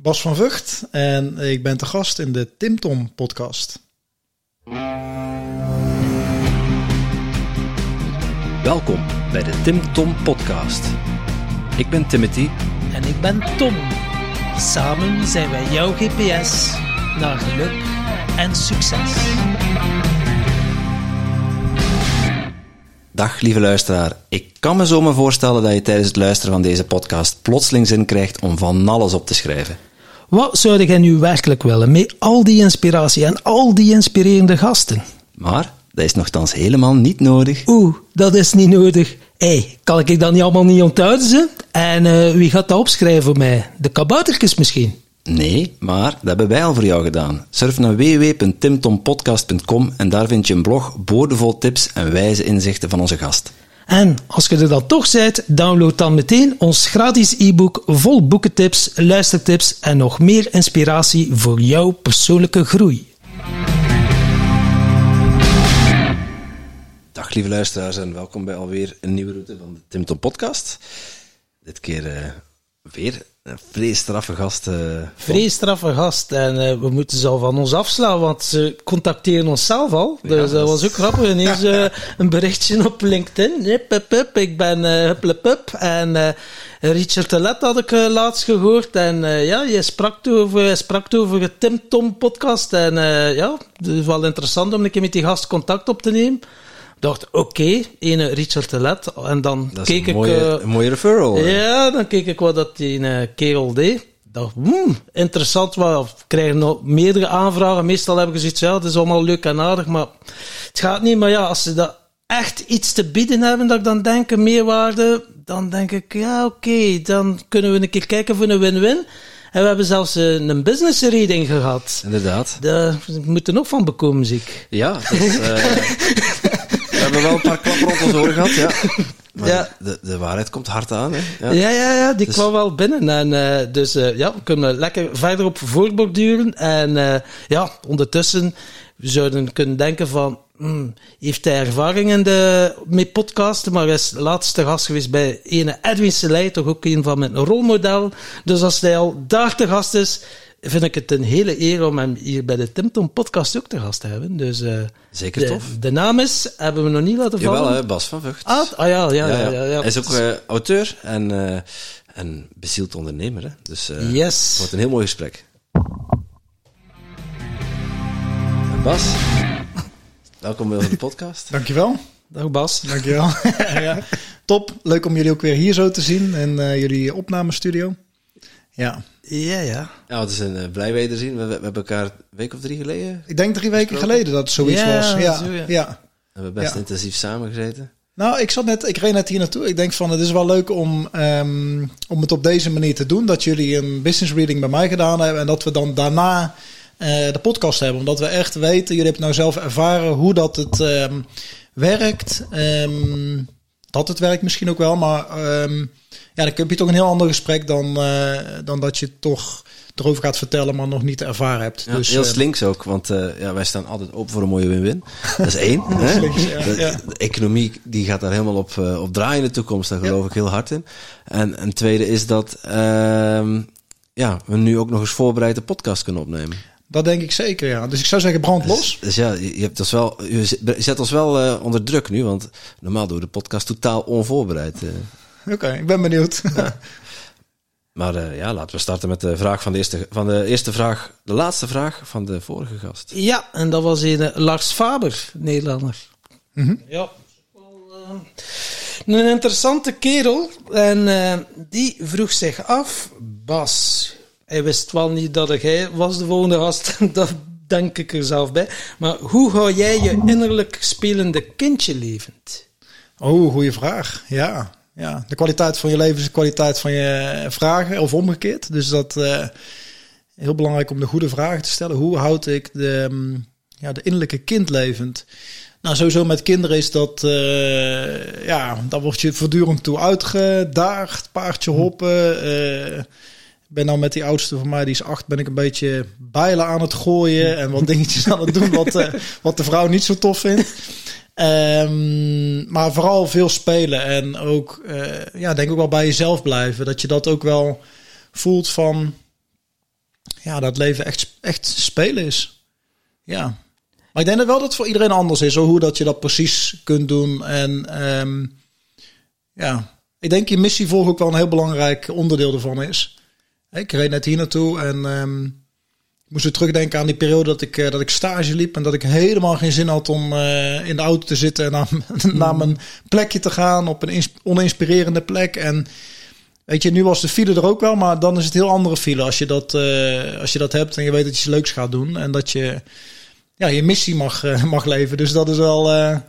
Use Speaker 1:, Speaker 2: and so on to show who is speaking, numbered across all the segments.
Speaker 1: Bas van Vught en ik ben te gast in de Tim Tom podcast.
Speaker 2: Welkom bij de Tim Tom podcast. Ik ben Timothy
Speaker 3: En ik ben Tom. Samen zijn wij jouw GPS naar geluk en succes.
Speaker 2: Dag lieve luisteraar. Ik kan me zomaar voorstellen dat je tijdens het luisteren van deze podcast plotseling zin krijgt om van alles op te schrijven.
Speaker 3: Wat zou jij nu werkelijk willen met al die inspiratie en al die inspirerende gasten?
Speaker 2: Maar dat is nogthans helemaal niet nodig.
Speaker 3: Oeh, dat is niet nodig. Hé, hey, kan ik dat niet allemaal niet onthouden? Ze? En eh, wie gaat dat opschrijven voor mij? De kaboutertjes misschien?
Speaker 2: Nee, maar dat hebben wij al voor jou gedaan. Surf naar www.timtompodcast.com en daar vind je een blog boordevol tips en wijze inzichten van onze gast.
Speaker 3: En als je er dan toch bent, download dan meteen ons gratis e-book vol boekentips, luistertips en nog meer inspiratie voor jouw persoonlijke groei.
Speaker 2: Dag lieve luisteraars en welkom bij alweer een nieuwe route van de Tim Tom podcast. Dit keer uh, weer een vreesstraffe gast. Uh,
Speaker 3: vreesstraffe gast en uh, we moeten ze al van ons afslaan, want ze contacteren ons zelf al. Ja, dus dat was ook grappig. Ineens een berichtje op LinkedIn. Hup, hup, hup, ik ben hup, hup, hup. En Richard Telet had ik laatst gehoord. En ja, je sprak over, je sprak over de Tim Tom podcast. En ja, het is wel interessant om een keer met die gast contact op te nemen dacht, oké, okay, ene Richard Telet. En dan
Speaker 2: dat
Speaker 3: keek
Speaker 2: een mooie,
Speaker 3: ik... Uh,
Speaker 2: een mooie referral.
Speaker 3: Ja, dan keek ik wat dat die uh, kerel deed. dacht, hmm, interessant. We krijgen nog meerdere aanvragen. Meestal hebben ze zoiets, ja, het is allemaal leuk en aardig, maar het gaat niet. Maar ja, als ze dat echt iets te bieden hebben, dat ik dan denk, een meerwaarde, dan denk ik, ja, oké, okay, dan kunnen we een keer kijken voor een win-win. En we hebben zelfs een, een business reading gehad.
Speaker 2: Inderdaad.
Speaker 3: Daar moet er nog van bekomen, zie ik.
Speaker 2: Ja, dat is, uh, we hebben wel een paar klappen rond ons oren gehad, ja. Maar
Speaker 3: Ja.
Speaker 2: de, de waarheid komt hard aan, hè. Ja.
Speaker 3: Ja, ja, ja, die
Speaker 2: Dus-
Speaker 3: kwam wel binnen. En uh, dus uh, ja, we kunnen lekker verder op voorborduren. En uh, ja, ondertussen we zouden kunnen denken van... Hmm, heeft hij ervaring in de, met podcasten, maar hij is laatste gast geweest bij ene Edwin Selei, toch ook een van mijn rolmodel. Dus als hij al daar te gast is, vind ik het een hele eer om hem hier bij de Timton podcast ook te gast te hebben. Dus uh,
Speaker 2: Zeker
Speaker 3: de,
Speaker 2: tof.
Speaker 3: de naam is, hebben we nog niet laten vallen.
Speaker 2: Jawel, hè, Bas van Vught.
Speaker 3: Ah, ah ja, ja, ja, ja, ja.
Speaker 2: Hij is ook uh, auteur en, uh, en bezield ondernemer, hè. Dus uh,
Speaker 3: Yes.
Speaker 2: het wordt een heel mooi gesprek. Bas, welkom bij onze podcast.
Speaker 1: Dankjewel.
Speaker 3: Dag Bas.
Speaker 1: Dankjewel. ja. Top. Leuk om jullie ook weer hier zo te zien in uh, jullie opnamestudio. Ja.
Speaker 3: Ja, ja.
Speaker 2: Ja, het is een uh, blij weer te zien. We, we, hebben elkaar een week of drie geleden.
Speaker 1: Ik denk drie weken gesproken. geleden dat het zoiets
Speaker 3: ja,
Speaker 1: was. Ja,
Speaker 3: zo, ja.
Speaker 1: ja.
Speaker 2: We hebben best ja. intensief samengezeten.
Speaker 1: Nou, ik zat net, ik reed net hier naartoe. Ik denk van, het is wel leuk om, um, om het op deze manier te doen. Dat jullie een business reading bij mij gedaan hebben en dat we dan daarna uh, de podcast hebben. Omdat we echt weten, jullie hebben nou zelf ervaren hoe dat het um, werkt. Um, dat het werkt misschien ook wel, maar um, ja, dan heb je toch een heel ander gesprek dan, uh, dan dat je toch erover gaat vertellen, maar nog niet ervaren hebt.
Speaker 2: Ja,
Speaker 1: dus,
Speaker 2: heel slinks ook, want uh, ja, wij staan altijd open voor een mooie win-win. Dat is één. hè?
Speaker 1: Slinks, ja,
Speaker 2: de,
Speaker 1: ja.
Speaker 2: de, economie die gaat daar helemaal op, uh, op draaien in de toekomst, daar geloof ik heel hard in. En een tweede is dat uh, ja, we nu ook nog eens voorbereid een podcast kunnen opnemen.
Speaker 1: Dat denk ik zeker, ja. Dus ik zou zeggen, brand los.
Speaker 2: Dus, dus ja, je, hebt ons wel, je zet ons wel onder druk nu, want normaal doen we de podcast totaal onvoorbereid.
Speaker 1: Oké, okay, ik ben benieuwd.
Speaker 2: Ja. Maar uh, ja, laten we starten met de vraag van de eerste, van de eerste vraag, de laatste vraag van de vorige gast.
Speaker 3: Ja, en dat was een Lars Faber, Nederlander.
Speaker 1: Mm -hmm.
Speaker 3: Ja. Wel, een interessante kerel. En die vroeg zich af, Bas, hij wist wel niet dat hij was de volgende gast. dat denk ik er zelf bij. Maar hoe hou jij je innerlijk spelende kindje levend?
Speaker 1: Oh, goede vraag. Ja, ja. De kwaliteit van je leven is de kwaliteit van je vragen, of omgekeerd. Dus dat uh, heel belangrijk om de goede vragen te stellen. Hoe houd ik de, um, ja, de innerlijke kind levend? Nou, sowieso met kinderen is dat, uh, ja, daar word je voortdurend toe uitgedaagd. Paardje hoppen. Uh, ben nou met die oudste van mij, die is acht, ben ik een beetje bijlen aan het gooien en wat dingetjes aan het doen wat, uh, wat de vrouw niet zo tof vindt. Um, maar vooral veel spelen en ook, uh, ja, denk ook wel bij jezelf blijven. Dat je dat ook wel voelt van, ja, dat leven echt, echt spelen is. Ja. Maar ik denk dat wel dat het voor iedereen anders is, hoe dat je dat precies kunt doen. En ehm, ja, ik denk je missie volgen ook wel een heel belangrijk onderdeel ervan is. Ik reed net hier naartoe en um, ik moest weer terugdenken aan die periode dat ik, uh, dat ik stage liep. En dat ik helemaal geen zin had om uh, in de auto te zitten en naar, naar mijn plekje te gaan op een oninspirerende plek. En weet je, nu was de file er ook wel, maar dan is het heel andere file als je dat, uh, als je dat hebt en je weet dat je iets leuks gaat doen. En dat je ja, je missie mag, mag leven. Dus dat is wel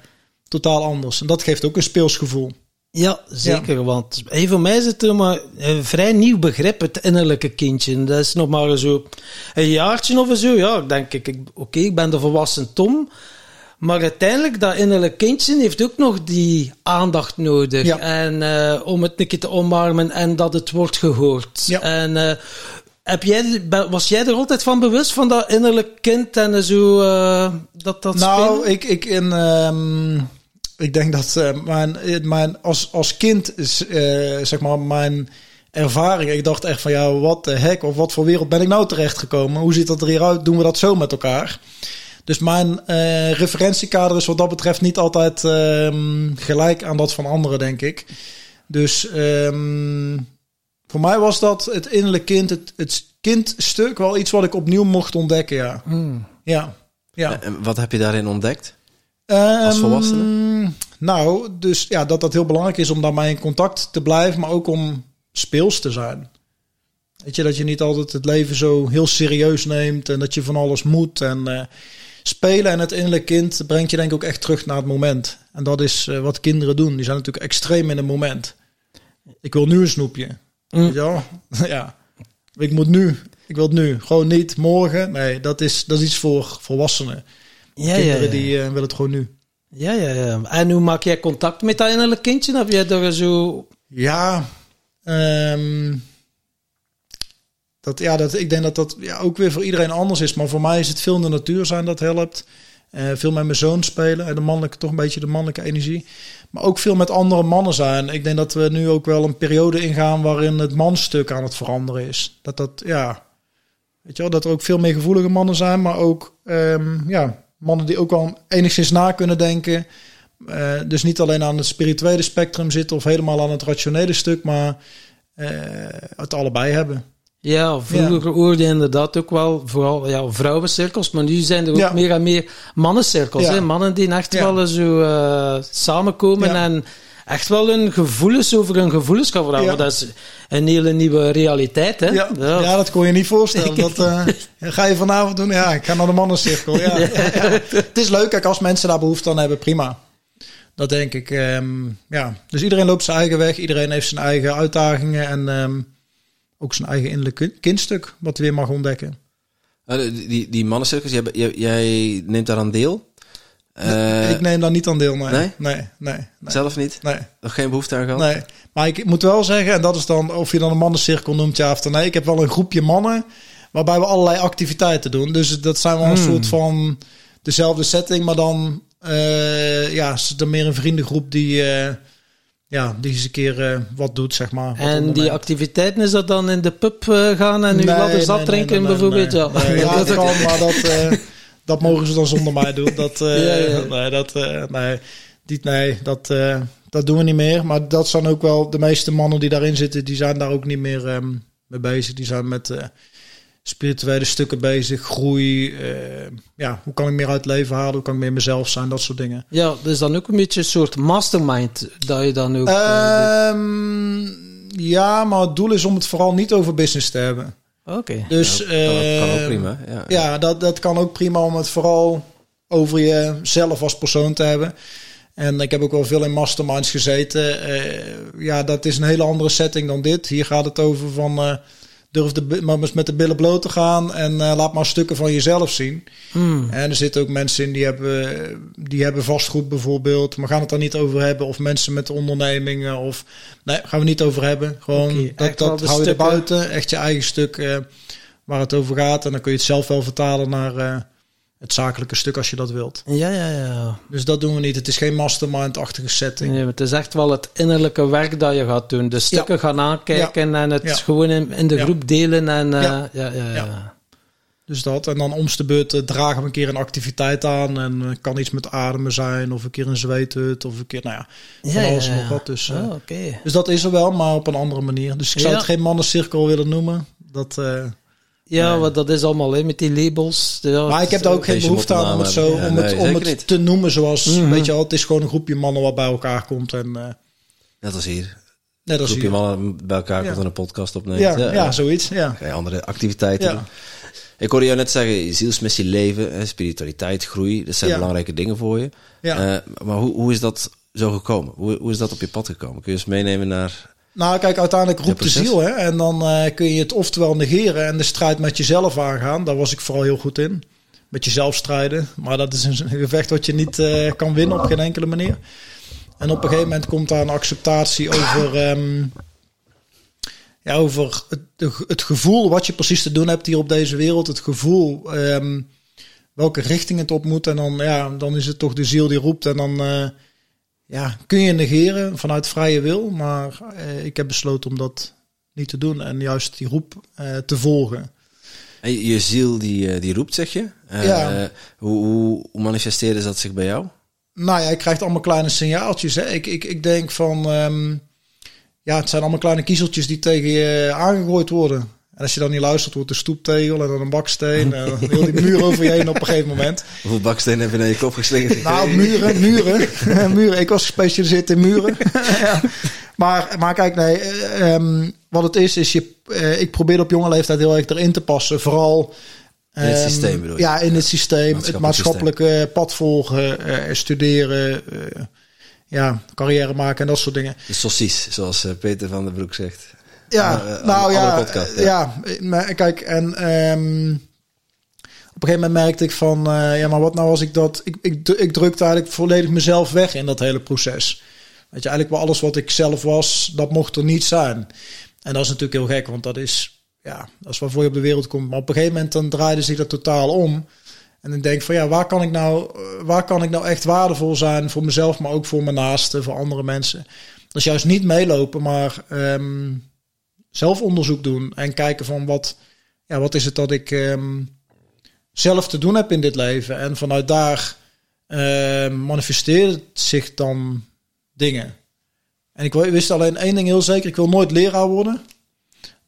Speaker 1: totaal anders. En dat geeft ook een speelsgevoel.
Speaker 3: Ja, zeker. Ja. Want voor mij is het maar een vrij nieuw begrip, het innerlijke kindje. Dat is nog maar zo een jaartje of zo. Ja, denk ik, oké, okay, ik ben de volwassen Tom. Maar uiteindelijk, dat innerlijke kindje heeft ook nog die aandacht nodig.
Speaker 1: Ja.
Speaker 3: En uh, om het een keer te omarmen en dat het wordt gehoord.
Speaker 1: Ja.
Speaker 3: En uh, heb jij, was jij er altijd van bewust van dat innerlijke kind en zo uh, dat dat
Speaker 1: Nou,
Speaker 3: spelen?
Speaker 1: ik, ik in... Um ik denk dat uh, mijn, mijn als, als kind is, uh, zeg maar, mijn ervaring. Ik dacht echt van ja, wat de hek of wat voor wereld ben ik nou terechtgekomen? Hoe ziet dat er hier uit? Doen we dat zo met elkaar? Dus mijn uh, referentiekader is wat dat betreft niet altijd um, gelijk aan dat van anderen, denk ik. Dus um, voor mij was dat het innerlijk kind, het, het kindstuk, wel iets wat ik opnieuw mocht ontdekken, ja.
Speaker 3: Mm.
Speaker 1: Ja. ja.
Speaker 2: En wat heb je daarin ontdekt?
Speaker 1: Um,
Speaker 2: Als volwassene?
Speaker 1: Nou, dus ja, dat dat heel belangrijk is om daarmee in contact te blijven, maar ook om speels te zijn. Weet je, dat je niet altijd het leven zo heel serieus neemt en dat je van alles moet. En uh, spelen en het innerlijk kind brengt je denk ik ook echt terug naar het moment. En dat is uh, wat kinderen doen. Die zijn natuurlijk extreem in het moment. Ik wil nu een snoepje.
Speaker 3: Mm.
Speaker 1: Weet je wel? ja. Ik moet nu. Ik wil het nu. Gewoon niet morgen. Nee, dat is, dat is iets voor volwassenen.
Speaker 3: Ja,
Speaker 1: Kinderen
Speaker 3: ja,
Speaker 1: die uh, willen het gewoon nu.
Speaker 3: Ja, ja, ja. En hoe maak jij contact met dat innerlijk kindje? Heb jij er zo...
Speaker 1: Ja, um, dat, ja dat, ik denk dat dat ja, ook weer voor iedereen anders is. Maar voor mij is het veel in de natuur zijn dat helpt. Uh, veel met mijn zoon spelen. En de mannelijke, toch een beetje de mannelijke energie. Maar ook veel met andere mannen zijn. Ik denk dat we nu ook wel een periode ingaan waarin het manstuk aan het veranderen is. Dat dat, ja... Weet je wel, dat er ook veel meer gevoelige mannen zijn. Maar ook, um, ja, mannen die ook wel enigszins na kunnen denken. Uh, dus niet alleen aan het spirituele spectrum zitten of helemaal aan het rationele stuk, maar uh, het allebei hebben.
Speaker 3: Ja, vroeger ja. hoorde je inderdaad ook wel vooral ja, vrouwencirkels, maar nu zijn er ook
Speaker 1: Ja.
Speaker 3: meer en meer mannencirkels.
Speaker 1: Ja.
Speaker 3: Hè? Mannen die echt wel zo eh, samenkomen en echt wel hun gevoelens over hun gevoelens gaan.
Speaker 1: Ja.
Speaker 3: Maar Dat is een hele nieuwe realiteit. Hè?
Speaker 1: Ja, ja. dat kon je niet voorstellen. Dat, uh, ga je vanavond doen? Ja, ik ga naar de mannencirkel. Ja, ja. ja. Het is leuk, kijk, als mensen daar behoefte aan hebben, prima. Dat denk ik. Um, ja. Dus iedereen loopt zijn eigen weg. Iedereen heeft zijn eigen uitdagingen. En um, ook zijn eigen innerlijke kindstuk, wat hij weer mag ontdekken.
Speaker 2: Uh, die, die mannencirkels, jij, jij, jij, neemt daar aan deel?
Speaker 1: Uh, ik neem daar niet aan deel, nee.
Speaker 2: Nee?
Speaker 1: Nee, nee, nee.
Speaker 2: Zelf niet?
Speaker 1: Nee.
Speaker 2: Nog geen behoefte aan gehad?
Speaker 1: Nee. Maar ik moet wel zeggen, en dat is dan of je dan een mannencirkel noemt, ja of nee. Ik heb wel een groepje mannen waarbij we allerlei activiteiten doen. Dus dat zijn wel een
Speaker 3: Hmm.
Speaker 1: soort van dezelfde setting, maar dan uh, ja, is het meer een vriendengroep die, uh, ja, die eens een keer uh, wat doet, zeg maar.
Speaker 3: En die activiteiten, is dat dan in de pub uh, gaan en nu
Speaker 1: nee,
Speaker 3: ladders
Speaker 1: nee,
Speaker 3: drinken
Speaker 1: nee, nee,
Speaker 3: bijvoorbeeld?
Speaker 1: Nee,
Speaker 3: ja,
Speaker 1: nee, ja dat kan, maar dat, uh, dat mogen ze dan zonder mij doen. Dat, uh,
Speaker 3: Ja, ja.
Speaker 1: Nee, dat, uh, nee, die, nee dat, uh, dat doen we niet meer. Maar dat zijn ook wel de meeste mannen die daarin zitten, die zijn daar ook niet meer um, mee bezig. Die zijn met spirituele stukken bezig, groei. Uh, ja, hoe kan ik meer uit het leven halen? Hoe kan ik meer mezelf zijn? Dat soort dingen.
Speaker 3: Ja, dus dan ook een beetje een soort mastermind dat je dan ook.
Speaker 1: Um, ja, maar het doel is om het vooral niet over business te hebben.
Speaker 3: Oké. Okay.
Speaker 1: Dus
Speaker 2: ja, dat kan ook
Speaker 1: uh,
Speaker 2: prima. Ja,
Speaker 1: ja dat, dat kan ook prima om het vooral over jezelf als persoon te hebben. En ik heb ook wel veel in masterminds gezeten. Uh, ja, dat is een hele andere setting dan dit. Hier gaat het over van uh, durf de, maar met de billen bloot te gaan en uh, laat maar stukken van jezelf zien.
Speaker 3: Mm.
Speaker 1: En er zitten ook mensen in die hebben, die hebben vastgoed bijvoorbeeld, maar gaan het daar niet over hebben. Of mensen met ondernemingen of nee, gaan we niet over hebben. Gewoon
Speaker 3: okay,
Speaker 1: dat, dat hou je er buiten, echt je eigen stuk uh, waar het over gaat. En dan kun je het zelf wel vertalen naar uh, het zakelijke stuk als je dat wilt.
Speaker 3: Ja, ja, ja.
Speaker 1: Dus dat doen we niet. Het is geen mastermind-achtige setting.
Speaker 3: Nee, het is echt wel het innerlijke werk dat je gaat doen. De stukken ja. gaan aankijken
Speaker 1: ja.
Speaker 3: en het
Speaker 1: ja.
Speaker 3: gewoon in, in de groep delen. En, uh,
Speaker 1: ja.
Speaker 3: Ja, ja.
Speaker 1: Dus dat. En dan omste beurt eh, dragen we een keer een activiteit aan. En eh, kan iets met ademen zijn. Of een keer een zweethut. Of een keer, nou ja, van alles en nog wat. Dus, eh,
Speaker 3: Oh, oké.
Speaker 1: dus dat is er wel, maar op een andere manier. Dus ik zou het geen mannencirkel willen noemen. Dat, eh,
Speaker 3: Ja,
Speaker 1: Nee.
Speaker 3: want dat is allemaal hè, met die labels. Ja,
Speaker 1: maar ik heb daar ook geen behoefte aan om het, zo, om het, om het
Speaker 2: niet.
Speaker 1: te noemen zoals,
Speaker 3: Mhm.
Speaker 1: weet je wel, het is gewoon een groepje mannen wat bij elkaar komt. En eh
Speaker 2: Net als hier.
Speaker 1: net
Speaker 2: Een
Speaker 1: als
Speaker 2: groepje
Speaker 1: hier.
Speaker 2: mannen bij elkaar
Speaker 1: Ja.
Speaker 2: komt en een podcast opneemt.
Speaker 1: Ja, ja, zoiets. Ja.
Speaker 2: Andere activiteiten. Ik hoorde jou net zeggen, zielsmissie leven, hè, spiritualiteit, groei. Dat zijn
Speaker 1: Ja.
Speaker 2: belangrijke dingen voor je.
Speaker 1: Ja.
Speaker 2: Eh, maar hoe, hoe is dat zo gekomen? Hoe, hoe is dat op je pad gekomen? Kun je eens meenemen naar...
Speaker 1: Nou, kijk, uiteindelijk roept de ziel. Hè? En dan eh, kun je het oftewel negeren en de strijd met jezelf aangaan. Daar was ik vooral heel goed in. Met jezelf strijden. Maar dat is een gevecht wat je niet eh, kan winnen op geen enkele manier. En op een gegeven moment komt daar een acceptatie over, ehm, ja, over het, het gevoel wat je precies te doen hebt hier op deze wereld. Het gevoel ehm, welke richting het op moet. En dan, ja, dan is het toch de ziel die roept. En dan eh, ja, kun je negeren vanuit vrije wil. Maar eh, ik heb besloten om dat niet te doen. En juist die roep eh, te volgen.
Speaker 2: En je, ziel die, eh, die roept, zeg je?
Speaker 1: Ja.
Speaker 2: hoe, hoe, hoe manifesteerde dat zich bij jou?
Speaker 1: Nou ja, je krijgt allemaal kleine signaaltjes. Hè. Ik, ik, ik denk van... ehm, ja, het zijn allemaal kleine kiezeltjes die tegen je aangegooid worden. En als je dan niet luistert, wordt de stoeptegel en dan een baksteen. En dan heel die muur over je heen op een gegeven moment.
Speaker 2: Hoeveel bakstenen heb je naar je kop geslingerd?
Speaker 1: Nou, muren, muren. muren. Ik was gespecialiseerd in muren. ja. maar, maar kijk, nee. eh, ehm, wat het is, is je, eh, ik probeer op jonge leeftijd heel erg erin te passen. Vooral...
Speaker 2: In het
Speaker 1: ehm,
Speaker 2: systeem bedoel je?
Speaker 1: Ja, in het systeem. Het
Speaker 2: Maatschappelijk
Speaker 1: maatschappelijke pad volgen. eh, studeren. ja, carrière maken en dat soort dingen.
Speaker 2: De saucies, zoals Peter van den Broek zegt.
Speaker 1: Ja,
Speaker 2: Eh,
Speaker 1: nou ja,
Speaker 2: podcast,
Speaker 1: ja. kijk, en ehm, op een gegeven moment merkte ik van, eh, ja, maar wat nou als ik dat, ik, ik, ik drukte eigenlijk volledig mezelf weg in dat hele proces. Weet je, eigenlijk wel alles wat ik zelf was, dat mocht er niet zijn. En dat is natuurlijk heel gek, want dat is, ja, dat is waarvoor je op de wereld komt. Maar op een gegeven moment dan draaide zich dat totaal om. En dan denk ik van, ja, waar kan ik nou, eh, waar kan ik nou echt waardevol zijn voor mezelf, maar ook voor mijn naasten, voor andere mensen. Dat is juist niet meelopen, maar ehm, zelf onderzoek doen en kijken van wat, ja, wat is het dat ik ehm, zelf te doen heb in dit leven. En vanuit daar ehm manifesteert zich dan dingen. En ik wist alleen één ding heel zeker, ik wil nooit leraar worden.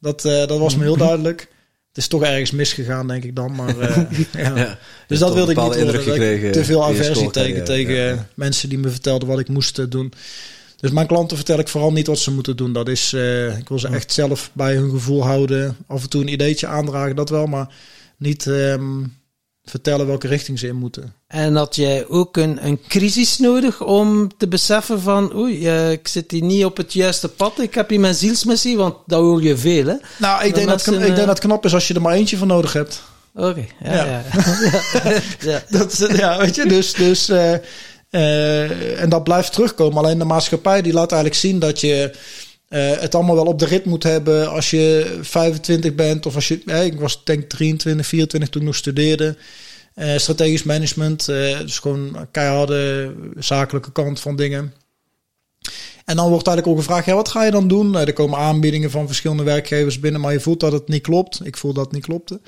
Speaker 1: Dat, eh, dat was me heel duidelijk. Het is toch ergens misgegaan, denk ik dan. Maar, eh, ja.
Speaker 2: Ja.
Speaker 1: Dus dat wilde ik niet worden. te veel
Speaker 2: je
Speaker 1: aversie tegen, tegen
Speaker 2: Ja.
Speaker 1: mensen die me vertelden wat ik moest eh, doen. Dus mijn klanten vertel ik vooral niet wat ze moeten doen. Dat is, eh, ik wil ze echt zelf bij hun gevoel houden. Af en toe een ideetje aandragen, dat wel. Maar niet ehm, vertellen welke richting ze in moeten.
Speaker 3: En had jij ook een, een crisis nodig om te beseffen van, oei, eh, ik zit hier niet op het juiste pad. Ik heb hier mijn zielsmissie, want dat hoor je veel, hè?
Speaker 1: Nou, ik denk, dat, ik denk
Speaker 3: eh,
Speaker 1: dat het knap is als je er maar eentje van nodig hebt.
Speaker 3: Oké, ja,
Speaker 1: Ja.
Speaker 3: ja. ja. ja.
Speaker 1: Dat, is- ja, weet je, dus, dus eh, en dat blijft terugkomen. Alleen de maatschappij die laat eigenlijk zien dat je eh, het allemaal wel op de rit moet hebben als je 25 bent of als je, eh, ik was denk 23, 24 toen ik nog studeerde. Strategisch management, dus gewoon keiharde zakelijke kant van dingen. En dan wordt eigenlijk ook gevraagd, ja, wat ga je dan doen? Eh, er komen aanbiedingen van verschillende werkgevers binnen, maar je voelt dat het niet klopt. Ik voel dat het niet klopte.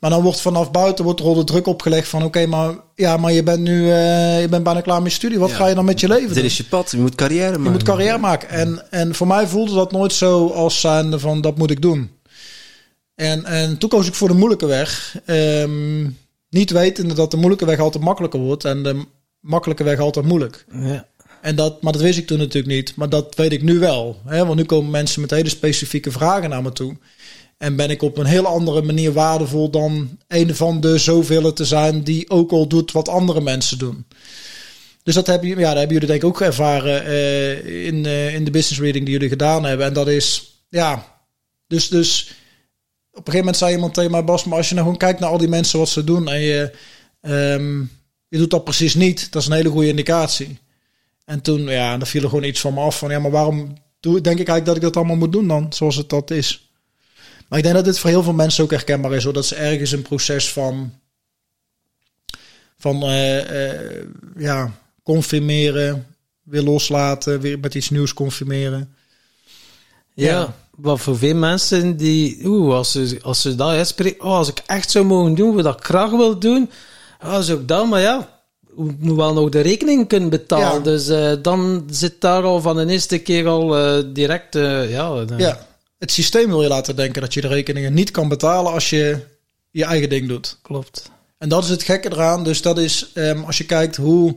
Speaker 1: Maar dan wordt vanaf buiten wordt er al de druk opgelegd van, oké, maar ja, maar je bent nu, eh, je bent bijna klaar met je studie. Wat
Speaker 2: Ja.
Speaker 1: ga je dan met je leven
Speaker 2: Dit
Speaker 1: doen?
Speaker 2: is je pad, je moet carrière maken.
Speaker 1: Je moet carrière maken. En, en voor mij voelde dat nooit zo als zijnde van, dat moet ik doen. En, en toen koos ik voor de moeilijke weg. Ehm, niet wetende dat de moeilijke weg altijd makkelijker wordt en de makkelijke weg altijd moeilijk.
Speaker 3: ja.
Speaker 1: En dat, maar dat wist ik toen natuurlijk niet. Maar dat weet ik nu wel. Hè? Want nu komen mensen met hele specifieke vragen naar me toe. En ben ik op een heel andere manier waardevol dan een van de zoveel te zijn die ook al doet wat andere mensen doen. Dus dat hebben, ja, dat hebben jullie denk ik ook ervaren eh, in, eh, in de business reading die jullie gedaan hebben. En dat is, ja, dus, dus op een gegeven moment zei iemand tegen mij, Bas, maar als je nou gewoon kijkt naar al die mensen wat ze doen en je, ehm, je doet dat precies niet, dat is een hele goede indicatie. En toen, ja, dan viel er gewoon iets van me af van, ja, maar waarom doe, denk ik eigenlijk dat ik dat allemaal moet doen dan, zoals het dat is. Maar ik denk dat dit voor heel veel mensen ook herkenbaar is, hoor, dat ze ergens een proces van, van eh, eh, ja, confirmeren, weer loslaten, weer met iets nieuws confirmeren.
Speaker 3: Ja, wat voor veel mensen die, oeh, als ze, als ze dat uitspreken, oh, als ik echt zou mogen doen wat ik graag wil doen, ja, zou ik dan, maar ja, we moeten wel nog de rekening kunnen betalen.
Speaker 1: Ja.
Speaker 3: Dus eh, dan zit daar al van de eerste keer al direct, ja,
Speaker 1: Ja, het systeem wil je laten denken dat je de rekeningen niet kan betalen als je je eigen ding doet.
Speaker 3: klopt.
Speaker 1: En dat is het gekke eraan. Dus dat is, ehm, als je kijkt hoe,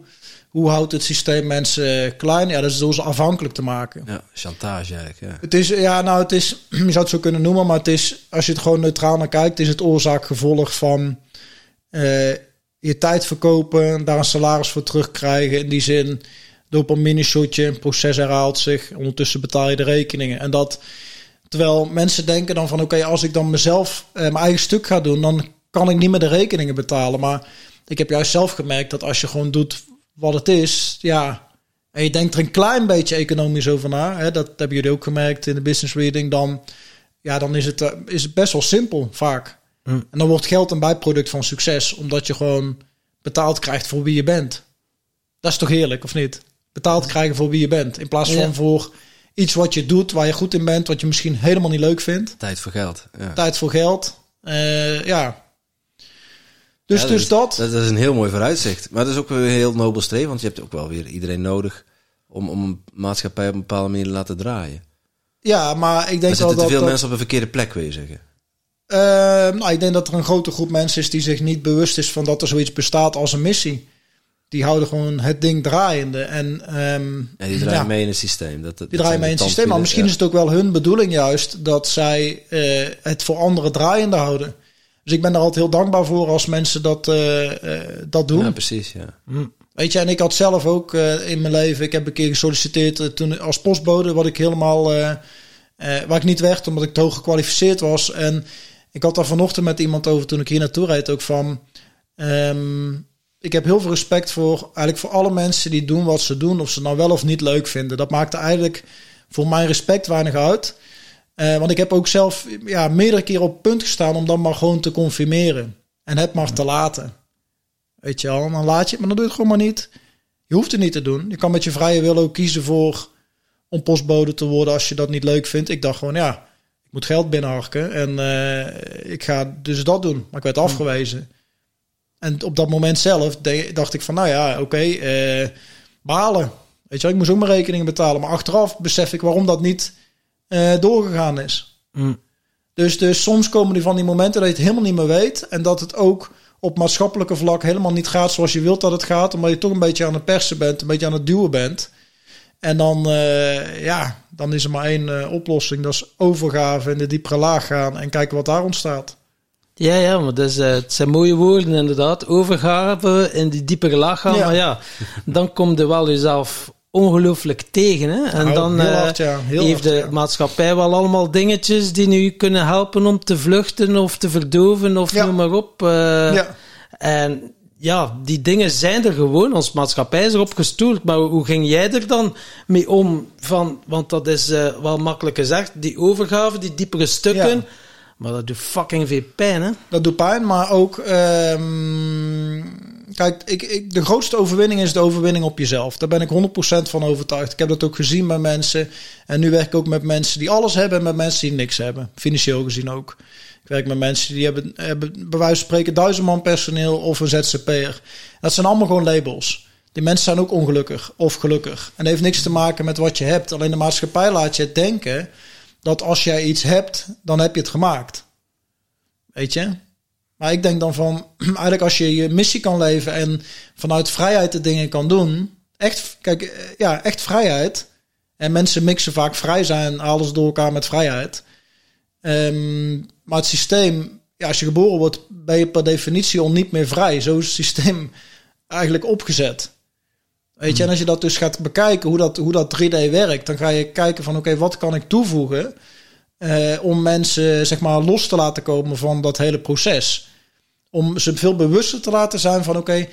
Speaker 1: hoe houdt het systeem mensen klein, ja, dat is door ze afhankelijk te maken.
Speaker 2: Ja, chantage eigenlijk. Ja.
Speaker 1: Het is, ja, nou, het is, je zou het zo kunnen noemen, maar het is, als je het gewoon neutraal naar kijkt, is het oorzaak-gevolg van eh, je tijd verkopen, daar een salaris voor terugkrijgen. In die zin, dopamine shotje, een proces herhaalt zich, ondertussen betaal je de rekeningen. En dat, terwijl mensen denken dan van, oké, als ik dan mezelf eh, mijn eigen stuk ga doen, dan kan ik niet meer de rekeningen betalen. Maar ik heb juist zelf gemerkt dat als je gewoon doet wat het is, ja, en je denkt er een klein beetje economisch over na, hè, dat hebben jullie ook gemerkt in de business reading, dan, ja, dan is, het, eh, is het best wel simpel vaak.
Speaker 3: Mm.
Speaker 1: En dan wordt geld een bijproduct van succes, omdat je gewoon betaald krijgt voor wie je bent. Dat is toch heerlijk, of niet? Betaald krijgen voor wie je bent, in plaats van
Speaker 3: Ja.
Speaker 1: voor iets wat je doet, waar je goed in bent, wat je misschien helemaal niet leuk vindt.
Speaker 2: Tijd voor geld. Ja.
Speaker 1: Tijd voor geld. Eh, ja. Dus,
Speaker 2: Ja,
Speaker 1: dus dat.
Speaker 2: Dat is een heel mooi vooruitzicht. Maar dat is ook weer een heel nobel streven, want je hebt ook wel weer iedereen nodig om, om een maatschappij op een bepaalde manier te laten draaien.
Speaker 1: Ja, maar ik
Speaker 2: Er
Speaker 1: denk wel
Speaker 2: te
Speaker 1: dat...
Speaker 2: veel
Speaker 1: dat
Speaker 2: mensen op een verkeerde plek, wil je zeggen.
Speaker 1: Eh, nou, ik denk dat er een grote groep mensen is die zich niet bewust is van dat er zoiets bestaat als een missie. Die houden gewoon het ding draaiende. En ehm,
Speaker 2: Ja, die draaien
Speaker 1: ja,
Speaker 2: mee in het systeem. Dat, dat
Speaker 1: die draaien mee in het systeem. Maar misschien is het ook wel hun bedoeling juist dat zij eh, het voor anderen draaiende houden. Dus ik ben daar altijd heel dankbaar voor als mensen dat, eh, eh, dat doen.
Speaker 2: Ja, precies, ja.
Speaker 1: Weet je, en ik had zelf ook eh, in mijn leven, ik heb een keer gesolliciteerd toen als postbode, wat ik helemaal, eh, eh, waar ik niet werd, omdat ik te hoog gekwalificeerd was. En ik had daar vanochtend met iemand over toen ik hier naartoe reed ook van, ehm, ik heb heel veel respect voor, eigenlijk voor alle mensen die doen wat ze doen, of ze nou wel of niet leuk vinden. Dat maakt er eigenlijk voor mijn respect weinig uit. Eh, want ik heb ook zelf ja, meerdere keren op punt gestaan om dan maar gewoon te confirmeren. En het maar te laten. Weet je wel, en dan laat je het, maar dan doe je het gewoon maar niet. Je hoeft het niet te doen. Je kan met je vrije wil ook kiezen voor om postbode te worden als je dat niet leuk vindt. Ik dacht gewoon, ja, ik moet geld binnenharken en eh, ik ga dus dat doen. Maar ik werd afgewezen. En op dat moment zelf dacht ik van, nou ja, oké, eh, balen. Weet je ik moest ook mijn rekeningen betalen. Maar achteraf besef ik waarom dat niet eh, doorgegaan is.
Speaker 3: Mm.
Speaker 1: Dus, dus soms komen die van die momenten dat je het helemaal niet meer weet. En dat het ook op maatschappelijke vlak helemaal niet gaat zoals je wilt dat het gaat. Omdat je toch een beetje aan het persen bent, een beetje aan het duwen bent. En dan, eh, ja, dan is er maar één oplossing. Dat is overgave in de diepere laag gaan en kijken wat daar ontstaat.
Speaker 3: Ja, ja, maar dat is, eh, het zijn mooie woorden inderdaad. Overgave in die diepere laag gaan.
Speaker 1: Ja.
Speaker 3: Maar ja, dan kom je wel jezelf ongelooflijk tegen. Hè? En dan eh,
Speaker 1: hard, ja. Heel
Speaker 3: heeft
Speaker 1: hard,
Speaker 3: de
Speaker 1: ja.
Speaker 3: maatschappij wel allemaal dingetjes die nu kunnen helpen om te vluchten of te verdoven of noem maar op. eh,
Speaker 1: ja.
Speaker 3: En ja, die dingen zijn er gewoon. Ons maatschappij is erop gestoeld. Maar hoe ging jij er dan mee om? Van, want dat is wel makkelijk gezegd. Die overgave, die diepere stukken.
Speaker 1: Ja.
Speaker 3: Maar dat doet fucking veel pijn, hè?
Speaker 1: Dat doet pijn, maar ook... ehm, kijk, ik, ik, de grootste overwinning is de overwinning op jezelf. Daar ben ik 100% van overtuigd. Ik heb dat ook gezien bij mensen. En nu werk ik ook met mensen die alles hebben en met mensen die niks hebben. Financieel gezien ook. Ik werk met mensen die hebben, hebben bij wijze van spreken duizend man personeel of een ZZP'er. Dat zijn allemaal gewoon labels. Die mensen zijn ook ongelukkig of gelukkig. En dat heeft niks te maken met wat je hebt. Alleen de maatschappij laat je denken dat als jij iets hebt, dan heb je het gemaakt. Weet je? Maar ik denk dan van, eigenlijk als je je missie kan leven en vanuit vrijheid de dingen kan doen. Echt, kijk, eh, ja, echt vrijheid. En mensen mixen vaak vrij zijn, alles door elkaar met vrijheid. Ehm, maar het systeem, ja, als je geboren wordt, ben je per definitie al niet meer vrij. Zo is het systeem eigenlijk opgezet. Weet je, en als je dat dus gaat bekijken, hoe dat, hoe dat 3D werkt, dan ga je kijken van, oké, wat kan ik toevoegen eh, om mensen, zeg maar, los te laten komen van dat hele proces. Om ze veel bewuster te laten zijn van, oké,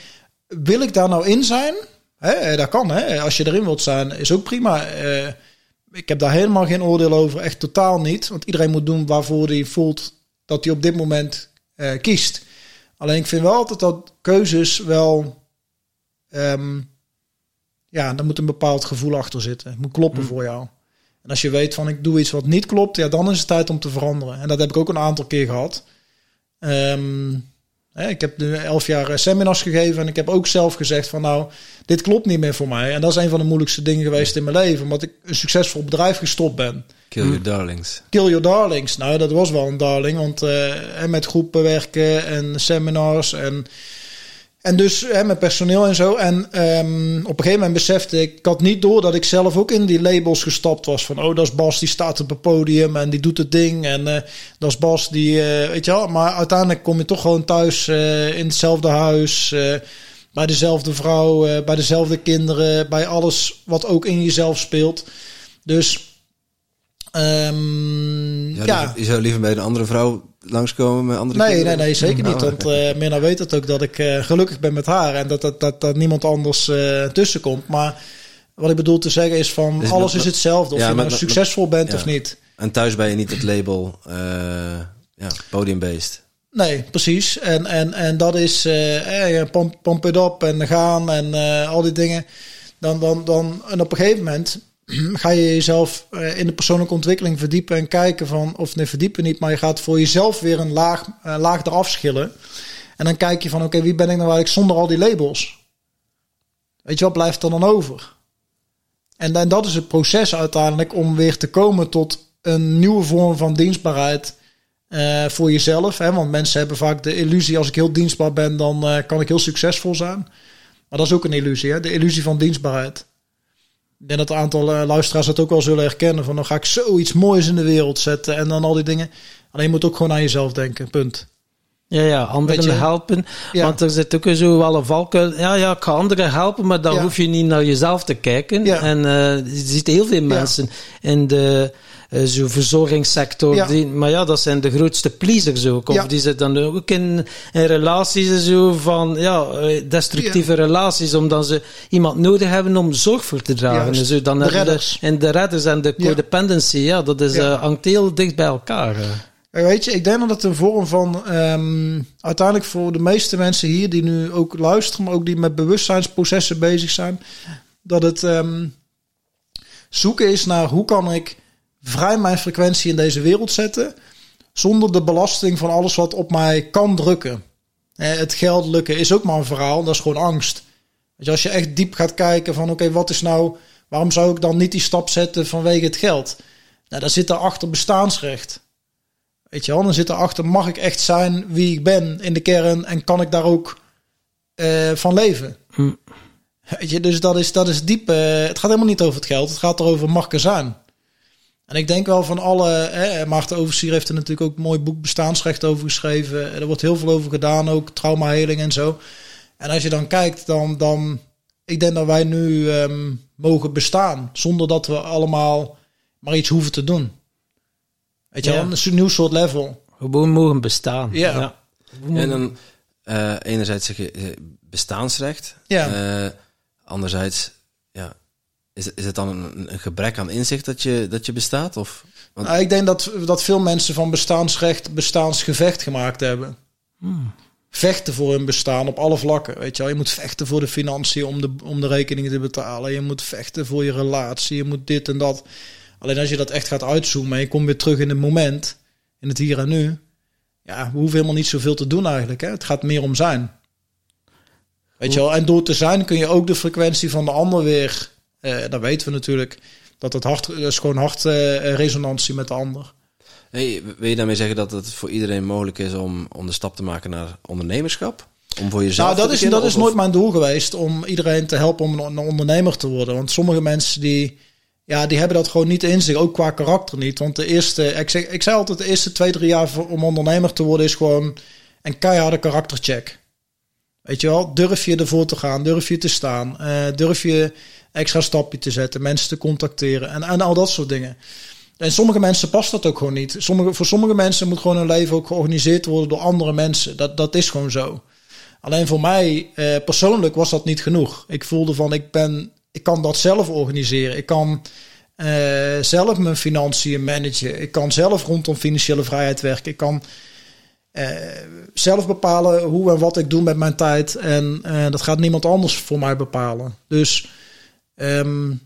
Speaker 1: wil ik daar nou in zijn? Hè, eh, dat kan, hè. Als je erin wilt zijn, is ook prima. Eh, ik heb daar helemaal geen oordeel over, echt totaal niet. Want iedereen moet doen waarvoor hij voelt dat hij op dit moment kiest. Alleen ik vind wel altijd dat keuzes wel... ehm, ja, daar moet een bepaald gevoel achter zitten. Het moet kloppen voor jou. En als je weet van ik doe iets wat niet klopt, ja, dan is het tijd om te veranderen. En dat heb ik ook een aantal keer gehad. Ehm, ik heb nu elf jaar eh, seminars gegeven en ik heb ook zelf gezegd van nou, dit klopt niet meer voor mij. En dat is een van de moeilijkste dingen geweest in mijn leven, omdat ik een succesvol bedrijf gestopt ben.
Speaker 2: Kill your darlings.
Speaker 1: Kill your darlings. Nou, dat was wel een darling, want eh, en met groepen werken en seminars en en dus hè, met personeel en zo. En um, op een gegeven moment besefte ik, ik had niet door dat ik zelf ook in die labels gestapt was. Van, oh, dat is Bas, die staat op het podium en die doet het ding. En uh, dat is Bas, die, uh, weet je wel. Maar uiteindelijk kom je toch gewoon thuis uh, in hetzelfde huis. bij dezelfde vrouw, bij dezelfde kinderen. Bij alles wat ook in jezelf speelt. Dus Um,
Speaker 2: ja, ja. Je zou liever bij een andere vrouw langskomen met andere
Speaker 1: nee, Nee, nee, zeker niet. Want uh, Mirna weet het ook dat ik uh, gelukkig ben met haar. En dat, dat, dat, dat niemand anders uh, tussen komt. Maar wat ik bedoel te zeggen is van dus alles is hetzelfde. Of ja, je nou succesvol bent ja. of niet.
Speaker 2: En thuis ben je niet het label ja, podium-based.
Speaker 1: Nee, precies. En, en, en dat is eh, pomp, pomp it op en gaan en al die dingen. Dan, dan, dan, en op een gegeven moment ga je jezelf uh, in de persoonlijke ontwikkeling verdiepen en kijken van, of nee, verdiepen niet, maar je gaat voor jezelf weer een laag, uh, laag eraf schillen. En dan kijk je van, oké, wie ben ik nou eigenlijk zonder al die labels? Weet je, wat blijft er dan over? En, en dat is het proces uiteindelijk om weer te komen tot een nieuwe vorm van dienstbaarheid uh, voor jezelf. Hè? Want mensen hebben vaak de illusie, als ik heel dienstbaar ben, dan kan ik heel succesvol zijn. Maar dat is ook een illusie, hè? de illusie van dienstbaarheid. Ik denk dat een aantal uh, luisteraars dat ook wel zullen herkennen. Van dan ga ik zoiets moois in de wereld zetten en dan al die dingen. Alleen je moet ook gewoon aan jezelf denken. Punt.
Speaker 3: Ja, ja, anderen helpen. Ja. Want er zit ook zo wel een valkuil. Ja, ja, ik ga anderen helpen, maar dan hoef je niet naar jezelf te kijken. En uh, je ziet heel veel mensen in de zo'n verzorgingssector. Ja. Die, maar ja, dat zijn de grootste pleasers ook. Of ja. die zitten dan ook in, in relaties zo van, ja, eh, destructieve relaties, omdat ze iemand nodig hebben om zorg voor te dragen. Dus dan de redders. De, en de redders en de codependency, ja, dat is, uh, hangt heel dicht bij elkaar.
Speaker 1: Weet je, ik denk dat het een vorm van um, uiteindelijk voor de meeste mensen hier die nu ook luisteren, maar ook die met bewustzijnsprocessen bezig zijn, dat het um, zoeken is naar hoe kan ik vrij mijn frequentie in deze wereld zetten. Zonder de belasting van alles wat op mij kan drukken. Het geldelijke is ook maar een verhaal. Dat is gewoon angst. Als je echt diep gaat kijken van oké, wat is nou... Waarom zou ik dan niet die stap zetten vanwege het geld? Nou, daar zit achter bestaansrecht. Weet je wel, dan zit erachter, mag ik echt zijn wie ik ben in de kern en kan ik daar ook uh, van leven? Hm. Weet je, dus dat is, dat is diep. Uh, het gaat helemaal niet over het geld, het gaat erover, mag ik er zijn? En ik denk wel van alle. Hè, Maarten Oversier heeft er natuurlijk ook een mooi boek bestaansrecht over geschreven. Er wordt heel veel over gedaan, ook traumaheling en zo. En als je dan kijkt, dan. dan ik denk dat wij nu um, mogen bestaan zonder dat we allemaal maar iets hoeven te doen. Weet je ja. wel, een nieuw soort level.
Speaker 3: Gewoon mogen bestaan.
Speaker 1: Ja. ja.
Speaker 2: En dan uh, enerzijds zeg je eh, bestaansrecht.
Speaker 1: Ja.
Speaker 2: Uh, anderzijds is, is het dan een, een, gebrek aan inzicht dat je, dat je bestaat? Of,
Speaker 1: want... nou, ik denk dat, dat veel mensen van bestaansrecht bestaansgevecht gemaakt hebben. Hmm. Vechten voor hun bestaan op alle vlakken. Weet je, wel. je moet vechten voor de financiën om de, om de rekeningen te betalen. Je moet vechten voor je relatie. Je moet dit en dat. Alleen als je dat echt gaat uitzoomen en je komt weer terug in het moment, in het hier en nu. Ja, we hoeven helemaal niet zoveel te doen eigenlijk. Hè? Het gaat meer om zijn. Weet je wel, en door te zijn kun je ook de frequentie van de ander weer dan weten we natuurlijk dat het hart, dat is gewoon hartresonantie met de ander.
Speaker 2: Hey, wil je daarmee zeggen dat het voor iedereen mogelijk is om, om de stap te maken naar ondernemerschap? Om voor jezelf
Speaker 1: nou, dat is, dat is nooit mijn doel geweest om iedereen te helpen om een, ondernemer te worden. Want sommige mensen die, ja, die hebben dat gewoon niet in zich, ook qua karakter niet. Want de eerste, ik, zeg, ik zei altijd, de eerste twee, drie jaar om ondernemer te worden is gewoon een keiharde karaktercheck. Weet je wel, durf je ervoor te gaan, durf je te staan, uh, durf je extra stapje te zetten, mensen te contacteren en, en al dat soort dingen. En sommige mensen past dat ook gewoon niet. Sommige, voor sommige mensen moet gewoon hun leven ook georganiseerd worden door andere mensen. Dat, dat is gewoon zo. Alleen voor mij eh, persoonlijk was dat niet genoeg. Ik voelde van ik ben, ik kan dat zelf organiseren. Ik kan uh, zelf mijn financiën managen. Ik kan zelf rondom financiële vrijheid werken. Ik kan uh, zelf bepalen hoe en wat ik doe met mijn tijd. En uh, dat gaat niemand anders voor mij bepalen. Dus Um,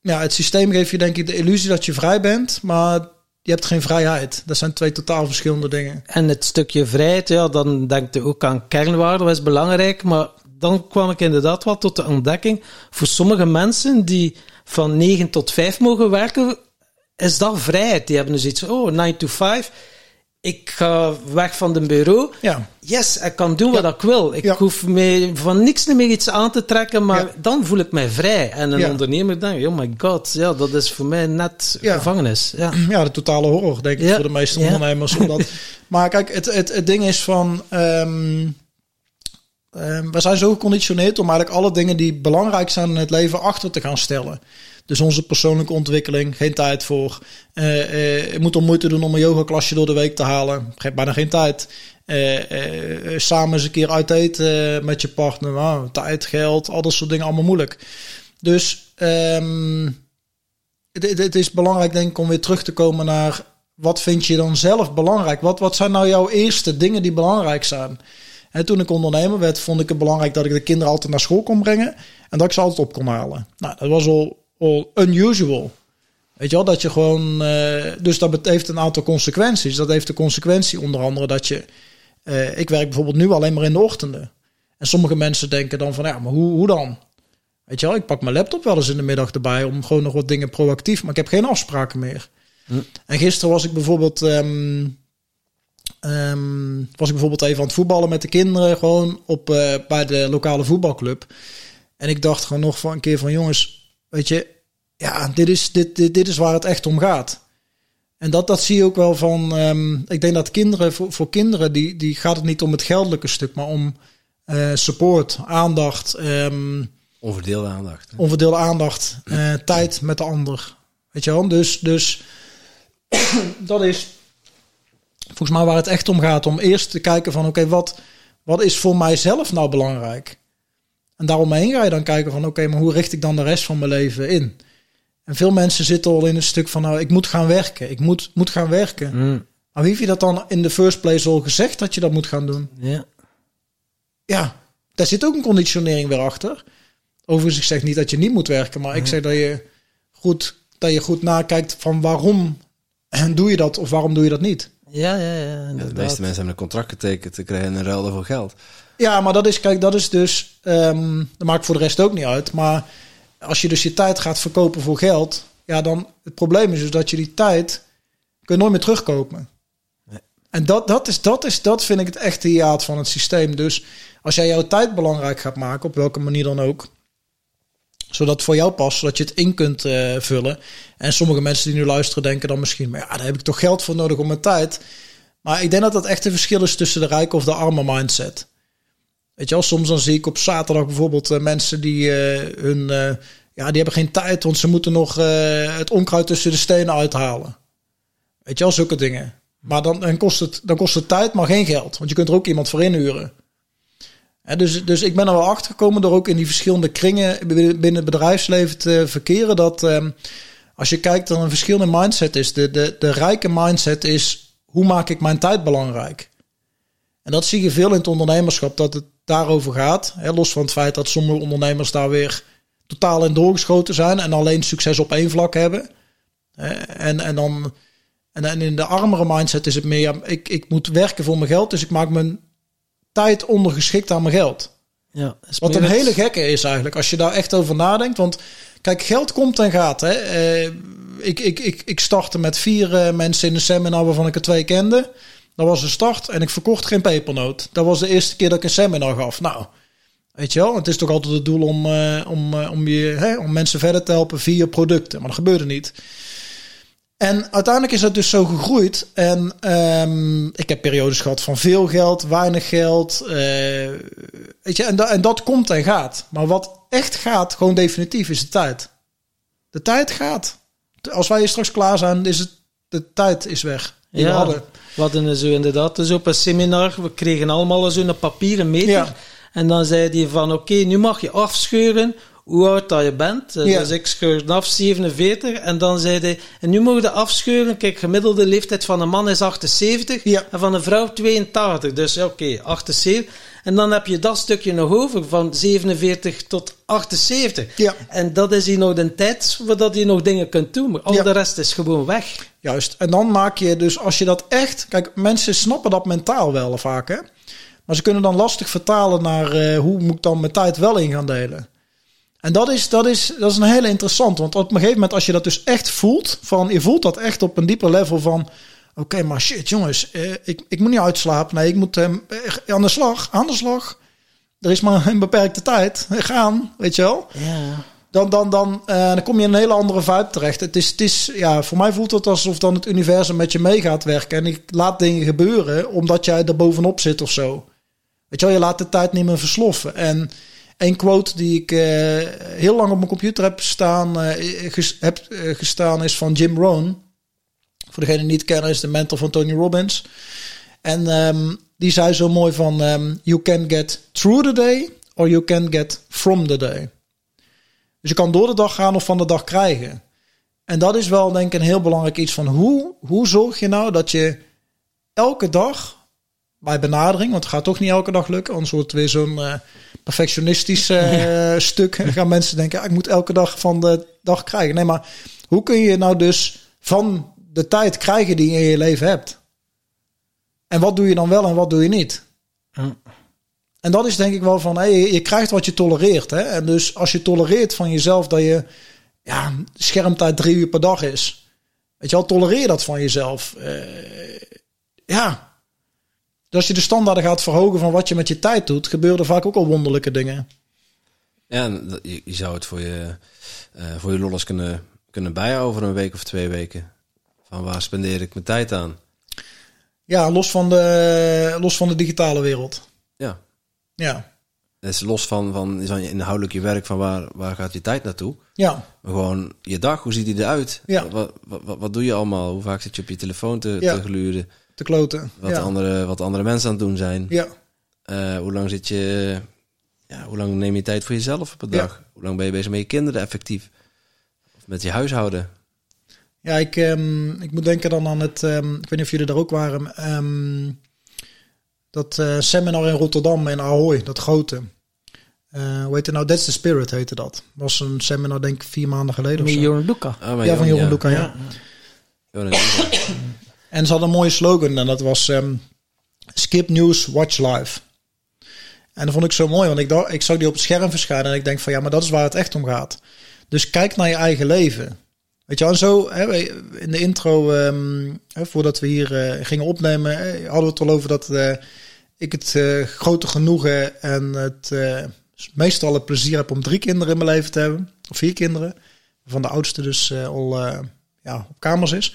Speaker 1: ja, het systeem geeft je denk ik de illusie dat je vrij bent, maar je hebt geen vrijheid. Dat zijn twee totaal verschillende dingen.
Speaker 3: En het stukje vrijheid, ja, dan denk je ook aan kernwaarden, dat is belangrijk. Maar dan kwam ik inderdaad wel tot de ontdekking, voor sommige mensen die van 9 tot 5 mogen werken, is dat vrijheid. Die hebben dus iets oh, 9 to 5 ik ga weg van het bureau.
Speaker 1: Ja.
Speaker 3: Yes, ik kan doen wat ik wil. Ik hoef me van niks meer iets aan te trekken, maar dan voel ik mij vrij. En een ondernemer denkt, oh my god, ja, dat is voor mij net gevangenis. Ja.
Speaker 1: ja, de totale horror, denk ik, voor de meeste ondernemers. Omdat, maar kijk, het, het, het ding is van... Um, we zijn zo geconditioneerd om eigenlijk alle dingen die belangrijk zijn in het leven achter te gaan stellen. Dus onze persoonlijke ontwikkeling, geen tijd voor. Uh, uh, moet er moeite doen om een yogaklasje door de week te halen. Heb bijna geen tijd. Uh, samen eens een keer uit eten met je partner. Nou, tijd, geld, al dat soort dingen allemaal moeilijk. Dus um, het, het, is belangrijk denk ik om weer terug te komen naar wat vind je dan zelf belangrijk? Wat, wat zijn nou jouw eerste dingen die belangrijk zijn? En toen ik ondernemer werd, vond ik het belangrijk dat ik de kinderen altijd naar school kon brengen. En dat ik ze altijd op kon halen. Nou, dat was al unusual. Weet je wel, dat je gewoon. Uh, dus dat heeft een aantal consequenties. Dat heeft de consequentie onder andere dat je. Uh, ik werk bijvoorbeeld nu alleen maar in de ochtenden. En sommige mensen denken dan van ja, maar hoe, hoe dan? Weet je wel, ik pak mijn laptop wel eens in de middag erbij om gewoon nog wat dingen proactief. Maar ik heb geen afspraken meer. Hm. En gisteren was ik bijvoorbeeld. Um, um, was ik bijvoorbeeld even aan het voetballen met de kinderen. Gewoon op, uh, bij de lokale voetbalclub. En ik dacht gewoon nog van een keer van jongens Weet je, ja, dit is, dit, dit, dit is waar het echt om gaat. En dat, dat zie je ook wel van. Um, ik denk dat kinderen, voor, voor kinderen, die, die gaat het niet om het geldelijke stuk, maar om uh, support, aandacht. Um,
Speaker 2: onverdeelde aandacht.
Speaker 1: Hè? Onverdeelde aandacht, uh, tijd met de ander. Weet je wel? Dus, dus dat is volgens mij waar het echt om gaat. Om eerst te kijken van oké, wat, wat is voor mijzelf nou belangrijk? En daaromheen ga je dan kijken van oké, maar hoe richt ik dan de rest van mijn leven in? En veel mensen zitten al in een stuk van nou, ik moet gaan werken. Ik moet, moet gaan werken. Mm. Maar wie heeft je dat dan in de first place al gezegd dat je dat moet gaan doen?
Speaker 3: Ja.
Speaker 1: Ja, daar zit ook een conditionering weer achter. Overigens, ik zeg niet dat je niet moet werken, maar ik zeg dat je goed, dat je goed nakijkt van waarom en doe je dat of waarom doe je dat niet?
Speaker 3: Ja, ja, ja.
Speaker 2: ja de meeste mensen hebben een contract getekend te krijgen een ruil voor geld.
Speaker 1: Ja, maar dat is, kijk, dat is dus, um, dat maakt voor de rest ook niet uit. Maar als je dus je tijd gaat verkopen voor geld, ja, dan het probleem is dus dat je die tijd kun je nooit meer terugkopen. Nee. En dat, dat, is, dat, is, dat vind ik het echte hiaat van het systeem. Dus als jij jouw tijd belangrijk gaat maken, op welke manier dan ook, zodat voor jou past, zodat je het in kunt uh, vullen. En sommige mensen die nu luisteren denken dan misschien, maar ja, daar heb ik toch geld voor nodig om mijn tijd. Maar ik denk dat dat echt een verschil is tussen de rijke of de arme mindset. Weet je wel, soms dan zie ik op zaterdag bijvoorbeeld uh, mensen die uh, hun, ja, die hebben geen tijd, want ze moeten nog het onkruid tussen de stenen uithalen. Weet je wel, zulke dingen. Maar dan, dan, kost het, dan kost het tijd, maar geen geld. Want je kunt er ook iemand voor inhuren. Dus, dus ik ben er wel achter gekomen door ook in die verschillende kringen binnen het bedrijfsleven te verkeren. Dat ehm, als je kijkt dan een verschillende mindset is. De, de, de rijke mindset is hoe maak ik mijn tijd belangrijk? En dat zie je veel in het ondernemerschap, dat het daarover gaat. Hè, los van het feit dat sommige ondernemers daar weer totaal in doorgeschoten zijn en alleen succes op één vlak hebben. En, en dan en, in de armere mindset is het meer, ik, ik moet werken voor mijn geld, dus ik maak mijn tijd ondergeschikt aan mijn geld.
Speaker 3: Ja,
Speaker 1: Wat een hele gekke is eigenlijk, als je daar echt over nadenkt. Want kijk, geld komt en gaat. Hè. Eh, ik, ik, ik, ik startte met vier uh, mensen in een seminar waarvan ik er twee kende. Dat was een start en ik verkocht geen pepernoot. Dat was de eerste keer dat ik een seminar gaf. Nou, weet je wel, het is toch altijd het doel om, uh, om, om, je, hè, om mensen verder te helpen via producten. Maar dat gebeurde niet. En uiteindelijk is dat dus zo gegroeid. En um, ik heb periodes gehad van veel geld, weinig geld. Uh, weet je, en, da en dat komt en gaat. Maar wat echt gaat, gewoon definitief, is de tijd. De tijd gaat. Als wij hier straks klaar zijn, is het, de tijd is weg.
Speaker 3: Die ja. we hadden. Zo inderdaad dus op een seminar, we kregen allemaal zo'n papieren meter. Ja. En dan zei hij van, oké, nu mag je afscheuren hoe oud dat je bent. Ja. Dus ik scheur af 47. En dan zei hij, en nu mogen je afscheuren. Kijk, gemiddelde leeftijd van een man is 78
Speaker 1: ja.
Speaker 3: en van een vrouw 82. Dus oké, okay, 78. En dan heb je dat stukje nog over, van 47 tot 78.
Speaker 1: Ja.
Speaker 3: En dat is hier nog de tijd voordat je nog dingen kunt doen. Maar al
Speaker 1: Ja.
Speaker 3: de rest is gewoon weg.
Speaker 1: Juist. En dan maak je dus, als je dat echt... Kijk, mensen snappen dat mentaal wel vaak, hè. Maar ze kunnen dan lastig vertalen naar eh, hoe moet ik dan mijn tijd wel in gaan delen. En dat is, dat, is, dat is een hele interessant. Want op een gegeven moment, als je dat dus echt voelt... Van, je voelt dat echt op een dieper level van... Oké, maar shit, jongens. eh, ik, ik moet niet uitslapen. Nee, ik moet eh, aan de slag. Aan de slag. Er is maar een beperkte tijd. Gaan, weet je wel.
Speaker 3: Ja.
Speaker 1: Dan, dan, dan, eh, dan kom je in een hele andere vibe terecht. Het is, het is, ja, voor mij voelt het alsof dan het universum met je mee gaat werken. En ik laat dingen gebeuren omdat jij er bovenop zit of zo. Weet je wel, je laat de tijd niet meer versloffen. En een quote die ik eh, heel lang op mijn computer heb staan, eh, eh, gestaan is van Jim Rohn. Voor degene die niet kennen, is de mentor van Tony Robbins. En ehm, die zei zo mooi van... ehm, you can get through the day or you can get from the day. Dus je kan door de dag gaan of van de dag krijgen. En dat is wel denk ik een heel belangrijk iets van hoe, hoe zorg je nou dat je elke dag bij benadering, want het gaat toch niet elke dag lukken, anders wordt weer zo'n perfectionistisch eh, stuk. En gaan mensen denken, ah, ik moet elke dag van de dag krijgen. Nee, maar hoe kun je nou dus van de tijd krijgen die je in je leven hebt? En wat doe je dan wel en wat doe je niet?
Speaker 3: Ja.
Speaker 1: En dat is denk ik wel van, hey, je krijgt wat je tolereert. Hè? En dus als je tolereert van jezelf dat je ja, schermtijd drie uur per dag is. Weet je wel, tolereer dat van jezelf. Eh, ja. Dus als je de standaarden gaat verhogen van wat je met je tijd doet, gebeuren er vaak ook al wonderlijke dingen.
Speaker 2: Ja, en je, je zou het voor je, eh voor je lollers kunnen, kunnen bijhouden over een week of twee weken. Van waar spendeer ik mijn tijd aan?
Speaker 1: Ja, los van de, los van de digitale wereld.
Speaker 2: Ja,
Speaker 1: Ja.
Speaker 2: het is los van, van je inhoudelijk je werk, van waar, waar gaat je tijd naartoe?
Speaker 1: Ja.
Speaker 2: Maar gewoon je dag, hoe ziet die eruit?
Speaker 1: Ja.
Speaker 2: Wat, wat, wat, wat doe je allemaal? Hoe vaak zit je op je telefoon te,
Speaker 1: Ja.
Speaker 2: te gluren?
Speaker 1: Te kloten.
Speaker 2: Wat,
Speaker 1: ja.
Speaker 2: andere, wat andere mensen aan het doen zijn?
Speaker 1: ja.
Speaker 2: Eh, hoe lang zit je... Ja, hoe lang neem je tijd voor jezelf op een
Speaker 1: Ja.
Speaker 2: dag? Hoe lang ben je bezig met je kinderen effectief? Of met je huishouden?
Speaker 1: Ja, ik, ehm, ik moet denken dan aan het. ehm, ik weet niet of jullie er ook waren. ehm, dat eh, seminar in Rotterdam in Ahoy, dat grote. Eh hoe heet het nou? That's the Spirit heette dat. Was een seminar, denk ik, vier maanden geleden of zo.
Speaker 3: Joran Luca.
Speaker 2: Ah, maar
Speaker 1: Ja, van Jeroen
Speaker 2: ja.
Speaker 1: Luca, ja.
Speaker 2: Joran Luca.
Speaker 1: En ze hadden een mooie slogan en dat was ehm, Skip News, Watch Live. En dat vond ik zo mooi, want ik, dacht, ik zag die op het scherm verschijnen en ik denk van ja, maar dat is waar het echt om gaat. Dus kijk naar je eigen leven. Weet je en zo hè, in de intro, ehm, hè, voordat we hier eh, gingen opnemen, eh, hadden we het al over dat eh, ik het grote genoegen en het meestal het plezier heb om drie kinderen in mijn leven te hebben. Of vier kinderen. Van de oudste dus al ja, op kamers is.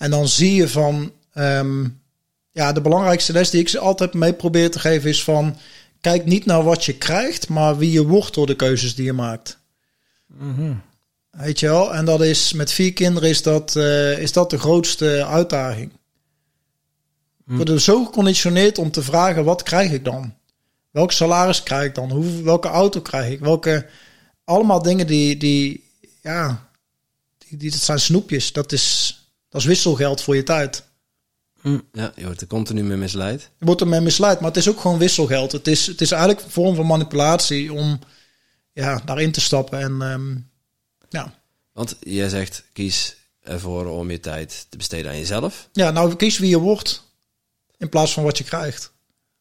Speaker 1: En dan zie je van, ehm, ja, de belangrijkste les die ik ze altijd mee probeer te geven is van, kijk niet naar wat je krijgt, maar wie je wordt door de keuzes die je maakt.
Speaker 3: Mhm.
Speaker 1: Weet je wel? En dat is met vier kinderen is dat, eh, is dat de grootste uitdaging.
Speaker 3: Hm.
Speaker 1: Ik word er zo geconditioneerd om te vragen, wat krijg ik dan? Welk salaris krijg ik dan? Hoe, welke auto krijg ik? Welke, allemaal dingen die, die ja, die, die, dat zijn snoepjes. Dat is, dat is wisselgeld voor je tijd.
Speaker 2: Ja, je wordt er continu mee misleid.
Speaker 1: Je wordt ermee misleid, maar het is ook gewoon wisselgeld. Het is, het is eigenlijk een vorm van manipulatie om ja, daarin te stappen. En ehm, ja.
Speaker 2: Want jij zegt, kies ervoor om je tijd te besteden aan jezelf.
Speaker 1: ja, nou kies wie je wordt in plaats van wat je krijgt.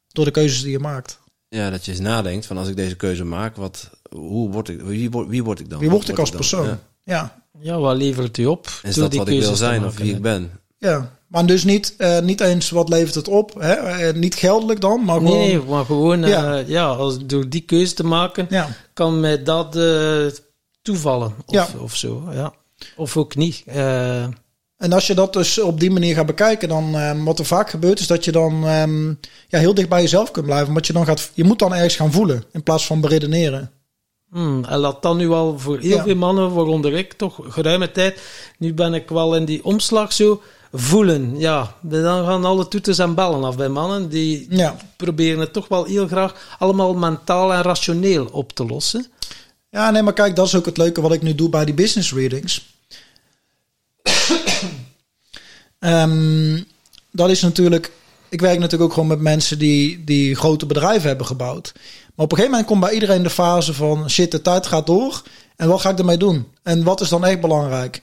Speaker 1: Door de keuzes die je maakt.
Speaker 2: Ja, dat je eens nadenkt van als ik deze keuze maak, wat, hoe word ik, wie, word, wie word ik dan?
Speaker 1: Wie word ik als persoon?
Speaker 2: Ja.
Speaker 1: Ja.
Speaker 3: Ja, wat levert u op?
Speaker 2: Is dat
Speaker 3: die
Speaker 2: wat ik wil zijn of wie ik ben?
Speaker 1: ja. Maar dus niet, eh, niet eens wat levert het op. Hè? Eh, niet geldelijk dan, maar gewoon...
Speaker 3: Nee, maar gewoon, eh,
Speaker 1: Ja.
Speaker 3: ja. als, door die keuze te maken,
Speaker 1: Ja.
Speaker 3: kan mij dat eh, toevallen. Of,
Speaker 1: Ja.
Speaker 3: of zo, ja. Of ook niet. Eh,
Speaker 1: En als je dat dus op die manier gaat bekijken, dan wat er vaak gebeurt, is dat je dan ehm, ja, heel dicht bij jezelf kunt blijven. Want je, dan gaat, je moet dan ergens gaan voelen in plaats van beredeneren.
Speaker 3: Hmm, en laat dan nu al voor heel
Speaker 1: Ja.
Speaker 3: veel mannen, waaronder ik toch geruime tijd, nu ben ik wel in die omslag zo, voelen. Ja, dan gaan alle toeters en bellen af bij mannen. Die
Speaker 1: Ja.
Speaker 3: proberen het toch wel heel graag allemaal mentaal en rationeel op te lossen.
Speaker 1: Ja, nee, maar kijk, dat is ook het leuke wat ik nu doe bij die business readings. Ehm, dat is natuurlijk. Ik werk natuurlijk ook gewoon met mensen die, die grote bedrijven hebben gebouwd. Op een gegeven moment komt bij iedereen de fase van shit, de tijd gaat door. En wat ga ik ermee doen? En wat is dan echt belangrijk?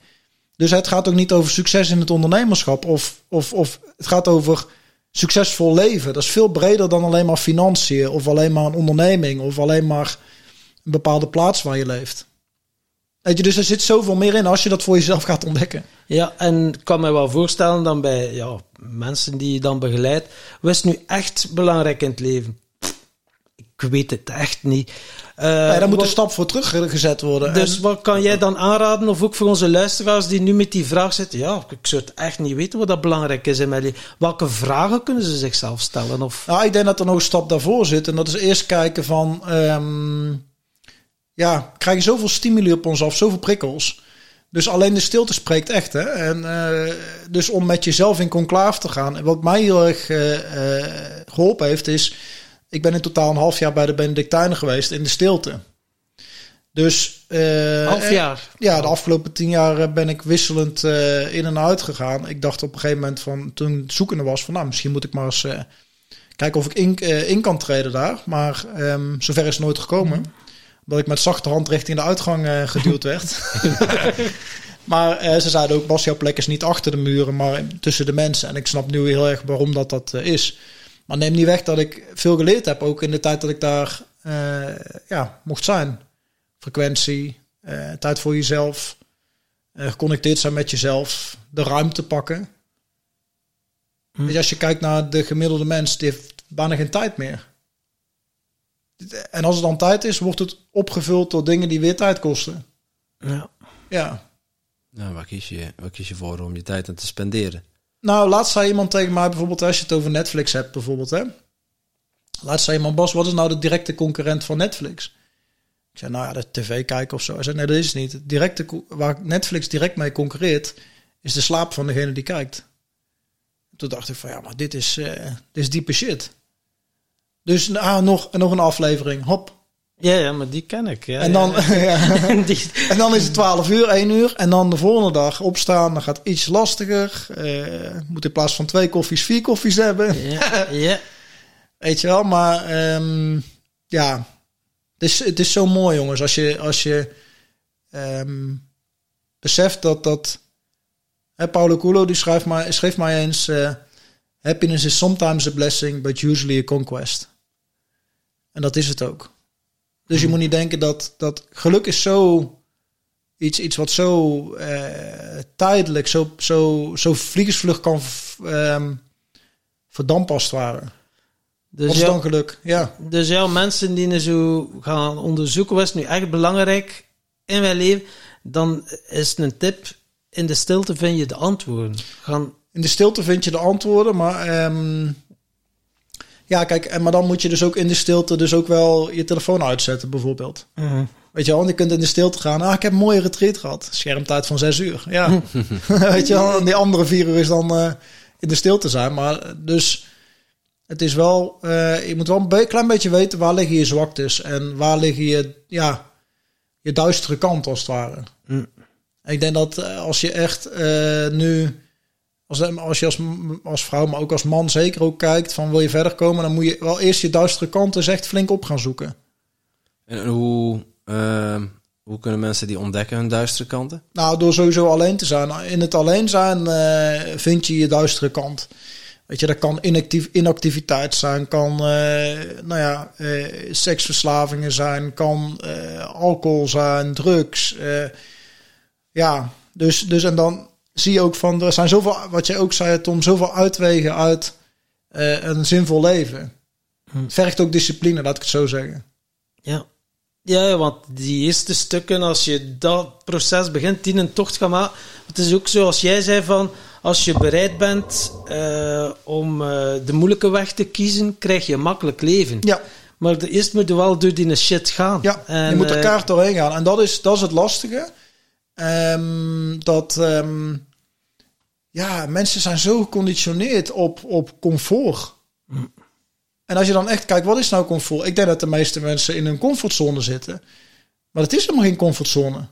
Speaker 1: Dus het gaat ook niet over succes in het ondernemerschap. Of, of, of het gaat over succesvol leven. Dat is veel breder dan alleen maar financiën. Of alleen maar een onderneming. Of alleen maar een bepaalde plaats waar je leeft. Weet je, dus er zit zoveel meer in als je dat voor jezelf gaat ontdekken.
Speaker 3: Ja, en ik kan me wel voorstellen dan bij ja, mensen die je dan begeleidt. Wat is nu echt belangrijk in het leven? Ik weet het echt niet. Uh,
Speaker 1: ja, daar moet een stap voor teruggezet worden.
Speaker 3: Dus
Speaker 1: En-
Speaker 3: wat kan jij dan aanraden, of ook voor onze luisteraars die nu met die vraag zitten? Ja, ik zou het echt niet weten wat dat belangrijk is in mijn leven. Welke vragen kunnen ze zichzelf stellen? Of,
Speaker 1: Nou, ik denk dat er nog een stap daarvoor zit. En dat is eerst kijken van... ehm, ja, krijgen zoveel stimuli op ons af, zoveel prikkels. Dus alleen de stilte spreekt echt. Hè? En, eh, dus om met jezelf in conclave te gaan. En wat mij heel erg eh, geholpen heeft is... Ik ben in totaal een half jaar bij de Benedictijnen geweest in de stilte. Dus... eh,
Speaker 3: half jaar.
Speaker 1: ja, de afgelopen tien jaar eh, ben ik wisselend eh, in en uit gegaan. Ik dacht op een gegeven moment van toen zoekende was van nou misschien moet ik maar eens eh, kijken of ik in, eh, in kan treden daar. Maar ehm, zover is het nooit gekomen. Dat ik met zachte hand richting de uitgang eh, geduwd werd. maar eh, ze zeiden ook Bas, jouw plek is niet achter de muren, maar tussen de mensen. En ik snap nu heel erg waarom dat dat eh, is. Maar neem niet weg dat ik veel geleerd heb, ook in de tijd dat ik daar eh, ja, mocht zijn. Frequentie, eh, tijd voor jezelf, eh, geconnecteerd zijn met jezelf, de ruimte pakken. Weet je, als je kijkt naar de gemiddelde mens, die heeft bijna geen tijd meer. En als er dan tijd is, wordt het opgevuld door dingen die weer tijd kosten.
Speaker 3: Ja.
Speaker 1: Ja.
Speaker 2: Nou, waar kies, je, waar kies je voor om je tijd aan te spenderen?
Speaker 1: Nou, laatst zei iemand tegen mij bijvoorbeeld, als je het over Netflix hebt bijvoorbeeld, hè. Laatst zei iemand, Bas, wat is nou de directe concurrent van Netflix? Ik zei, nou ja, de tv kijken of zo. Hij zei, nee, dat is het niet. Directe, waar Netflix direct mee concurreert, is de slaap van degene die kijkt. Toen dacht ik van, ja, maar dit is, eh, dit is diepe shit. Dus nou, nog, nog een aflevering, hop.
Speaker 3: Ja, ja, maar die ken ik. Ja,
Speaker 1: En dan,
Speaker 3: ja. En die,
Speaker 1: En dan is het 12 uur, 1 uur. En dan de volgende dag opstaan. Dan gaat het iets lastiger. Eh, moet in plaats van twee koffies, vier koffies hebben.
Speaker 3: ja, ja.
Speaker 1: Weet je wel, maar ehm, ja. Het is, het is zo mooi, jongens. Als je, als je ehm, beseft dat dat. Hè, Paulo Coelho die schrijft maar, schreef mij eens: eh, Happiness is sometimes a blessing, but usually a conquest. En dat is het ook. Dus je moet niet denken dat, dat geluk is zo iets, iets wat zo eh, tijdelijk, zo, zo, zo vliegensvlug kan ehm verdampen als het ware.
Speaker 3: Dus,
Speaker 1: Wat is dan geluk? Ja.
Speaker 3: dus ja, mensen die nu zo gaan onderzoeken, wat is nu echt belangrijk in mijn leven, dan is het een tip, in de stilte vind je de antwoorden. Gaan,
Speaker 1: In de stilte vind je de antwoorden, maar ehm, ja, kijk, en maar dan moet je dus ook in de stilte dus ook wel je telefoon uitzetten, bijvoorbeeld. Weet je wel, want je kunt in de stilte gaan. Ah, ik heb een mooie retreat gehad. Schermtijd van zes uur. Ja. Weet je wel, en die andere vier uur is dan eh, in de stilte zijn. Maar eh, dus het is wel, eh, je moet wel een klein beetje weten waar liggen je zwaktes en waar liggen je, ja, je duistere kant als het ware.
Speaker 3: Mm.
Speaker 1: En Ik denk dat als je echt nu, als, als je als, als vrouw, maar ook als man zeker ook kijkt van wil je verder komen, dan moet je wel eerst je duistere kant eens echt flink op gaan zoeken.
Speaker 2: En hoe, ehm, hoe kunnen mensen die ontdekken hun duistere kanten?
Speaker 1: Nou, door sowieso alleen te zijn. In het alleen zijn eh, vind je je duistere kant. Weet je, dat kan inactief, inactiviteit zijn, kan eh, nou ja, eh, seksverslavingen zijn, kan alcohol zijn, drugs. ja, dus, dus en dan zie je ook van, er zijn zoveel, wat je ook zei Tom, zoveel uitwegen uit eh, een zinvol leven.
Speaker 3: Hm.
Speaker 1: Het vergt ook discipline, laat ik het zo zeggen.
Speaker 3: Ja. Ja, want die eerste stukken, als je dat proces begint, die een tocht gaan maken. Het is ook zo, als jij zei van, als je bereid bent eh, om eh, de moeilijke weg te kiezen, krijg je een makkelijk leven.
Speaker 1: Ja.
Speaker 3: Maar de, eerst moet je wel door die shit gaan.
Speaker 1: Ja,
Speaker 3: En,
Speaker 1: je moet
Speaker 3: eh,
Speaker 1: kaart doorheen gaan. En dat is, dat is het lastige. Ehm, dat ehm, ja, mensen zijn zo geconditioneerd op, op comfort. En als je dan echt kijkt, wat is nou comfort? Ik denk dat de meeste mensen in hun comfortzone zitten. Maar het is helemaal geen comfortzone.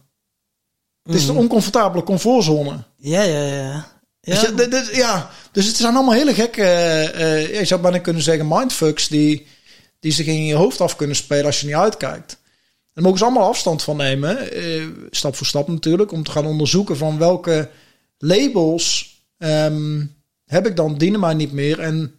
Speaker 1: Het is de oncomfortabele comfortzone.
Speaker 3: Ja, ja, ja.
Speaker 1: Dus
Speaker 3: Ja,
Speaker 1: dit- dit- ja, dus het zijn allemaal hele gekke, eh, je zou bijna kunnen zeggen, mindfucks die, die zich in je hoofd af kunnen spelen als je niet uitkijkt. Daar mogen ze allemaal afstand van nemen, eh, stap voor stap natuurlijk, om te gaan onderzoeken van welke labels ehm, heb ik dan dienen mij niet meer en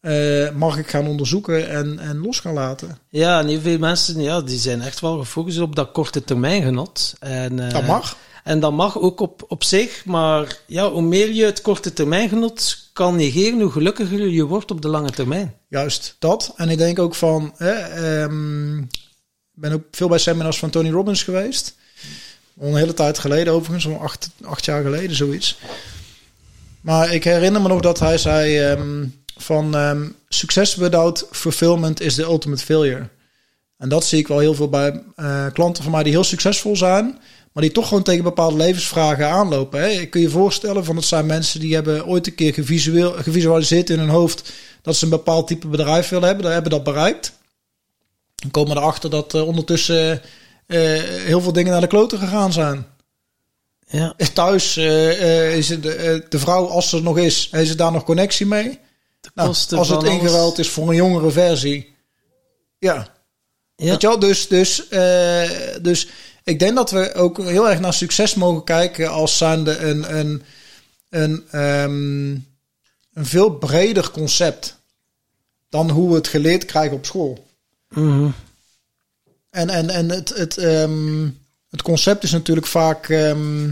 Speaker 1: eh, mag ik gaan onderzoeken en, en los gaan laten.
Speaker 3: Ja, en heel veel mensen ja, die zijn echt wel gefocust op dat korte termijn genot. En, eh,
Speaker 1: Dat mag.
Speaker 3: En dat mag ook op, op zich, maar ja, hoe meer je het korte termijn genot kan negeren, hoe gelukkiger je wordt op de lange termijn.
Speaker 1: Juist dat. En ik denk ook van, ik ben ook veel bij seminars van Tony Robbins geweest. Al een hele tijd geleden overigens, zo'n acht, acht jaar geleden zoiets. Maar ik herinner me nog dat hij zei ehm, van ehm success without fulfillment is the ultimate failure. En dat zie ik wel heel veel bij eh, klanten van mij die heel succesvol zijn, maar die toch gewoon tegen bepaalde levensvragen aanlopen. Hè. Ik kun je voorstellen van het zijn mensen die hebben ooit een keer gevisualiseerd in hun hoofd dat ze een bepaald type bedrijf willen hebben, daar hebben dat bereikt. Dan komen erachter dat eh, ondertussen eh, heel veel dingen naar de kloten gegaan zijn.
Speaker 3: Ja,
Speaker 1: Thuis eh, eh, is het de, eh, de vrouw, als ze er nog is, heeft ze daar nog connectie mee. Nou, als het ingeruild is voor een jongere versie. Ja,
Speaker 3: Ja.
Speaker 1: Weet je wel? Dus, dus, dus ik denk dat we ook heel erg naar succes mogen kijken als zijnde een, een, een, ehm, een veel breder concept dan hoe we het geleerd krijgen op school.
Speaker 3: Mhm.
Speaker 1: En, en, en het, het, ehm, het concept is natuurlijk vaak ehm,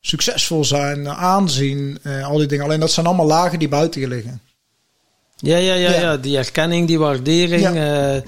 Speaker 1: succesvol zijn, aanzien, eh, al die dingen. Alleen dat zijn allemaal lagen die buiten je liggen.
Speaker 3: Ja, ja, ja,
Speaker 1: Ja.
Speaker 3: ja, die erkenning, die waardering. Ja,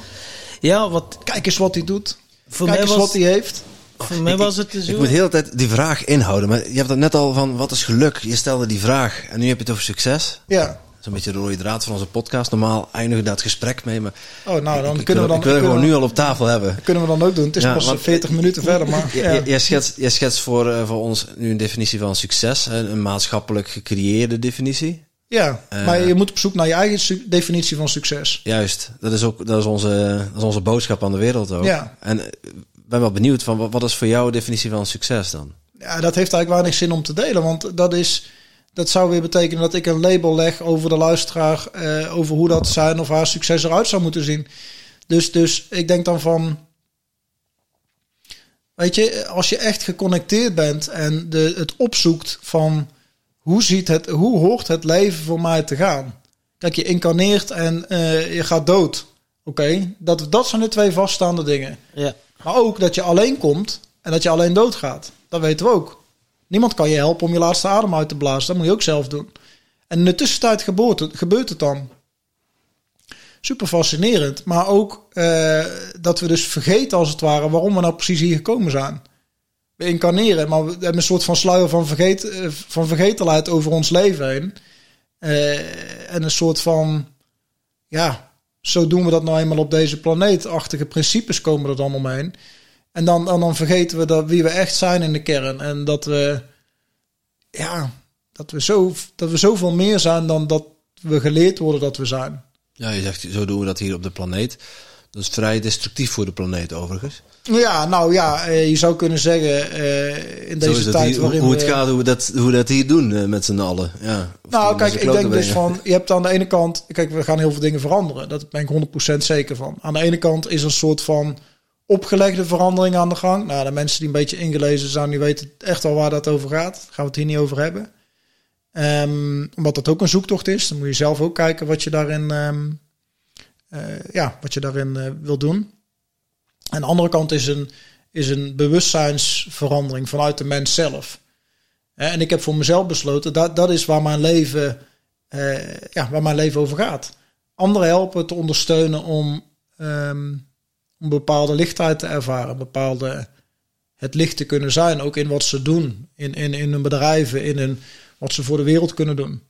Speaker 3: ja wat
Speaker 1: Kijk eens wat hij doet.
Speaker 3: voor
Speaker 1: Kijk
Speaker 3: mij
Speaker 1: eens
Speaker 3: was,
Speaker 1: wat hij heeft.
Speaker 3: voor mij was het dus
Speaker 2: Ik moet de hele tijd die vraag inhouden. Maar je hebt het net al van, wat is geluk? Je stelde die vraag. En nu heb je het over succes.
Speaker 1: Ja.
Speaker 2: Is een beetje de rode draad van onze podcast. Normaal eindigen we dat gesprek mee. Maar
Speaker 1: Oh, nou, dan
Speaker 2: ik,
Speaker 1: kunnen we dan.
Speaker 2: ik wil gewoon nu al op tafel hebben.
Speaker 1: Kunnen we dan ook doen. Het is
Speaker 2: Ja,
Speaker 1: pas
Speaker 2: want-
Speaker 1: 40 minuten verder, maar... Ja.
Speaker 2: j- Jij schetst, jij schetst voor, eh, voor ons nu een definitie van succes. Een, een maatschappelijk gecreëerde definitie.
Speaker 1: Ja,
Speaker 2: Eh.
Speaker 1: maar je moet op zoek naar je eigen definitie van succes.
Speaker 2: Juist. Dat is ook dat is onze, dat is onze boodschap aan de wereld ook.
Speaker 1: Ja.
Speaker 2: En eh, ik ben wel benieuwd van wat, wat is voor jou de definitie van succes dan?
Speaker 1: Ja, dat heeft eigenlijk weinig zin om te delen, want dat is... Dat zou weer betekenen dat ik een label leg over de luisteraar, eh, over hoe dat zijn of haar succes eruit zou moeten zien. Dus, dus ik denk dan van, weet je, als je echt geconnecteerd bent en de, het opzoekt van hoe ziet het, hoe hoort het leven voor mij te gaan? Kijk, je incarneert en eh, je gaat dood. Oké, dat, dat zijn de twee vaststaande dingen.
Speaker 3: Ja.
Speaker 1: Maar ook dat je alleen komt en dat je alleen doodgaat. Dat weten we ook. Niemand kan je helpen om je laatste adem uit te blazen. Dat moet je ook zelf doen. En in de tussentijd gebeurt het, gebeurt het dan. Super fascinerend. Maar ook eh, dat we dus vergeten als het ware waarom we nou precies hier gekomen zijn. We incarneren, maar we hebben een soort van sluier van, vergeet, eh, van vergetelheid over ons leven heen. Eh, en een soort van, ja, zo doen we dat nou eenmaal op deze planeet. Achtige principes komen er dan omheen. En dan, en dan vergeten we dat wie we echt zijn in de kern. En dat we, ja, dat we, zo, dat we zoveel meer zijn dan dat we geleerd worden dat we zijn.
Speaker 2: Ja, je zegt, zo doen we dat hier op de planeet. Dat is vrij destructief voor de planeet overigens.
Speaker 1: Ja, nou ja, eh, je zou kunnen zeggen eh, in deze tijd
Speaker 2: hier,
Speaker 1: waarin
Speaker 2: hoe
Speaker 1: we...
Speaker 2: het gaat, hoe we dat, hoe we dat hier doen eh, met z'n allen. Ja,
Speaker 1: Nou, kijk, ik denk dus van, je hebt aan de ene kant, kijk, we gaan heel veel dingen veranderen. Dat ben ik 100% zeker van. Aan de ene kant is er een soort van opgelegde verandering aan de gang. Nou, de mensen die een beetje ingelezen zijn, die weten echt wel waar dat over gaat. Daar gaan we het hier niet over hebben. Ehm, omdat dat ook een zoektocht is. Dan moet je zelf ook kijken wat je daarin, ehm, eh, ja, wat je daarin eh, wil doen. Aan de andere kant is een, is een bewustzijnsverandering vanuit de mens zelf. En ik heb voor mezelf besloten, dat, dat is waar mijn leven, eh, ja, waar mijn leven over gaat. Anderen helpen te ondersteunen om, ehm, om bepaalde lichtheid te ervaren, bepaalde het licht te kunnen zijn, ook in wat ze doen, in, in, in hun bedrijven, in hun, wat ze voor de wereld kunnen doen.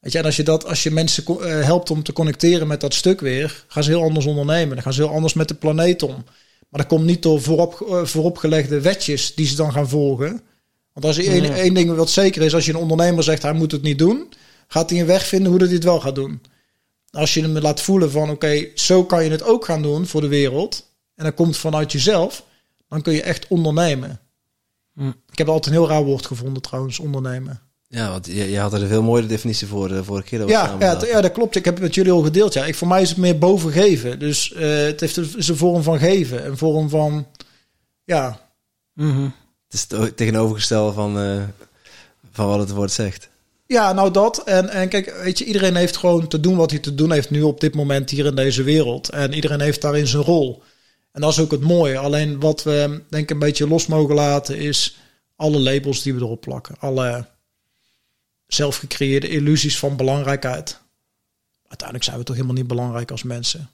Speaker 1: Weet je, en als je, dat, als je mensen eh, helpt om te connecteren met dat stuk weer, gaan ze heel anders ondernemen. Dan gaan ze heel anders met de planeet om. Maar dat komt niet door voorop, eh, vooropgelegde wetjes die ze dan gaan volgen. Want als er één ding wat zeker is, als je een ondernemer zegt hij moet het niet doen, gaat hij een weg vinden hoe dat hij het wel gaat doen. Als je hem laat voelen van oké, zo kan je het ook gaan doen voor de wereld. En dat komt vanuit jezelf, dan kun je echt ondernemen.
Speaker 3: Hm.
Speaker 1: Ik heb altijd een heel raar woord gevonden trouwens, ondernemen.
Speaker 2: Ja, want je, je had er een veel mooiere definitie voor de vorige keer.
Speaker 1: Ja, ja, ja, dat klopt. Ik heb het met jullie al gedeeld. Ja. Ik, voor mij is het meer boven geven. Dus eh, het heeft een, is een vorm van geven. Een vorm van, ja,
Speaker 3: Mhm.
Speaker 2: Het is het tegenovergestelde van, eh, van wat het woord zegt.
Speaker 1: Ja, nou dat. En, en kijk, weet je, iedereen heeft gewoon te doen wat hij te doen heeft nu op dit moment hier in deze wereld. En iedereen heeft daarin zijn rol. En dat is ook het mooie. Alleen wat we denk ik een beetje los mogen laten is alle labels die we erop plakken. Alle zelfgecreëerde illusies van belangrijkheid. Uiteindelijk zijn we toch helemaal niet belangrijk als mensen.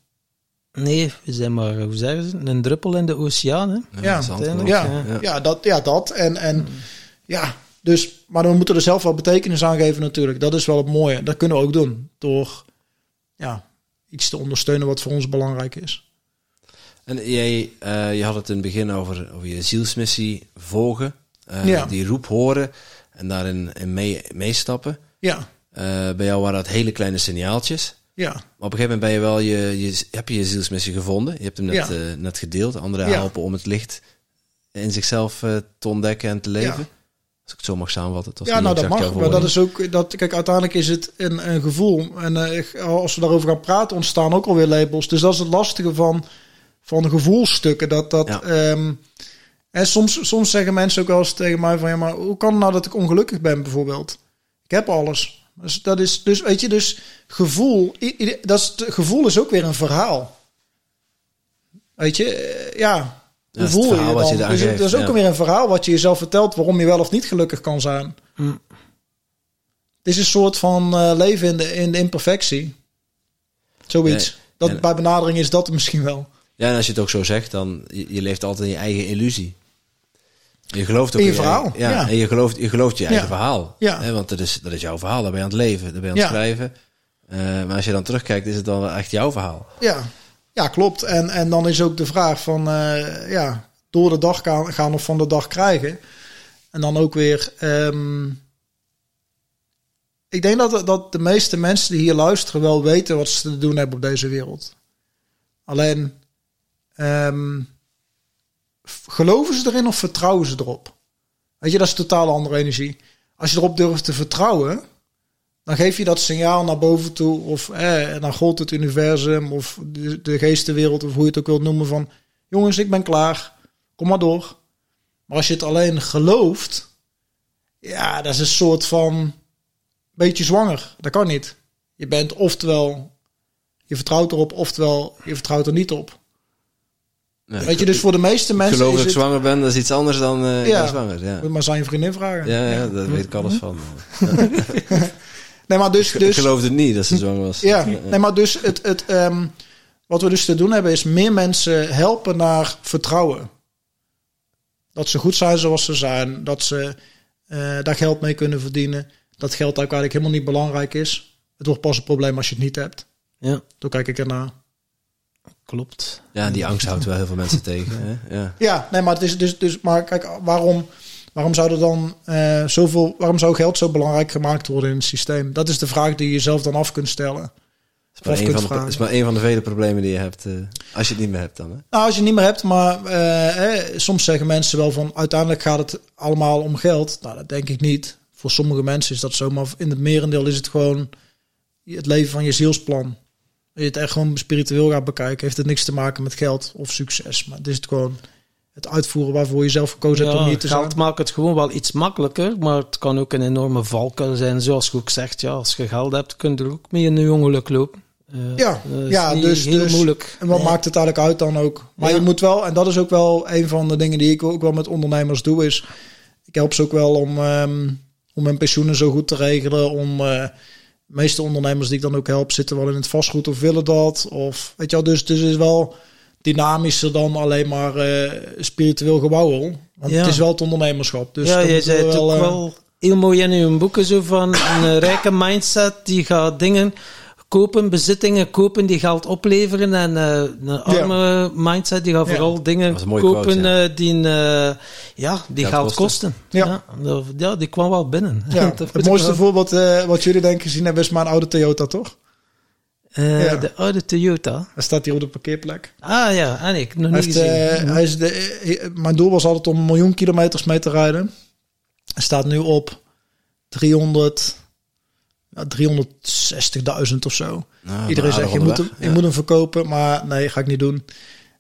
Speaker 3: Nee, we zijn maar, hoe zeggen ze, een druppel in de oceaan. Hè?
Speaker 1: Ja. Ja,
Speaker 3: ja.
Speaker 1: ja. dat, ja, dat. En, en ja, dus, maar we moeten er zelf wel betekenis aan geven natuurlijk. Dat is wel het mooie. Dat kunnen we ook doen. Door ja, iets te ondersteunen wat voor ons belangrijk is.
Speaker 2: En jij, eh, je had het in het begin over, over je zielsmissie volgen. eh,
Speaker 1: Ja.
Speaker 2: Die roep horen en daarin in mee, meestappen.
Speaker 1: Ja,
Speaker 2: Eh, bij jou waren dat hele kleine signaaltjes.
Speaker 1: ja,
Speaker 2: Maar op een gegeven moment ben je wel je, je, heb je je zielsmissie gevonden. Je hebt hem net,
Speaker 1: Ja.
Speaker 2: net gedeeld. Anderen helpen om het licht in zichzelf te ontdekken en te leven. Als ik het zo mag samenvatten. Het
Speaker 1: ja nou dat mag. Maar dat is ook, dat, kijk, uiteindelijk is het een, een gevoel. En eh, als we daarover gaan praten, ontstaan ook alweer labels. Dus dat is het lastige van, van gevoelstukken. Dat, dat,
Speaker 2: Ja.
Speaker 1: ehm, en soms, soms zeggen mensen ook wel eens tegen mij van... Ja, maar hoe kan het nou dat ik ongelukkig ben bijvoorbeeld? Ik heb alles. Dus dat is, dus weet je, dus gevoel... Dat is, gevoel is ook weer een verhaal. Weet je, eh, ja...
Speaker 2: Dat
Speaker 1: voel je dan?
Speaker 2: je
Speaker 1: dus dat is ook
Speaker 2: ja.
Speaker 1: weer een verhaal wat je jezelf vertelt... waarom je wel of niet gelukkig kan zijn.
Speaker 3: Mm.
Speaker 1: Het is een soort van eh, leven in de, in de imperfectie. Zoiets.
Speaker 2: Nee,
Speaker 1: dat,
Speaker 2: en-
Speaker 1: bij benadering is dat misschien wel.
Speaker 2: Ja, en als je het ook zo zegt, dan je, je leeft altijd in je eigen illusie. Je gelooft ook
Speaker 1: In je verhaal,
Speaker 2: ja,
Speaker 1: ja.
Speaker 2: en je gelooft, je gelooft je eigen
Speaker 1: Ja.
Speaker 2: verhaal.
Speaker 1: Ja.
Speaker 2: Hè, want dat is, dat is jouw verhaal, daar ben je aan het leven, daar ben je aan het
Speaker 1: Ja.
Speaker 2: schrijven. Eh, maar als je dan terugkijkt, is het dan wel echt jouw verhaal.
Speaker 1: Ja, ja klopt. En, en dan is ook de vraag van... eh, ja, door de dag gaan, of van de dag krijgen. En dan ook weer... ehm, ik denk dat, dat de meeste mensen die hier luisteren... wel weten wat ze te doen hebben op deze wereld. Alleen... ehm, geloven ze erin of vertrouwen ze erop? Weet je, dat is totaal andere energie. Als je erop durft te vertrouwen, dan geef je dat signaal naar boven toe, of eh, naar God, het universum, of de, de geestenwereld, of hoe je het ook wilt noemen, van jongens, ik ben klaar, kom maar door. Maar als je het alleen gelooft, ja, dat is een soort van beetje zwanger. Dat kan niet. Je bent oftewel, je vertrouwt erop, oftewel, je vertrouwt er niet op.
Speaker 2: Ja,
Speaker 1: Weet je, dus voor de meeste mensen
Speaker 2: geloof dat ik
Speaker 1: het...
Speaker 2: zwanger ben, dat is iets anders dan, eh,
Speaker 1: Ja.
Speaker 2: dan zwanger. Ja.
Speaker 1: Maar zijn vriendin vragen.
Speaker 2: Ja, ja, daar weet ik alles van.
Speaker 1: Nee, maar dus...
Speaker 2: Ik
Speaker 1: dus
Speaker 2: geloofde het niet dat ze zwanger was.
Speaker 1: Ja, nee, maar dus het, het, ehm, wat we dus te doen hebben is meer mensen helpen naar vertrouwen. Dat ze goed zijn zoals ze zijn. Dat ze eh, daar geld mee kunnen verdienen. Dat geld eigenlijk helemaal niet belangrijk is. Het wordt pas een probleem als je het niet hebt.
Speaker 3: Ja,
Speaker 1: Toen kijk ik ernaar.
Speaker 3: klopt.
Speaker 2: Ja, die angst houdt wel heel veel mensen tegen. Hè? Ja.
Speaker 1: Ja, nee, maar het is dus, dus maar kijk, waarom, waarom zou er dan eh, zoveel, waarom zou geld zo belangrijk gemaakt worden in het systeem? Dat is de vraag die je jezelf dan af kunt stellen.
Speaker 2: Dat is maar, een van de,
Speaker 1: vragen.
Speaker 2: is maar een van de vele problemen die je hebt. eh, als je het niet meer hebt dan. Hè?
Speaker 1: Nou, als je het niet meer hebt, maar eh, eh, soms zeggen mensen wel van uiteindelijk gaat het allemaal om geld. Nou, dat denk ik niet. Voor sommige mensen is dat zo, maar in het merendeel is het gewoon het leven van je zielsplan. Als je het echt gewoon spiritueel gaat bekijken, heeft het niks te maken met geld of succes. Maar het is het gewoon het uitvoeren waarvoor je zelf gekozen hebt om hier te
Speaker 3: geld
Speaker 1: zijn.
Speaker 3: maakt het gewoon wel iets makkelijker, maar het kan ook een enorme valkuil zijn. Zoals je ook zegt, ja, als je geld hebt, kun je er ook mee in een ongeluk lopen. Eh,
Speaker 1: Ja,
Speaker 3: is
Speaker 1: ja, dus-
Speaker 3: heel
Speaker 1: dus-
Speaker 3: moeilijk.
Speaker 1: En wat
Speaker 3: Nee.
Speaker 1: maakt het eigenlijk uit dan ook? Maar
Speaker 3: Ja.
Speaker 1: je moet wel, en dat is ook wel een van de dingen die ik ook wel met ondernemers doe, is ik help ze ook wel om, ehm, om hun pensioenen zo goed te regelen. Om eh, de meeste ondernemers die ik dan ook help, zitten wel in het vastgoed of willen dat. Of weet je wel, dus, dus het is wel dynamischer dan alleen maar eh, spiritueel gewauwel. Want
Speaker 3: Ja.
Speaker 1: het is wel het ondernemerschap. Dus
Speaker 3: ja, je zei
Speaker 1: we
Speaker 3: het ook
Speaker 1: eh,
Speaker 3: wel heel mooi in uw boeken zo van een eh, rijke mindset die gaat dingen kopen, bezittingen kopen die geld opleveren en eh, een arme mindset die gaat
Speaker 1: Ja.
Speaker 3: vooral dingen kopen
Speaker 2: quote, ja.
Speaker 3: die, ja, die
Speaker 2: Geld
Speaker 3: geld
Speaker 2: kosten.
Speaker 1: Ja.
Speaker 3: Ja. die kwam wel binnen.
Speaker 1: Het mooiste
Speaker 3: wel-
Speaker 1: voorbeeld eh, wat jullie denk ik gezien hebben is mijn oude Toyota, toch?
Speaker 3: Eh,
Speaker 1: Ja.
Speaker 3: De oude Toyota.
Speaker 1: Hij staat hier op de parkeerplek.
Speaker 3: Ah ja, en ik nog
Speaker 1: Hij
Speaker 3: niet
Speaker 1: heeft,
Speaker 3: gezien.
Speaker 1: eh, hij is de, eh, mijn doel was altijd om een miljoen kilometers mee te rijden. Hij staat nu op 300, ja, 360.000 of zo.
Speaker 2: Nou,
Speaker 1: Iedereen zegt, je moet, hem, je moet hem verkopen, maar nee, ga ik niet doen.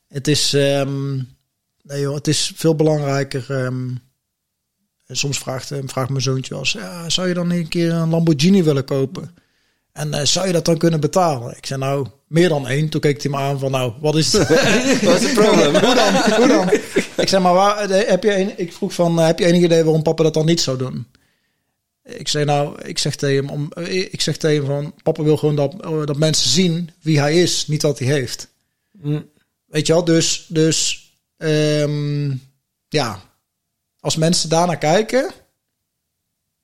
Speaker 1: Het is, ehm, nee joh, het is veel belangrijker. ehm, en soms vraagt, vraagt mijn zoontje wel eens, ja, zou je dan niet een keer een Lamborghini willen kopen? En eh, zou je dat dan kunnen betalen? Ik zei nou, meer dan één. Toen keek hij me aan van, nou, wat is het?
Speaker 2: Wat is het probleem?
Speaker 1: Hoe dan? Hoe dan? Ik zeg maar, waar, eh, heb je een, ik vroeg van, eh, heb je enig idee waarom papa dat dan niet zou doen? Ik zei nou, ik zeg tegen hem, om, ik zeg tegen hem van, papa wil gewoon dat, dat mensen zien wie hij is, niet wat hij heeft.
Speaker 3: Mm.
Speaker 1: Weet je wel, dus, dus ehm, ja, als mensen daarnaar kijken,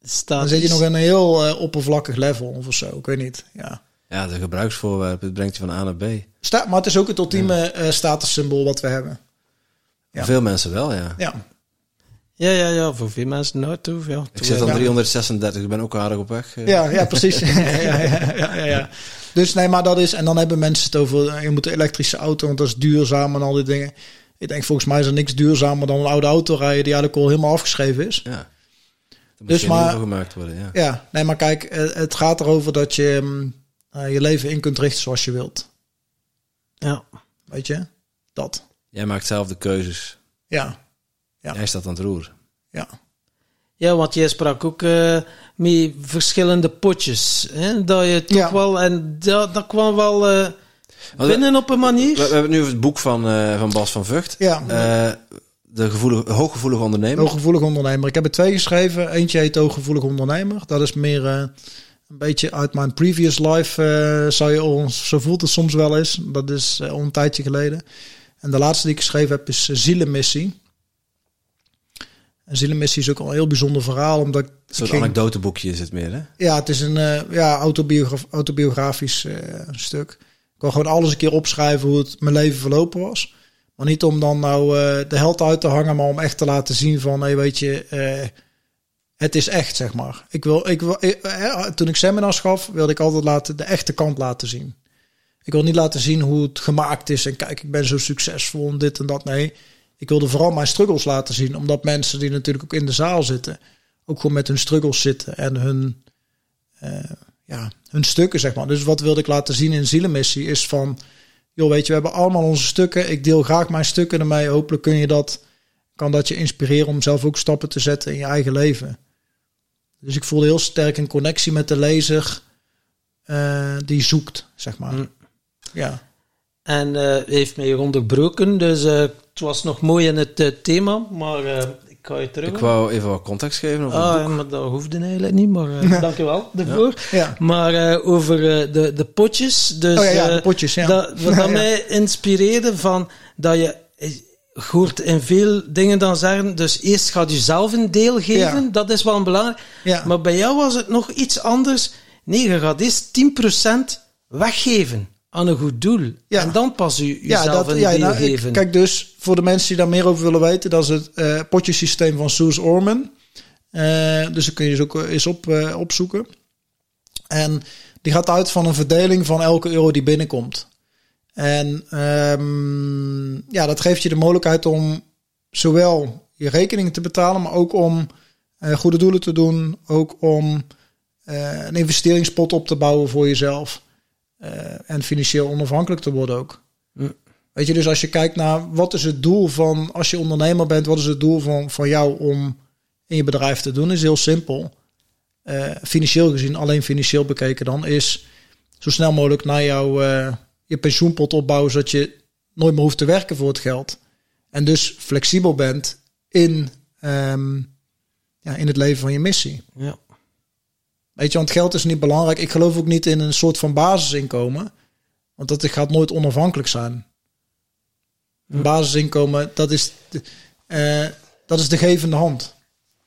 Speaker 3: Staat
Speaker 1: dan zit je nog in een heel eh, oppervlakkig level of zo, ik weet niet. Ja.
Speaker 2: Ja, de gebruiksvoorwerp, het brengt je van A naar B.
Speaker 1: Sta, maar het is ook het ultieme eh, statussymbool wat we hebben. Ja.
Speaker 2: Veel mensen wel, ja.
Speaker 1: Ja,
Speaker 3: Ja, ja, ja, voor veel mensen nooit toe. Ja,
Speaker 2: Ik zit aan
Speaker 1: Ja.
Speaker 2: 336, ik ben ook aardig op weg. eh.
Speaker 1: ja, ja precies. ja, ja, ja, ja, ja, ja. Dus nee, maar dat is, en dan hebben mensen het over, je moet een elektrische auto, want dat is duurzaam en al die dingen. Ik denk, volgens mij is er niks duurzamer dan een oude auto rijden die eigenlijk al helemaal afgeschreven is.
Speaker 2: Ja.
Speaker 1: Dus maar-
Speaker 2: gemaakt worden, ja.
Speaker 1: Ja, nee, maar kijk, eh, het gaat erover dat je mm, eh, je leven in kunt richten zoals je wilt.
Speaker 3: Ja.
Speaker 1: Weet je? Dat.
Speaker 2: Jij maakt zelf de keuzes.
Speaker 1: Ja, Ja.
Speaker 2: Jij staat aan het roer.
Speaker 1: ja.
Speaker 3: Ja, want jij sprak ook eh met verschillende potjes. Hè? Dat je toch
Speaker 1: Ja.
Speaker 3: wel... En dat, dat kwam wel eh, binnen op een manier.
Speaker 2: we hebben nu het boek van, eh, van Bas van Vught.
Speaker 1: Ja,
Speaker 2: Eh, de gevoelige, hooggevoelige ondernemer.
Speaker 1: hooggevoelig ondernemer. Ik heb er twee geschreven. Eentje heet Hooggevoelig ondernemer. Dat is meer eh, een beetje uit mijn previous life, eh, zou je ons, zo voelt het soms wel eens. Dat is eh, al een tijdje geleden. En de laatste die ik geschreven heb is Zielenmissie. En Zielenmissie is ook al een heel bijzonder verhaal, omdat
Speaker 2: Een soort
Speaker 1: ging-
Speaker 2: anekdoteboekje is het meer, hè?
Speaker 1: Ja, het is een ja, autobiograf, autobiografisch eh, stuk. Ik wil gewoon alles een keer opschrijven hoe het mijn leven verlopen was. Maar niet om dan nou eh, de held uit te hangen, maar om echt te laten zien van, hey, weet je, eh, het is echt, zeg maar. Ik wil, ik wil, eh, toen ik seminars gaf, wilde ik altijd laten, de echte kant laten zien. Ik wil niet laten zien hoe het gemaakt is en kijk, ik ben zo succesvol en dit en dat. Nee, ik wilde vooral mijn struggles laten zien, omdat mensen die natuurlijk ook in de zaal zitten, ook gewoon met hun struggles zitten en hun, ja, hun stukken, zeg maar. Dus wat wilde ik laten zien in Zielenmissie is van, joh, weet je, we hebben allemaal onze stukken. Ik deel graag mijn stukken ermee. Hopelijk kun je dat, kan dat je inspireren om zelf ook stappen te zetten in je eigen leven. Dus ik voelde heel sterk een connectie met de lezer eh, die zoekt, zeg maar.
Speaker 3: Mm.
Speaker 1: Ja.
Speaker 3: En eh, heeft mij onderbroken, dus eh, het was nog mooi in het thema, maar ga je terug.
Speaker 2: Ik wou even wat context geven over het
Speaker 3: Ah, maar dat hoefde eigenlijk niet, maar eh, dankjewel daarvoor.
Speaker 1: Ja.
Speaker 3: Maar eh, over eh, de, de potjes, dus
Speaker 1: Oh ja, ja, de
Speaker 3: eh,
Speaker 1: potjes, ja.
Speaker 3: dat, wat
Speaker 1: Ja,
Speaker 3: dat
Speaker 1: ja.
Speaker 3: mij inspireerde van dat je hoort in veel dingen dan zeggen, dus eerst gaat je zelf een deel geven,
Speaker 1: Ja.
Speaker 3: dat is wel belangrijk.
Speaker 1: Ja.
Speaker 3: Maar bij jou was het nog iets anders. Nee, je gaat eerst 10% weggeven aan een goed doel.
Speaker 1: Ja.
Speaker 3: En dan pas
Speaker 1: Ja,
Speaker 3: jezelf
Speaker 1: dat,
Speaker 3: een
Speaker 1: ja, nou,
Speaker 3: geven.
Speaker 1: kijk dus, voor de mensen die daar meer over willen weten, dat is het eh potjesysteem van Suze Orman. Eh, dus dat kun je dus ook eens op, eh, opzoeken. En die gaat uit van een verdeling van elke euro die binnenkomt. En ehm, ja, dat geeft je de mogelijkheid om zowel je rekeningen te betalen, maar ook om eh, goede doelen te doen. Ook om eh, een investeringspot op te bouwen voor jezelf. Eh, en financieel onafhankelijk te worden ook. Weet je, dus als je kijkt naar wat is het doel van, als je ondernemer bent, wat is het doel van, van jou om in je bedrijf te doen, is heel simpel. Eh, financieel gezien, alleen financieel bekeken dan, is zo snel mogelijk naar jouw eh, je pensioenpot opbouwen, zodat je nooit meer hoeft te werken voor het geld. En dus flexibel bent in, ehm, ja, in het leven van je missie.
Speaker 3: ja.
Speaker 1: Weet je, want geld is niet belangrijk. Ik geloof ook niet in een soort van basisinkomen. Want dat gaat nooit onafhankelijk zijn. Een basisinkomen, dat is, de, eh, dat is de gevende hand.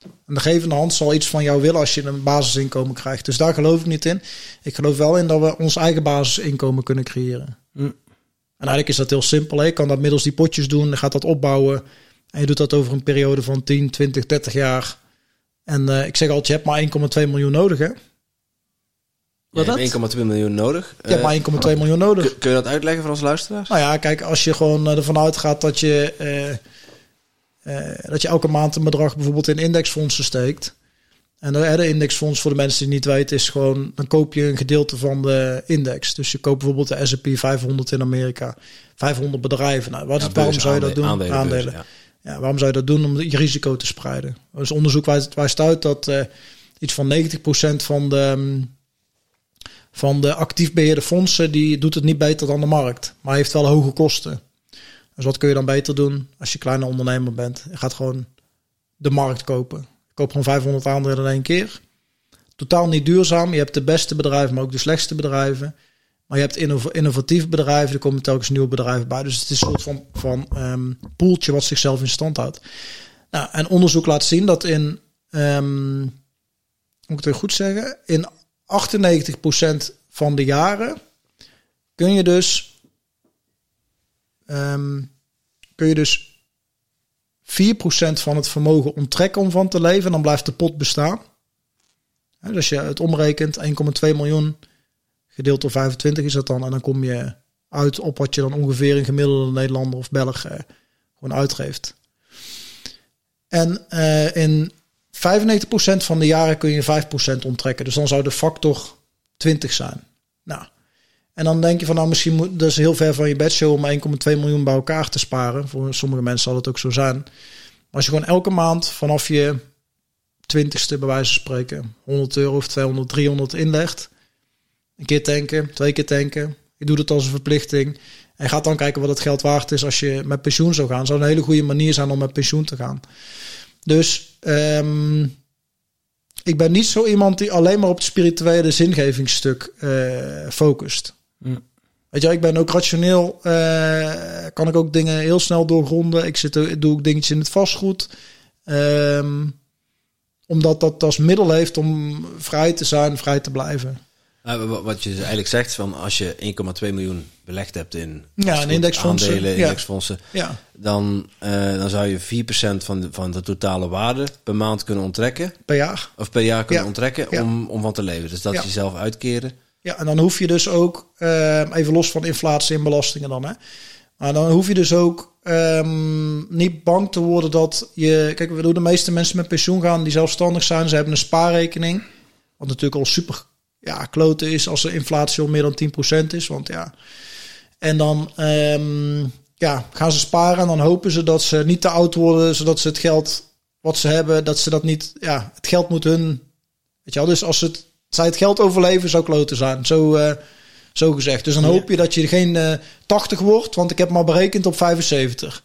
Speaker 1: En de gevende hand zal iets van jou willen als je een basisinkomen krijgt. Dus daar geloof ik niet in. Ik geloof wel in dat we ons eigen basisinkomen kunnen creëren.
Speaker 3: Hm.
Speaker 1: En eigenlijk is dat heel simpel. Hè? Je kan dat middels die potjes doen. Gaat dat opbouwen. En je doet dat over een periode van 10, 20, 30 jaar. En eh, ik zeg altijd, je hebt maar 1,2 miljoen nodig. Hè?
Speaker 3: Wat
Speaker 2: Je
Speaker 3: dat?
Speaker 2: hebt 1,2 miljoen nodig.
Speaker 1: Je hebt
Speaker 2: Eh,
Speaker 1: maar 1,2 miljoen nodig.
Speaker 2: kun, kun je dat uitleggen voor onze luisteraars?
Speaker 1: Nou ja, kijk, als je gewoon eh, ervan uitgaat dat je, eh, eh, dat je elke maand een bedrag bijvoorbeeld in indexfondsen steekt. En de, de indexfonds, voor de mensen die het niet weten, is gewoon... dan koop je een gedeelte van de index. Dus je koopt bijvoorbeeld de S&P 500 in Amerika. 500 bedrijven. Nou, wat,
Speaker 2: Ja,
Speaker 1: waarom
Speaker 2: beurs,
Speaker 1: zou je dat doen?
Speaker 2: aandelen,
Speaker 1: Aandelen.
Speaker 2: beurs, ja.
Speaker 1: Ja, waarom zou je dat doen? Om je risico te spreiden. Er is onderzoek wijst, uit dat eh, iets van 90% van de, mm, van de actief beheerde fondsen... die doet het niet beter dan de markt. Maar heeft wel hoge kosten. Dus wat kun je dan beter doen als je kleine ondernemer bent? Je gaat gewoon de markt kopen. Je koopt gewoon 500 aandelen in één keer. Totaal niet duurzaam. Je hebt de beste bedrijven, maar ook de slechtste bedrijven. Maar je hebt innov- innovatieve bedrijven, er komen telkens nieuwe bedrijven bij. Dus het is een soort van, van ehm, poeltje wat zichzelf in stand houdt. Nou, en onderzoek laat zien dat in, ehm, moet ik het goed zeggen, in 98% van de jaren kun je dus, ehm, kun je dus 4% van het vermogen onttrekken om van te leven. En dan blijft de pot bestaan. Dus als je het omrekent, 1,2 miljoen gedeeld door 25 is dat dan. En dan kom je uit op wat je dan ongeveer een gemiddelde Nederlander of Belg eh, gewoon uitgeeft. En eh, in 95% van de jaren kun je 5% onttrekken. Dus dan zou de factor 20 zijn. Nou, en dan denk je van nou misschien moet dat is heel ver van je bedshow om 1,2 miljoen bij elkaar te sparen. Voor sommige mensen zal het ook zo zijn. Als je gewoon elke maand vanaf je 20ste bij wijze van spreken 100 euro of 200, 300 inlegt. Een keer tanken, twee keer tanken. Je doet het als een verplichting. En gaat dan kijken wat het geld waard is als je met pensioen zou gaan. Zou een hele goede manier zijn om met pensioen te gaan. Dus ehm, ik ben niet zo iemand die alleen maar op het spirituele zingevingsstuk eh focust.
Speaker 3: Mm.
Speaker 1: Weet je, ik ben ook rationeel. eh, kan ik ook dingen heel snel doorgronden. Ik zit, doe ook dingetjes in het vastgoed. Ehm, omdat dat als middel heeft om vrij te zijn, vrij te blijven.
Speaker 2: Uh, wa- wat je eigenlijk zegt, van als je 1,2 miljoen belegd hebt in
Speaker 1: Ja, in indexfondsen,
Speaker 2: aandelen,
Speaker 1: ja.
Speaker 2: indexfondsen,
Speaker 1: Ja,
Speaker 2: dan, eh, dan zou je 4% van de, van de totale waarde per maand kunnen onttrekken.
Speaker 1: per jaar.
Speaker 2: Of per jaar kunnen
Speaker 1: Ja.
Speaker 2: onttrekken om, om van te leven. Dus dat
Speaker 1: Ja.
Speaker 2: jezelf uitkeren.
Speaker 1: Ja, en dan hoef je dus ook, ehm, even los van inflatie en belastingen dan, hè. Maar dan hoef je dus ook ehm, niet bang te worden dat je... Kijk, we doen de meeste mensen met pensioen gaan die zelfstandig zijn. Ze hebben een spaarrekening. Wat natuurlijk al super ja, kloten is als de inflatie al meer dan 10% is. Want ja... En dan ehm, ja, gaan ze sparen en dan hopen ze dat ze niet te oud worden... zodat ze het geld wat ze hebben, dat ze dat niet... Ja, het geld moet hun... Weet je wel, dus als het, zij het geld overleven, zou kloten zijn. Zo, eh, zo gezegd. Dus dan hoop je dat je geen eh 80 wordt, want ik heb maar berekend op 75.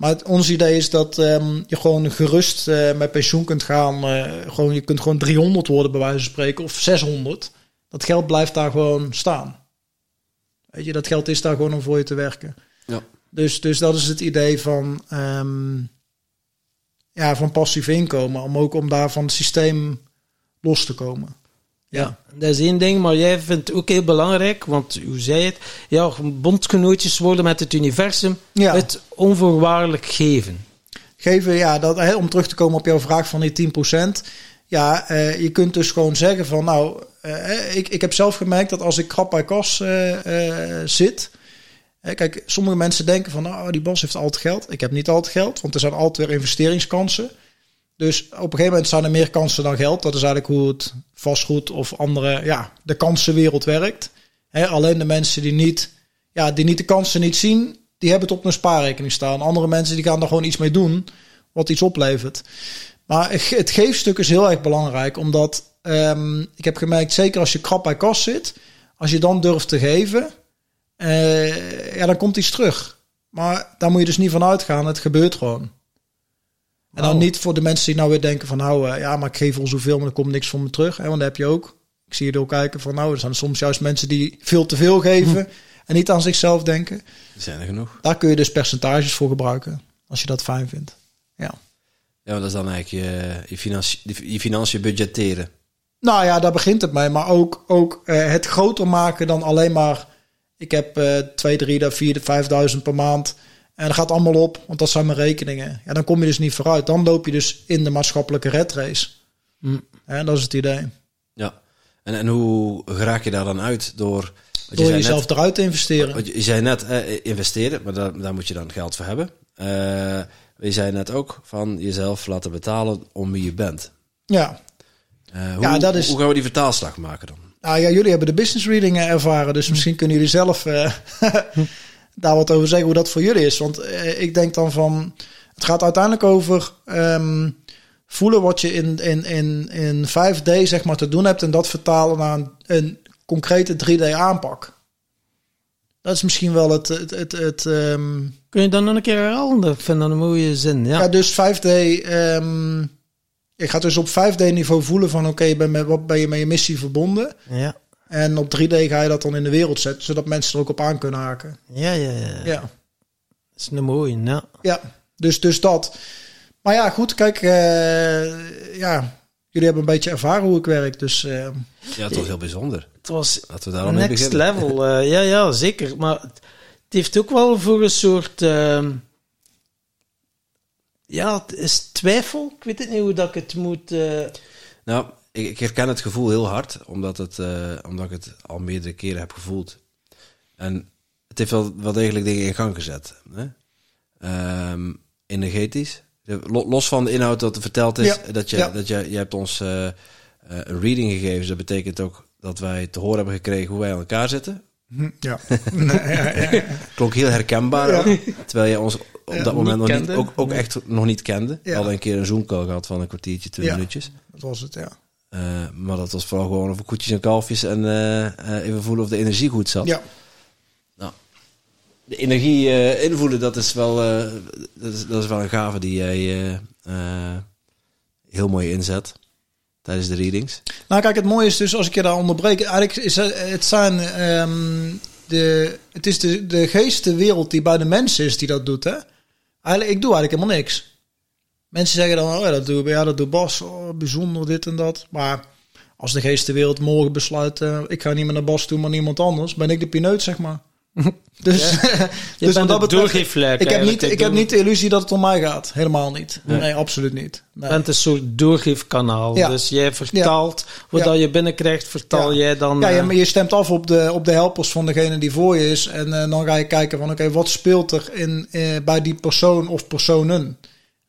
Speaker 1: Maar het, ons idee is dat ehm, je gewoon gerust eh, met pensioen kunt gaan. eh, gewoon, je kunt gewoon 300 worden, bij wijze van spreken, of 600. Dat geld blijft daar gewoon staan. Weet je, dat geld is daar gewoon om voor je te werken.
Speaker 2: Ja.
Speaker 1: Dus, dus dat is het idee van, ehm, ja, van passief inkomen. Om ook om daar van het systeem los te komen. Ja.
Speaker 3: Dat is één ding, maar jij vindt het ook heel belangrijk, want u zei het, ja, bondgenootjes worden met het universum,
Speaker 1: Ja.
Speaker 3: het onvoorwaardelijk geven.
Speaker 1: geven, ja, dat, hè, om terug te komen op jouw vraag van die 10%. Ja, eh, je kunt dus gewoon zeggen van, nou, eh, ik, ik heb zelf gemerkt dat als ik krap bij kas eh, zit. kijk, sommige mensen denken van, nou, die Bas heeft altijd geld. Ik heb niet altijd geld, want er zijn altijd weer investeringskansen. Dus op een gegeven moment zijn er meer kansen dan geld. Dat is eigenlijk hoe het vastgoed of andere, ja, de kansenwereld werkt. Alleen de mensen die niet, ja, die niet de kansen niet zien, die hebben het op hun spaarrekening staan. Andere mensen die gaan daar gewoon iets mee doen, wat iets oplevert. Maar het geefstuk is heel erg belangrijk, omdat ehm, ik heb gemerkt, zeker als je krap bij kas zit, als je dan durft te geven, eh, ja, dan komt iets terug. Maar daar moet je dus niet van uitgaan, het gebeurt gewoon. En dan
Speaker 3: Wauw.
Speaker 1: niet voor de mensen die nou weer denken van nou eh, ja, maar ik geef al zoveel, maar er komt niks voor me terug. Hè, want dan heb je ook. Ik zie je er ook kijken van nou, er zijn soms juist mensen die veel te veel geven en niet aan zichzelf denken.
Speaker 2: Er zijn er genoeg.
Speaker 1: Daar kun je dus percentages voor gebruiken als je dat fijn vindt. Ja.
Speaker 2: Ja, dat is dan eigenlijk je, je, financi- je financiën budgetteren.
Speaker 1: Nou ja, daar begint het mee. Maar ook, ook eh, het groter maken dan alleen maar... Ik heb eh 2, 3, 4, 5.000 per maand. En dat gaat allemaal op, want dat zijn mijn rekeningen. Ja, dan kom je dus niet vooruit. Dan loop je dus in de maatschappelijke red race.
Speaker 3: Hm.
Speaker 1: Ja, dat is het idee.
Speaker 2: Ja. En, en hoe raak je daar dan uit? Door, je
Speaker 1: Door jezelf
Speaker 2: net,
Speaker 1: eruit te investeren.
Speaker 2: want je je zei net eh, investeren, maar daar, daar moet je dan geld voor hebben. Eh je zei net ook van jezelf laten betalen om wie je bent.
Speaker 1: Ja,
Speaker 2: Eh, hoe,
Speaker 1: Ja, dat is-
Speaker 2: hoe gaan we die vertaalslag maken dan?
Speaker 1: Nou ja, jullie hebben de business readingen ervaren, dus misschien kunnen jullie zelf eh, daar wat over zeggen hoe dat voor jullie is. Want eh, ik denk dan van, het gaat uiteindelijk over ehm, voelen wat je in, in, in, in 5D zeg maar te doen hebt en dat vertalen naar een, een concrete 3D aanpak. Dat is misschien wel het, het, het, het ehm,
Speaker 3: Kun je dan nog een keer herhalen? Ik vind dat een mooie zin. Ja.
Speaker 1: ja. dus 5D. ehm je gaat dus op 5D niveau voelen van oké, je bent met wat ben je met je missie verbonden.
Speaker 3: Ja.
Speaker 1: En op 3D ga je dat dan in de wereld zetten, zodat mensen er ook op aan kunnen haken.
Speaker 3: Ja, ja, ja.
Speaker 1: Ja,
Speaker 3: Dat is een mooie, ja.
Speaker 1: ja. Dus, dus dat. Maar ja, goed, kijk, eh, ja, jullie hebben een beetje ervaren hoe ik werk, dus eh,
Speaker 2: Ja, toch heel bijzonder.
Speaker 3: Het was
Speaker 2: Laten we daarom mee
Speaker 3: next
Speaker 2: beginnen.
Speaker 3: level. eh, ja, ja, zeker. Maar het het heeft ook wel voor een soort... ehm, ja, het is twijfel. Ik weet het niet hoe dat ik het moet... eh,
Speaker 2: Nou, ik, ik herken het gevoel heel hard, omdat, het, eh, omdat ik het al meerdere keren heb gevoeld. En het heeft wel, wel degelijk dingen in gang gezet. Hè? Ehm, energetisch. Lo- Los van de inhoud dat er verteld is,
Speaker 1: Ja,
Speaker 2: dat, je,
Speaker 1: ja.
Speaker 2: dat je, je hebt ons eh, eh, een reading gegeven. Dus dat betekent ook dat wij te horen hebben gekregen hoe wij aan elkaar zitten.
Speaker 1: hm, ja. Nee, ja, ja, ja.
Speaker 2: Klonk heel herkenbaar, terwijl je ons op
Speaker 1: Ja,
Speaker 2: dat moment
Speaker 3: niet
Speaker 2: nog niet, ook, echt nog niet kende. We hadden een keer een Zoom-call gehad van een kwartiertje, twintig
Speaker 1: Ja.
Speaker 2: minuutjes.
Speaker 1: Dat was het, ja.
Speaker 2: Eh, maar dat was vooral gewoon over koetjes en kalfjes en eh, eh, even voelen of de energie goed zat.
Speaker 1: Ja,
Speaker 2: Nou, de energie invoelen, dat is, wel, dat, is, dat is wel een gave die jij heel mooi inzet tijdens de readings.
Speaker 1: Nou, kijk, het mooie is dus als ik je daar onderbreek. Eigenlijk is het, zijn. ehm, de, het is de, de geestenwereld die bij de mensen is die dat doet. Hè? Eigenlijk, ik doe eigenlijk helemaal niks. Mensen zeggen dan, oh ja, dat doe, ja, dat doet Bas. Oh, bijzonder dit en dat. Maar als de geestenwereld morgen besluit, eh, ik ga niet meer naar Bas toe, maar niemand anders, ben ik de pineut, zeg maar. Dus,
Speaker 3: Je
Speaker 1: dus wat
Speaker 3: het doorgeefluik
Speaker 1: ik heb, niet, ik heb
Speaker 3: doe-
Speaker 1: niet de illusie dat het om mij gaat. Helemaal niet. Nee, absoluut niet.
Speaker 3: Je
Speaker 1: Nee.
Speaker 3: bent een soort doorgeefkanaal.
Speaker 1: Ja.
Speaker 3: Dus jij vertaalt wat
Speaker 1: Ja.
Speaker 3: dat je binnenkrijgt, vertaal
Speaker 1: Ja.
Speaker 3: jij dan...
Speaker 1: Ja, je,
Speaker 3: eh,
Speaker 1: maar je stemt af op de, op de helpers van degene die voor je is. En eh, dan ga je kijken van oké, wat speelt er in, bij die persoon of personen?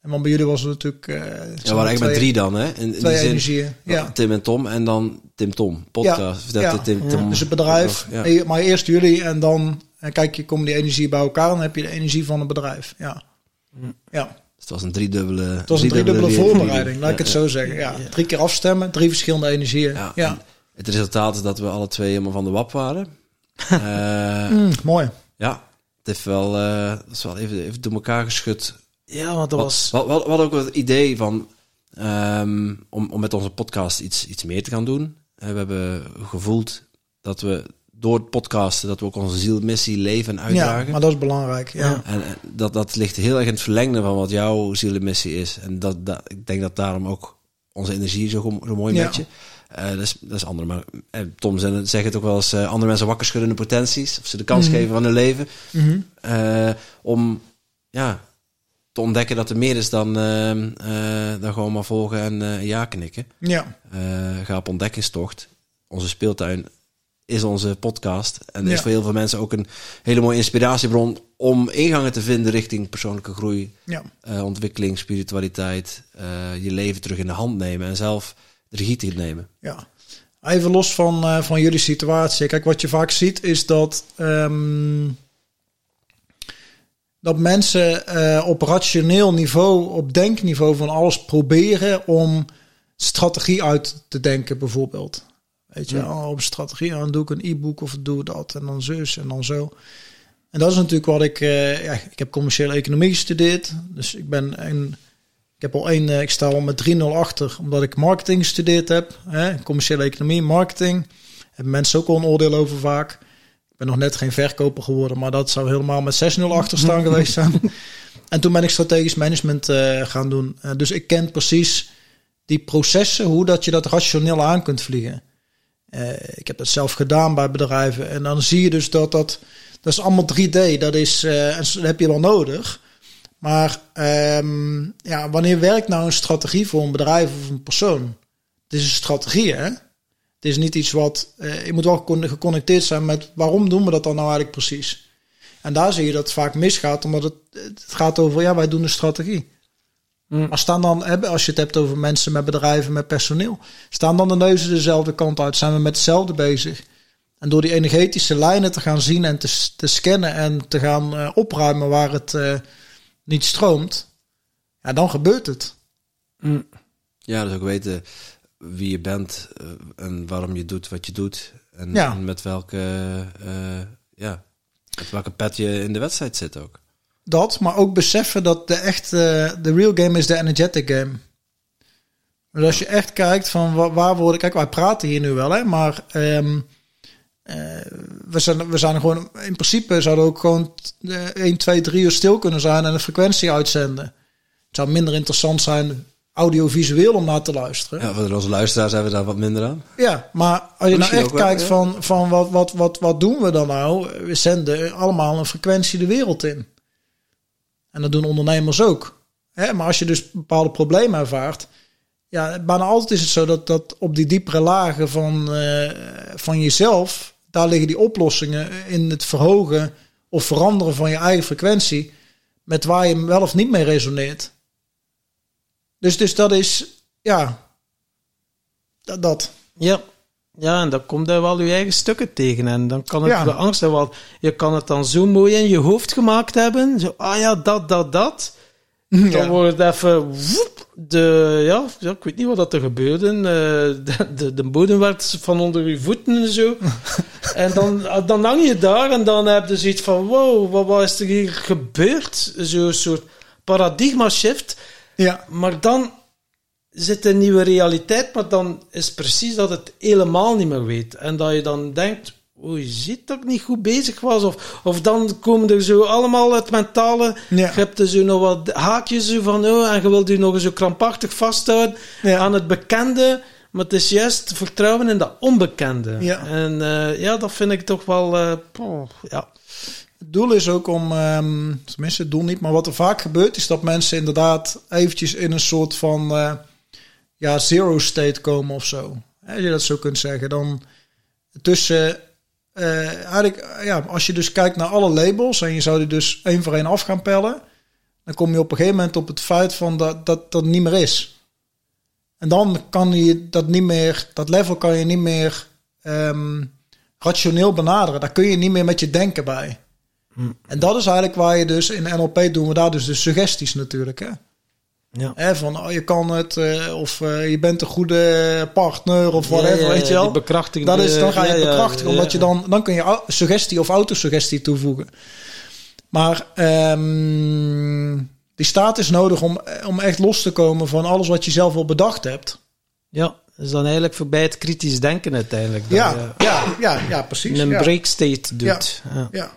Speaker 1: En want bij jullie was het natuurlijk... eh,
Speaker 2: Ja, waren eigenlijk met drie dan, hè? In, in
Speaker 1: Twee
Speaker 2: die zin,
Speaker 1: energieën. Ja.
Speaker 2: Tim en Tom en dan Tim Tom. Podcast.
Speaker 1: Ja, ja.
Speaker 2: Tim,
Speaker 1: Dus het bedrijf,
Speaker 2: Ja.
Speaker 1: eh, maar eerst jullie en dan en kijk je, komen die energie bij elkaar. Dan heb je de energie van het bedrijf. Ja, ja.
Speaker 2: Dus het was een driedubbele
Speaker 1: het was een driedubbele voorbereiding, laat ik
Speaker 2: Ja,
Speaker 1: het zo zeggen. Ja. Drie keer afstemmen, drie verschillende energieën.
Speaker 2: Ja,
Speaker 1: Ja,
Speaker 2: en Het resultaat is dat we alle twee helemaal van de wap waren. Eh,
Speaker 1: Mm, mooi.
Speaker 2: ja, het heeft wel, eh, dat is wel even, even door elkaar geschud.
Speaker 3: Ja, want dat was...
Speaker 2: We, we, we hadden ook wel het idee van ehm, om, om met onze podcast iets, iets meer te gaan doen. Eh, we hebben gevoeld dat we door het podcasten dat we ook onze zielmissie leven en
Speaker 1: Ja,
Speaker 2: uitdragen.
Speaker 1: maar dat is belangrijk. Ja.
Speaker 2: En, en dat, dat ligt heel erg in het verlengde van wat jouw zielenmissie is. En dat, dat, ik denk dat daarom ook onze energie zo, zo mooi
Speaker 1: Ja.
Speaker 2: met je. Eh, dat, is, dat is andere. Maar eh, Tom zegt het ook wel eens: eh, andere mensen wakker schudden de potenties. Of ze de kans
Speaker 1: Mhm.
Speaker 2: geven van hun leven.
Speaker 1: Mhm.
Speaker 2: eh, om ja, te ontdekken dat er meer is dan, ehm, eh, dan gewoon maar volgen en eh, ja knikken.
Speaker 1: ja.
Speaker 2: Eh, ga op ontdekkingstocht. Onze speeltuin is onze podcast. En is voor heel veel mensen ook een hele mooie inspiratiebron om ingangen te vinden richting persoonlijke groei,
Speaker 1: ja.
Speaker 2: ontwikkeling, spiritualiteit, je leven terug in de hand nemen en zelf de regie te nemen.
Speaker 1: Ja. Even los van, van jullie situatie. Kijk, wat je vaak ziet is dat, ehm, dat mensen eh, op rationeel niveau, op denkniveau van alles proberen om strategie uit te denken, bijvoorbeeld. Weet je, oh, op strategie, dan doe ik een e-book of doe dat en dan zus en dan zo. En dat is natuurlijk wat ik, eh, ja, ik heb commerciële economie gestudeerd, dus ik ben een ik heb al één, eh, ik sta al met 3-0 achter, omdat ik marketing gestudeerd heb. Hè, commerciële economie, marketing. Hebben mensen ook al een oordeel over vaak. Ben nog net geen verkoper geworden, maar dat zou helemaal met 6-0 achter staan geweest zijn. En toen ben ik strategisch management eh, gaan doen. Eh, dus ik ken precies die processen, hoe dat je dat rationeel aan kunt vliegen. Eh, ik heb dat zelf gedaan bij bedrijven. En dan zie je dus dat dat, dat is allemaal 3D. Dat is, en dat heb je wel nodig. Maar ehm, ja, wanneer werkt nou een strategie voor een bedrijf of een persoon? Het is een strategie, hè? Het is niet iets wat... eh, je moet wel con- geconnecteerd zijn met waarom doen we dat dan nou eigenlijk precies? En daar zie je dat het vaak misgaat, omdat het, het gaat over, ja, wij doen een strategie.
Speaker 3: Mm.
Speaker 1: Maar staan dan, als je het hebt over mensen met bedrijven, met personeel, staan dan de neuzen dezelfde kant uit? Zijn we met hetzelfde bezig? En door die energetische lijnen te gaan zien en te, te scannen en te gaan eh, opruimen waar het eh, niet stroomt, ja, dan gebeurt het.
Speaker 3: Mm.
Speaker 2: Ja, dus ook weten wie je bent eh, en waarom je doet wat je doet. En,
Speaker 1: Ja.
Speaker 2: en met welke, eh, ja, met welke pet je in de wedstrijd zit ook.
Speaker 1: Dat, maar ook beseffen dat de echte, de real game is de energetic game. Dus als je echt kijkt van waar, waar worden, kijk, wij praten hier nu wel, hè, maar ehm, eh, we, zijn, we zijn gewoon, in principe zouden we ook gewoon eh, 1, 2, 3 uur stil kunnen zijn en een frequentie uitzenden. Het zou minder interessant zijn audiovisueel om naar te luisteren.
Speaker 2: Ja, voor onze luisteraars hebben we daar wat minder aan.
Speaker 1: Ja, maar als je nou echt
Speaker 2: wel,
Speaker 1: kijkt
Speaker 2: ja.
Speaker 1: van, van wat, wat, wat, wat doen we dan nou? We zenden allemaal een frequentie de wereld in. En dat doen ondernemers ook. Hè, maar als je dus bepaalde problemen ervaart, ja, bijna altijd is het zo dat, dat op die diepere lagen van, eh, van jezelf, daar liggen die oplossingen in het verhogen of veranderen van je eigen frequentie, met waar je wel of niet mee resoneert. Dus, dus dat is, ja, dat. dat.
Speaker 3: Ja. Ja, en dan komt daar wel je eigen stukken tegen. En dan kan het
Speaker 1: Ja.
Speaker 3: beangsten, want je kan het dan zo mooi in je hoofd gemaakt hebben. Zo, ah ja, dat, dat, dat. Dan
Speaker 1: Ja.
Speaker 3: wordt het even... woep, de, ja, ik weet niet wat dat er gebeurde. Eh, de, de, de bodem werd van onder je voeten en zo. en dan, dan hang je daar en dan heb je zoiets van... Wow, wat, wat is er hier gebeurd? Zo'n soort paradigma shift.
Speaker 1: Ja.
Speaker 3: Maar dan zit een nieuwe realiteit, maar dan is precies dat het helemaal niet meer weet. En dat je dan denkt, oh, je ziet dat ik niet goed bezig was. Of, of dan komen er zo allemaal het mentale...
Speaker 1: Ja.
Speaker 3: Je hebt er zo nog wat haakjes van, oh, en je wilt je nog zo krampachtig vasthouden
Speaker 1: Ja.
Speaker 3: aan het bekende. Maar het is juist vertrouwen in dat onbekende.
Speaker 1: Ja.
Speaker 3: En eh, ja, dat vind ik toch wel... poh, ja.
Speaker 1: Het doel is ook om, ehm, tenminste het doel niet, maar wat er vaak gebeurt is dat mensen inderdaad eventjes in een soort van eh, ja, zero state komen of zo. Als je dat zo kunt zeggen. Dan tussen, eh, eigenlijk, eh, ja, als je dus kijkt naar alle labels en je zou die dus één voor één af gaan pellen, dan kom je op een gegeven moment op het feit van dat dat, dat niet meer is. En dan kan je dat niet meer, dat level kan je niet meer ehm, rationeel benaderen. Daar kun je niet meer met je denken bij. En dat is eigenlijk waar je dus in NLP doen we daar dus de suggesties natuurlijk. Hè?
Speaker 3: Ja.
Speaker 1: Hè, van oh, je kan het, eh, of eh, je bent een goede partner, of whatever,
Speaker 3: Ja, ja,
Speaker 1: weet je wel.
Speaker 3: die bekrachtigende-
Speaker 1: Dat is, dan ga je bekrachtigen, omdat je dan, dan kun je suggestie of autosuggestie toevoegen. Maar ehm, die staat is nodig om, om echt los te komen van alles wat je zelf al bedacht hebt.
Speaker 3: Ja, is dan eigenlijk voorbij het kritisch denken uiteindelijk. Dat
Speaker 1: Ja,
Speaker 3: je
Speaker 1: ja, ja, ja, precies.
Speaker 3: een break state doet. Ja.
Speaker 1: Ja.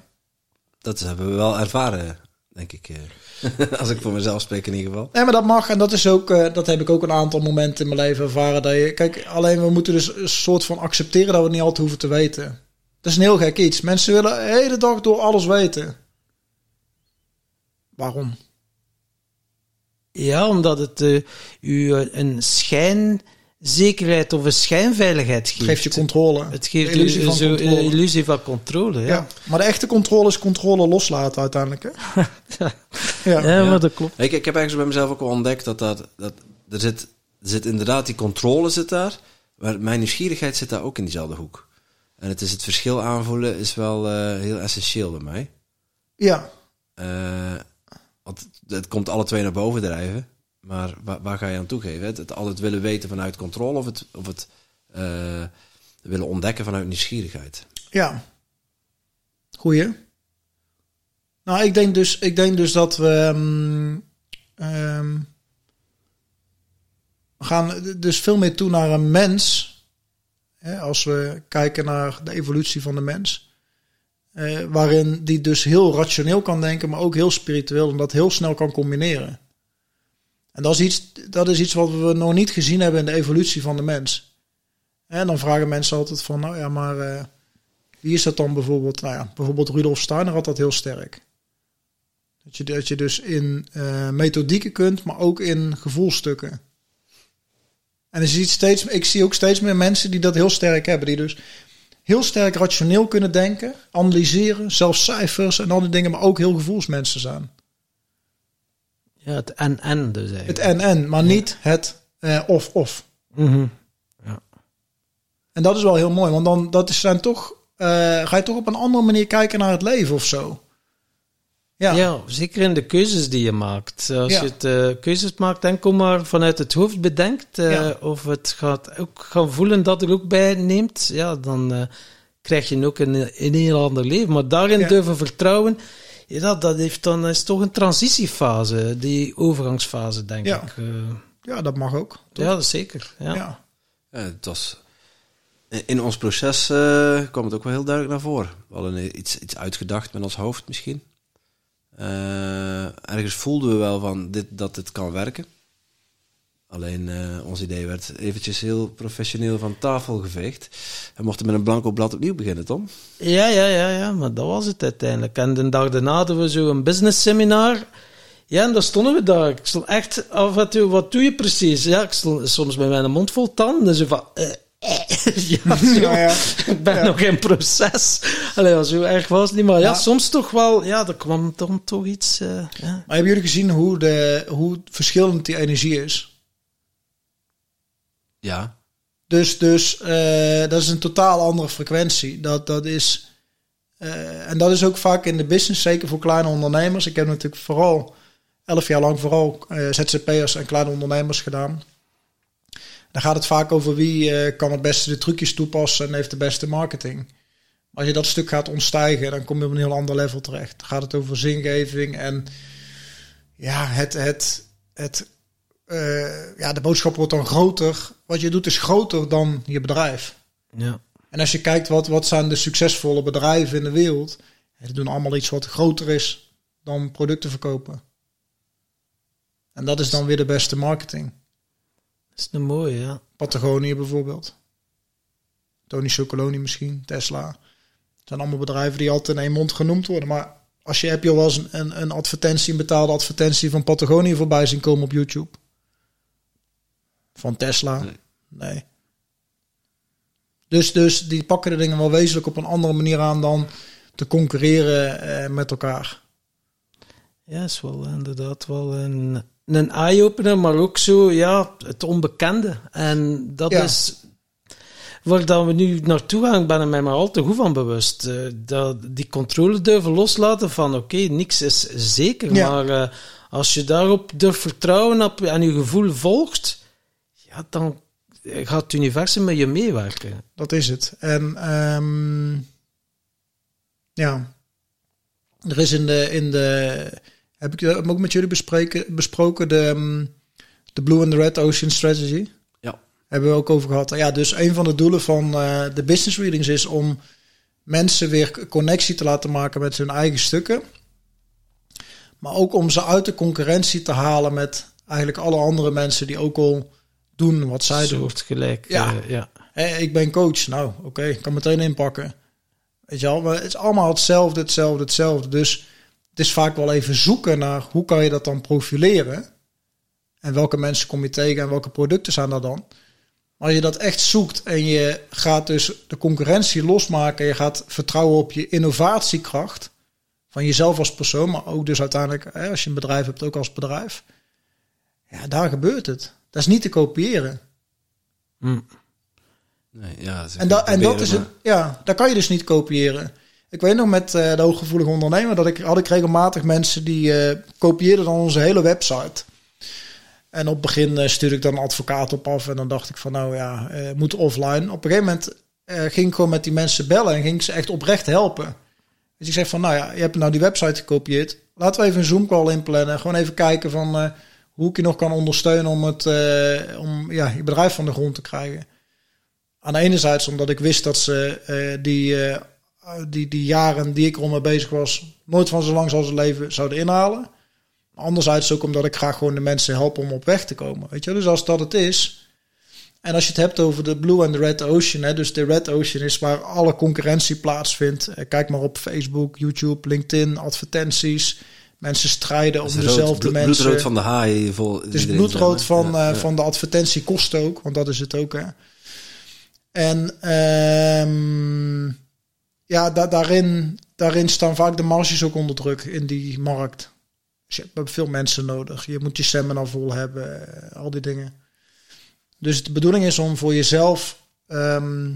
Speaker 2: Dat hebben we wel ervaren, denk ik. eh. Als ik voor mezelf spreek in ieder geval.
Speaker 1: Nee, maar dat mag. En dat is ook, eh, dat heb ik ook een aantal momenten in mijn leven ervaren. Dat je, kijk, alleen we moeten dus een soort van accepteren dat we het niet altijd hoeven te weten. Dat is een heel gek iets. Mensen willen de hele dag door alles weten. Waarom?
Speaker 3: Ja, omdat het eh, u een schijnzekerheid of een schijnveiligheid geeft.
Speaker 1: Het geeft je controle.
Speaker 3: Het geeft
Speaker 1: De illusie
Speaker 3: u
Speaker 1: van
Speaker 3: zo
Speaker 1: controle.
Speaker 3: illusie van controle. Ja,
Speaker 1: Ja. Maar de echte controle is controle loslaten uiteindelijk. Hè? ja.
Speaker 3: ja, maar dat klopt.
Speaker 2: Ik, ik heb eigenlijk bij mezelf ook wel ontdekt dat, dat, dat er, zit, er zit inderdaad die controle zit daar. Maar mijn nieuwsgierigheid zit daar ook in diezelfde hoek. En het is het verschil aanvoelen is wel eh, heel essentieel bij mij.
Speaker 1: ja.
Speaker 2: Eh, want het komt alle twee naar boven drijven. Maar waar, waar ga je aan toegeven? Het, het altijd willen weten vanuit controle of het, of het eh, willen ontdekken vanuit nieuwsgierigheid.
Speaker 1: Ja. Goeie. Nou, ik denk dus, ik denk dus dat we. ehm, ehm, we gaan dus veel meer toe naar een mens. Hè, als we kijken naar de evolutie van de mens. eh, waarin die dus heel rationeel kan denken, maar ook heel spiritueel. En dat heel snel kan combineren. En dat is iets, dat is iets wat we nog niet gezien hebben in de evolutie van de mens. En dan vragen mensen altijd van, nou ja, maar eh, wie is dat dan bijvoorbeeld? Nou ja, bijvoorbeeld Rudolf Steiner had dat heel sterk. Dat je, dat je dus in eh, methodieken kunt, maar ook in gevoelstukken. En je ziet steeds, ik zie ook steeds meer mensen die dat heel sterk hebben. Die dus heel sterk rationeel kunnen denken, analyseren, zelfs cijfers en al die dingen, maar ook heel gevoelsmensen zijn.
Speaker 3: Ja, het en-en dus eigenlijk.
Speaker 1: Het en-en, maar niet het eh, of-of.
Speaker 3: Mhm.
Speaker 1: En dat is wel heel mooi, want dan dat is zijn toch, eh, ga je toch op een andere manier kijken naar het leven of zo. Ja,
Speaker 3: Ja. zeker in de keuzes die je maakt. Als
Speaker 1: Ja.
Speaker 3: je het, eh, keuzes maakt, enkel maar vanuit het hoofd bedenkt, eh,
Speaker 1: Ja.
Speaker 3: of het gaat ook gaan voelen dat er ook bij neemt, ja, dan eh, krijg je ook een, een heel ander leven. Maar daarin
Speaker 1: Ja.
Speaker 3: durven vertrouwen, ja, dat, dat heeft dan, is toch een transitiefase, die overgangsfase, denk
Speaker 1: Ja.
Speaker 3: ik. Eh,
Speaker 1: ja, dat mag ook. toch?
Speaker 3: ja, dat zeker. Ja.
Speaker 1: ja.
Speaker 2: Ja, het was, in ons proces eh, kwam het ook wel heel duidelijk naar voren. We hadden iets, iets uitgedacht met ons hoofd misschien. Eh, ergens voelden we wel van dit, dat het kan werken. Alleen eh, ons idee werd eventjes heel professioneel van tafel geveegd. We mochten met een blanco blad opnieuw beginnen, Tom.
Speaker 3: Ja, ja, ja, ja, maar dat was het uiteindelijk. En de dag daarna hadden we zo een business seminar. Ja, en daar stonden we daar. Ik stond echt af en toe, wat doe je precies? Ja, ik stond soms met mijn mond vol tanden. Zo van, eh, eh. ja, zo.
Speaker 1: Ja, ja.
Speaker 3: ik ben
Speaker 1: Ja.
Speaker 3: nog in proces. Allee, zo erg was het niet, maar ja,
Speaker 1: Ja.
Speaker 3: soms toch wel, ja, er kwam toch, toch iets, eh, ja.
Speaker 1: Maar hebben jullie gezien hoe, de, hoe verschillend die energie is?
Speaker 2: Ja,
Speaker 1: Dus, dus eh, dat is een totaal andere frequentie. Dat, dat is, eh, en dat is ook vaak in de business, zeker voor kleine ondernemers. Ik heb natuurlijk vooral elf jaar lang vooral eh, ZZP'ers en kleine ondernemers gedaan. Dan gaat het vaak over wie kan het beste de trucjes toepassen en heeft de beste marketing. Als je dat stuk gaat ontstijgen, dan kom je op een heel ander level terecht. Dan gaat het over zingeving en ja, het, het, het eh, ja, de boodschap wordt dan groter. Wat je doet is groter dan je bedrijf.
Speaker 3: ja.
Speaker 1: En als je kijkt wat, wat zijn de succesvolle bedrijven in de wereld, die doen allemaal iets wat groter is dan producten verkopen. En dat is dan weer de beste marketing.
Speaker 3: Dat is een mooie, ja.
Speaker 1: Patagonië bijvoorbeeld. Tony Chocoloni misschien, Tesla. Het zijn allemaal bedrijven die altijd in één mond genoemd worden. Maar als je, heb je al wel eens een, een, een advertentie, een betaalde advertentie van Patagonië voorbij zien komen op YouTube? Van Tesla?
Speaker 2: Nee.
Speaker 1: Nee. Dus, dus die pakken de dingen wel wezenlijk op een andere manier aan dan te concurreren eh, met elkaar.
Speaker 3: Ja, is wel inderdaad wel een, een eye-opener, maar ook zo, ja, het onbekende. En dat
Speaker 1: Ja.
Speaker 3: is waar dat we nu naartoe gaan, ben ik mij maar al te goed van bewust. Eh, dat die controle durven loslaten van, oké, niks is zeker,
Speaker 1: Ja.
Speaker 3: maar eh, als je daarop durft vertrouwen op, en je gevoel volgt, ja, dan gaat het universum met je meewerken.
Speaker 1: Dat is het. En ehm, ja, er is in de, in de heb ik dat ook met jullie bespreken, besproken, de, ehm, de Blue and the Red Ocean Strategy.
Speaker 2: Ja.
Speaker 1: Hebben we ook over gehad. Ja, dus een van de doelen van eh, de business readings is om mensen weer connectie te laten maken met hun eigen stukken. Maar ook om ze uit de concurrentie te halen met eigenlijk alle andere mensen die ook al doen wat zij doen.
Speaker 3: Soortgelijk,
Speaker 1: Ja.
Speaker 3: eh, ja.
Speaker 1: Hé, ik ben coach. Nou, oké, ik kan meteen inpakken. Weet je wel, maar het is allemaal hetzelfde, hetzelfde, hetzelfde. Dus het is vaak wel even zoeken naar hoe kan je dat dan profileren. En welke mensen kom je tegen en welke producten zijn er dan. Maar als je dat echt zoekt en je gaat dus de concurrentie losmaken. Je gaat vertrouwen op je innovatiekracht. Van jezelf als persoon, maar ook dus uiteindelijk hè, als je een bedrijf hebt, ook als bedrijf. Ja, daar gebeurt het. Dat is niet te kopiëren.
Speaker 3: Hm.
Speaker 2: nee, ja.
Speaker 1: En, da, en dat is het, ja, daar kan je dus niet kopiëren. Ik weet nog met eh, de hooggevoelige ondernemer dat ik had ik regelmatig mensen die eh, kopieerden dan onze hele website. En op het begin eh, stuurde ik dan een advocaat op af en dan dacht ik van nou ja, eh moet offline. Op een gegeven moment eh, ging ik gewoon met die mensen bellen en ging ik ze echt oprecht helpen. Dus ik zeg van nou ja, je hebt nou die website gekopieerd. Laten we even een Zoom call inplannen. Gewoon even kijken van eh, hoe ik je nog kan ondersteunen om, het, eh, om ja, je bedrijf van de grond te krijgen. Aan de ene zijde omdat ik wist dat ze eh, die, eh, die, die jaren die ik er mee bezig was, nooit van zo lang zal ze leven zouden inhalen. Anderzijds ook omdat ik graag gewoon de mensen help om op weg te komen. Weet je, dus als dat het is. En als je het hebt over de Blue en de Red Ocean, hè, dus de Red Ocean is waar alle concurrentie plaatsvindt. Kijk maar op Facebook, YouTube, LinkedIn, advertenties. Mensen strijden om
Speaker 2: rood-
Speaker 1: dezelfde mensen.
Speaker 2: Bloedrood van de haai. Vol,
Speaker 1: Het is bloedrood van, eh, van de advertentiekosten ook, want dat is het ook. Hè. En ehm, ja, da- daarin, daarin staan vaak de marges ook onder druk in die markt. Dus je hebt veel mensen nodig. Je moet je seminar vol hebben, eh, al die dingen. Dus de bedoeling is om voor jezelf ehm,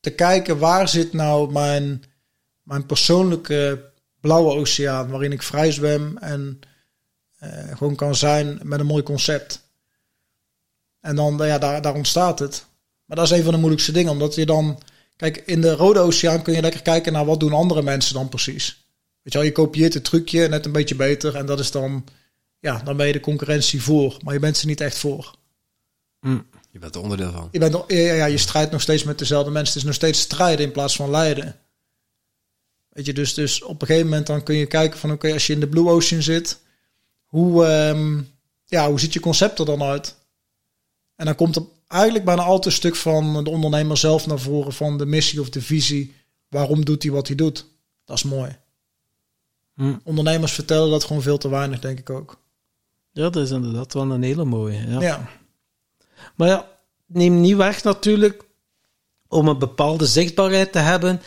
Speaker 1: te kijken waar zit nou mijn, mijn persoonlijke blauwe oceaan, waarin ik vrij zwem en eh, gewoon kan zijn met een mooi concept. En dan, ja, daar, daar ontstaat het. Maar dat is een van de moeilijkste dingen, omdat je dan... Kijk, in de Rode Oceaan kun je lekker kijken naar wat doen andere mensen dan precies. Weet je wel, je kopieert het trucje net een beetje beter en dat is dan... Ja, dan ben je de concurrentie voor, maar je bent ze niet echt voor.
Speaker 2: Mm. Je bent er onderdeel van.
Speaker 1: Je, bent, ja, ja, je strijdt nog steeds met dezelfde mensen. Het is nog steeds strijden in plaats van lijden. Weet je, dus, dus op een gegeven moment dan kun je kijken van... Oké, als je in de Blue Ocean zit... Hoe, um, ja, hoe ziet je concept er dan uit? En dan komt er eigenlijk bijna altijd een stuk van de ondernemer zelf naar voren... van de missie of de visie. Waarom doet hij wat hij doet? Dat is mooi. Hm. Ondernemers vertellen dat gewoon veel te weinig, denk ik ook.
Speaker 3: Ja, dat is inderdaad wel een hele mooie. Ja. ja. Maar ja, neem niet weg natuurlijk, om een bepaalde zichtbaarheid te hebben,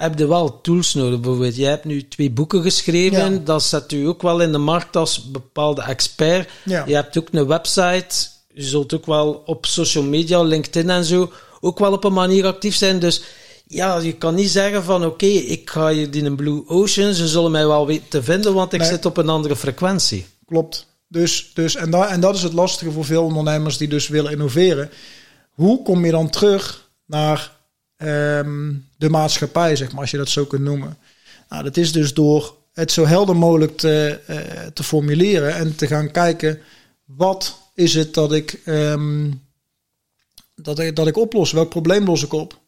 Speaker 3: heb je wel tools nodig. Bijvoorbeeld, jij hebt nu twee boeken geschreven, dat zet u ook wel in de markt als bepaalde expert. Je hebt ook een website, je zult ook wel op social media, LinkedIn en zo, ook wel op een manier actief zijn. Dus ja, je kan niet zeggen van oké, ik ga hier in een Blue Ocean, ze zullen mij wel weten te vinden, want ik zit op een andere frequentie.
Speaker 1: Klopt. Dus, dus en, da en dat is het lastige voor veel ondernemers die dus willen innoveren. Hoe kom je dan terug naar ehm, de maatschappij, zeg maar, als je dat zo kunt noemen? Nou, dat is dus door het zo helder mogelijk te, uh, te formuleren en te gaan kijken wat is het dat ik, um, dat, ik, dat ik oplos? Welk probleem los ik op?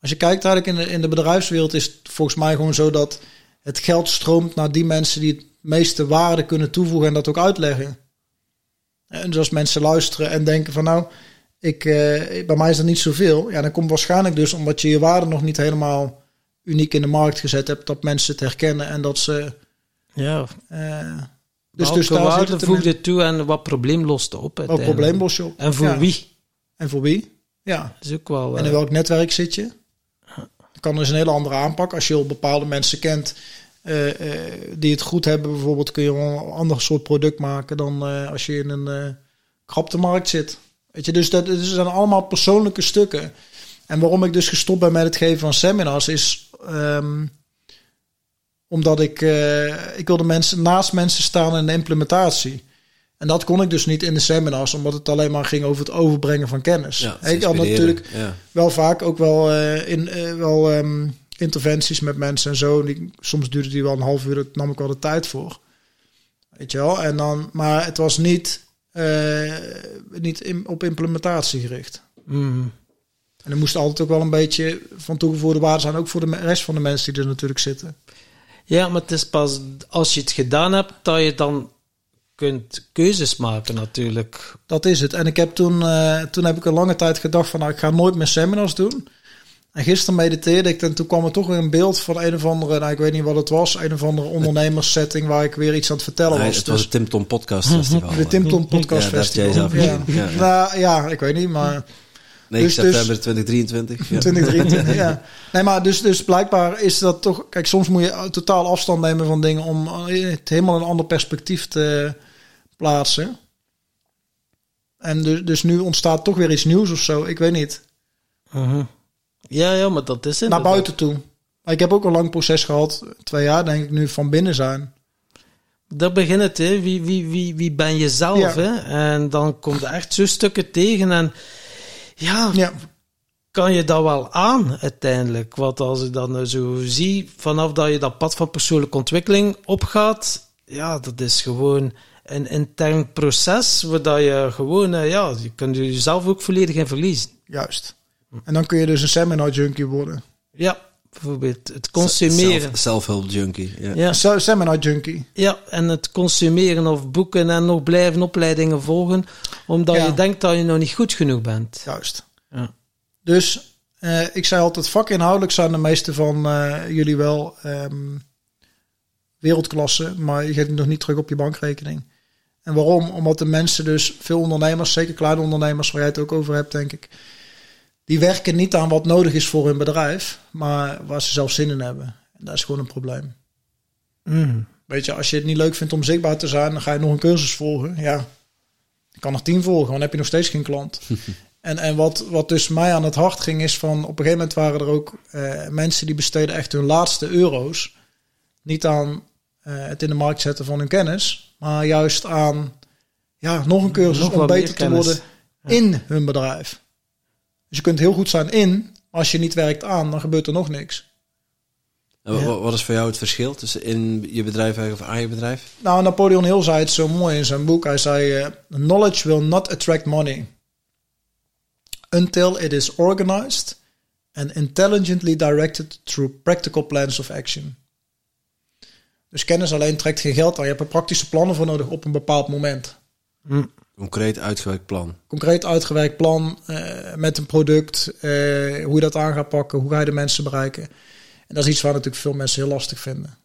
Speaker 1: Als je kijkt eigenlijk in de, in de bedrijfswereld is het volgens mij gewoon zo dat het geld stroomt naar die mensen die het meeste waarde kunnen toevoegen en dat ook uitleggen. En dus als mensen luisteren en denken van nou, ik, uh, bij mij is dat niet zoveel. Ja, dan komt waarschijnlijk dus omdat je je waarde nog niet helemaal uniek in de markt gezet hebt, dat mensen het herkennen en dat ze...
Speaker 3: Ja. Uh, dus, dus daar waarde voegde toe en wat probleem loste op.
Speaker 1: Wat probleem los je op.
Speaker 3: En voor wie?
Speaker 1: En voor wie? Ja.
Speaker 3: Dat is ook wel...
Speaker 1: En in welk netwerk zit je? Dan kan dus een hele andere aanpak. Als je al bepaalde mensen kent uh, die het goed hebben, bijvoorbeeld, kun je een ander soort product maken dan uh, als je in een kraptemarkt zit. Weet je, dus dat, dat zijn allemaal persoonlijke stukken. En waarom ik dus gestopt ben met het geven van seminars is um, omdat ik, ik wilde mensen naast mensen staan in de implementatie. En dat kon ik dus niet in de seminars, omdat het alleen maar ging over het overbrengen van kennis. Ja, ik had natuurlijk wel vaak ook wel, uh, in, uh, wel um, interventies met mensen en zo. Die, soms duurde die wel een half uur, daar nam ik wel de tijd voor. Weet je wel? En dan, maar het was niet, uh, niet in, op implementatie gericht. Mm. En er moest altijd ook wel een beetje van toegevoegde waarde zijn, ook voor de rest van de mensen die er natuurlijk zitten.
Speaker 3: Ja, maar het is pas als je het gedaan hebt dat je dan kunt keuzes maken natuurlijk.
Speaker 1: Dat is het. En ik heb toen, uh, toen heb ik een lange tijd gedacht van nou, ik ga nooit meer seminars doen. En gisteren mediteerde ik en toen kwam er toch weer een beeld van een of andere, nou, ik weet niet wat het was, een of andere ondernemerssetting waar ik weer iets aan het vertellen was.
Speaker 2: Het was het Tim Tom Podcast Festival.
Speaker 1: De Tim Tom Podcast ja, Festival. Ja. Ja. Nou, ja, ik weet niet, maar...
Speaker 2: 9 dus, september dus, 2023.
Speaker 1: Ja. 2023, ja. Nee, maar dus, dus blijkbaar is dat toch... Kijk, soms moet je totaal afstand nemen van dingen om het helemaal een ander perspectief te plaatsen. En dus, dus nu ontstaat toch weer iets nieuws of zo. Ik weet niet.
Speaker 3: Uh Ja, ja, maar dat is het.
Speaker 1: Naar buiten toe. Ik heb ook een lang proces gehad. Twee jaar denk ik nu van binnen zijn.
Speaker 3: Daar begint het, hè. Wie, wie, wie, wie ben je zelf, hè? En dan komt er echt zo stukken tegen. En ja, ja, kan je dat wel aan uiteindelijk? Want als ik dan nou zo zie, vanaf dat je dat pad van persoonlijke ontwikkeling opgaat, ja, dat is gewoon een intern proces waar je gewoon, uh, ja, je kunt jezelf ook volledig in verliezen.
Speaker 1: Juist. En dan kun je dus een seminar junkie worden.
Speaker 3: Ja, bijvoorbeeld het consumeren.
Speaker 2: Self-help junkie. Ja.
Speaker 1: ja. Seminar junkie.
Speaker 3: Ja, en het consumeren of boeken en nog blijven opleidingen volgen, omdat je denkt dat je nog niet goed genoeg bent.
Speaker 1: Juist. Ja. Dus uh, ik zei altijd, vakinhoudelijk zijn de meeste van uh, jullie wel um, wereldklasse, maar je geeft het nog niet terug op je bankrekening. En waarom? Omdat de mensen dus, veel ondernemers, zeker kleine ondernemers, waar jij het ook over hebt, denk ik, die werken niet aan wat nodig is voor hun bedrijf, maar waar ze zelf zin in hebben. En dat is gewoon een probleem.
Speaker 3: Mm.
Speaker 1: Weet je, als je het niet leuk vindt om zichtbaar te zijn, dan ga je nog een cursus volgen. Ja, je kan nog tien volgen, want dan heb je nog steeds geen klant. en en wat, wat dus mij aan het hart ging, is van op een gegeven moment waren er ook eh, mensen die besteden echt hun laatste euro's. Niet aan eh, het in de markt zetten van hun kennis, maar juist aan ja, nog een cursus
Speaker 3: Nog
Speaker 1: om beter te worden in hun bedrijf. Dus je kunt heel goed zijn in, maar als je niet werkt aan, dan gebeurt er nog niks.
Speaker 2: En wa- wa- Wat is voor jou het verschil tussen in je bedrijf of aan je bedrijf?
Speaker 1: Nou, Napoleon Hill zei het zo mooi in zijn boek. Hij zei: eh, Knowledge will not attract money until it is organized and intelligently directed through practical plans of action. Dus kennis alleen trekt geen geld aan. Je hebt er praktische plannen voor nodig op een bepaald moment.
Speaker 3: Hm.
Speaker 2: Concreet uitgewerkt plan.
Speaker 1: Concreet uitgewerkt plan eh, met een product, eh, hoe je dat aan gaat pakken, hoe ga je de mensen bereiken. En dat is iets waar natuurlijk veel mensen heel lastig vinden.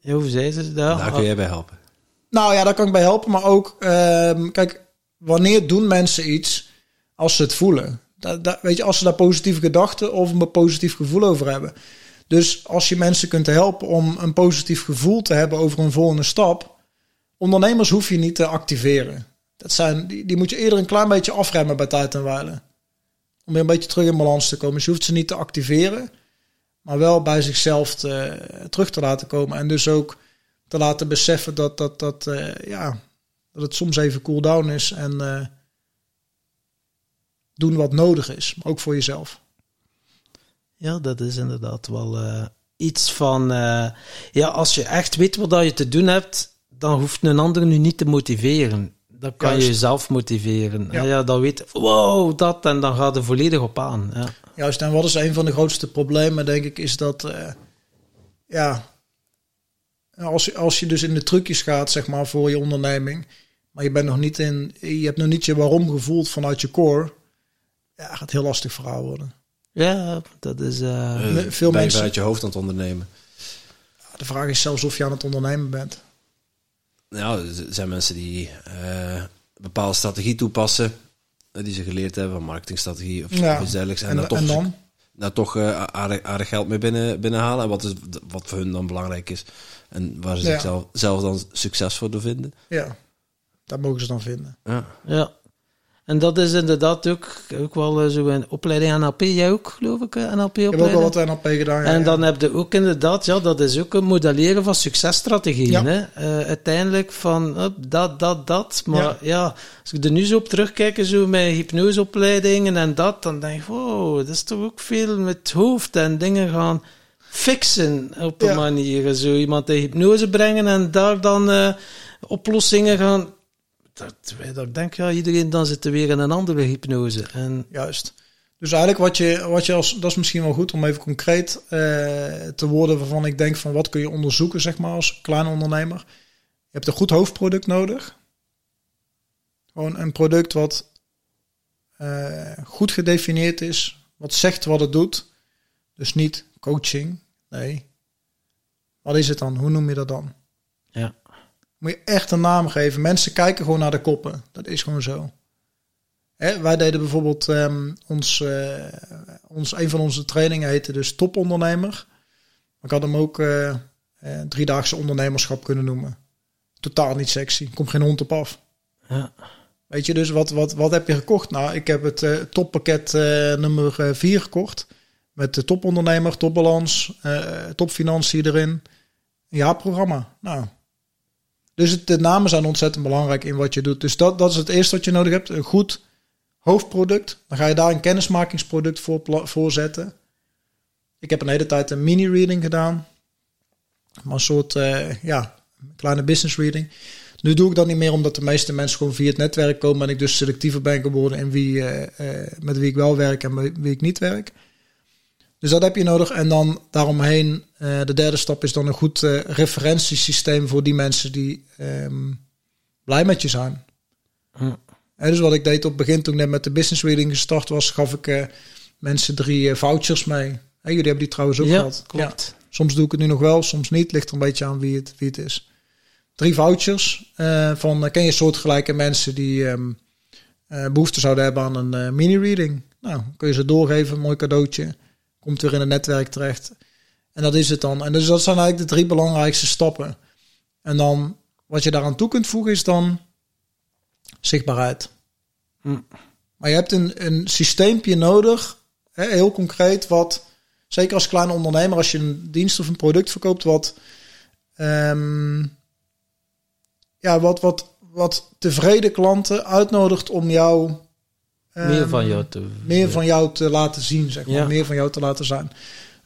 Speaker 3: Ja, hoe ze dat?
Speaker 2: Daar kun jij bij helpen.
Speaker 1: Nou ja, daar kan ik bij helpen. Maar ook, ehm, kijk, wanneer doen mensen iets als ze het voelen? Da- da- weet je, als ze daar positieve gedachten of een positief gevoel over hebben. Dus als je mensen kunt helpen om een positief gevoel te hebben over een volgende stap. Ondernemers hoef je niet te activeren. Dat zijn, die, die moet je eerder een klein beetje afremmen bij tijd en wijle. Om weer een beetje terug in balans te komen. Dus je hoeft ze niet te activeren. Maar wel bij zichzelf te- terug te laten komen. En dus ook te laten beseffen dat, dat, dat, eh, ja, dat het soms even cool down is en eh, doen wat nodig is, ook voor jezelf.
Speaker 3: Ja, dat is inderdaad wel eh, iets van... eh, ja, als je echt weet wat je te doen hebt, dan hoeft een ander nu niet te motiveren. Dan kan je jezelf motiveren.
Speaker 1: Ja.
Speaker 3: Ja. dan weet wow, dat, en dan gaat er volledig op aan. Ja.
Speaker 1: Juist, en wat is een van de grootste problemen, denk ik, is dat, eh, ja, als, je- als je dus in de trucjes gaat, zeg maar, voor je onderneming, maar je bent nog niet in, je hebt nog niet je waarom gevoeld vanuit je core, ja, gaat heel lastig verhaal worden.
Speaker 3: Ja, dat is... eh,
Speaker 1: veel
Speaker 2: ben je
Speaker 1: mensen-
Speaker 2: vanuit je hoofd aan het ondernemen.
Speaker 1: De vraag is zelfs of je aan het ondernemen bent.
Speaker 2: Nou, er zijn mensen die eh, een bepaalde strategie toepassen. eh, die ze geleerd hebben, van marketingstrategie of,
Speaker 1: Ja.
Speaker 2: iets dergelijks. En,
Speaker 1: En,
Speaker 2: daar toch,
Speaker 1: en dan?
Speaker 2: daar toch eh, aardig, aardig geld mee binnen, binnenhalen. En wat, is, wat voor hun dan belangrijk is. En waar ze
Speaker 1: Ja.
Speaker 2: zichzelf zelf dan succes voor vinden.
Speaker 1: Ja, dat mogen ze dan vinden.
Speaker 2: Ja.
Speaker 3: ja. En dat is inderdaad ook, ook wel eh, zo een opleiding NLP. Jij ook, geloof ik, een
Speaker 1: Ik heb ook
Speaker 3: NLP-opleiding?
Speaker 1: wel wat NLP gedaan. ja,
Speaker 3: En
Speaker 1: ja.
Speaker 3: dan heb je ook inderdaad, ja, dat is ook een modelleren van successtrategieën.
Speaker 1: Ja.
Speaker 3: Hè? Eh, uiteindelijk van dat, dat, dat. Maar
Speaker 1: Ja.
Speaker 3: als ik er nu zo op terugkijk, zo met hypnoseopleidingen en dat, dan denk ik, wow, dat is toch ook veel met het hoofd en dingen gaan fixen op een manier. Zo iemand in hypnose brengen en daar dan eh, oplossingen gaan. Dat, dat ik denk, ja, iedereen dan zit er weer in een andere hypnose. En
Speaker 1: Juist. Dus eigenlijk wat je, wat je als, dat is misschien wel goed om even concreet eh, te worden waarvan ik denk van wat kun je onderzoeken, zeg maar, als klein ondernemer. Je hebt een goed hoofdproduct nodig. Gewoon een product wat eh, goed gedefinieerd is, wat zegt wat het doet. Dus niet coaching, nee. Wat is het dan? Hoe noem je dat dan?
Speaker 3: ja,
Speaker 1: Moet je echt een naam geven. Mensen kijken gewoon naar de koppen. Dat is gewoon zo. Hè, wij deden bijvoorbeeld ehm, ons, eh, ons, een van onze trainingen heette dus topondernemer. Ik had hem ook eh, eh, driedaagse ondernemerschap kunnen noemen. Totaal niet sexy. Komt geen hond op af.
Speaker 3: ja,
Speaker 1: Weet je, dus wat, wat, wat heb je gekocht? Nou, ik heb het toppakket nummer 4 gekocht. Met de topondernemer, topbalans, topfinanciën erin. Een jaarprogramma. Nou. Dus het, de namen zijn ontzettend belangrijk in wat je doet. Dus dat, dat is het eerste wat je nodig hebt. Een goed hoofdproduct. Dan ga je daar een kennismakingsproduct voor, voor zetten. Ik heb een hele tijd een mini-reading gedaan. Maar een soort, eh, ja, kleine business reading. Nu doe ik dat niet meer omdat de meeste mensen gewoon via het netwerk komen en ik dus selectiever ben geworden in wie, eh, eh, met wie ik wel werk en met wie ik niet werk. Dus dat heb je nodig. En dan daaromheen, eh, de derde stap is dan een goed eh, referentiesysteem voor die mensen die ehm, blij met je zijn.
Speaker 3: Hm.
Speaker 1: En dus wat ik deed op het begin toen ik net met de business reading gestart was, gaf ik eh, mensen drie vouchers mee. Jullie hebben die trouwens ook
Speaker 3: ja
Speaker 1: gehad.
Speaker 3: klopt.
Speaker 1: Soms doe ik het nu nog wel, soms niet. Ligt er een beetje aan wie het, wie het is. Drie vouchers van, ken je soortgelijke mensen die eh, behoefte zouden hebben aan een mini-reading? Nou, kun je ze doorgeven, mooi cadeautje. Komt weer in het netwerk terecht. En dat is het dan. En dus dat zijn eigenlijk de drie belangrijkste stappen. En dan wat je daaraan toe kunt voegen is dan zichtbaarheid.
Speaker 3: Hm.
Speaker 1: Maar je hebt een, een systeempje nodig, hè, heel concreet, wat zeker als kleine ondernemer, als je een dienst of een product verkoopt, wat, ehm, ja, wat, wat, wat tevreden klanten uitnodigt om jou
Speaker 3: meer
Speaker 1: ehm,
Speaker 3: van jou te...
Speaker 1: meer van jou te laten zien, zeg maar.
Speaker 3: Ja.
Speaker 1: Meer van jou te laten zijn.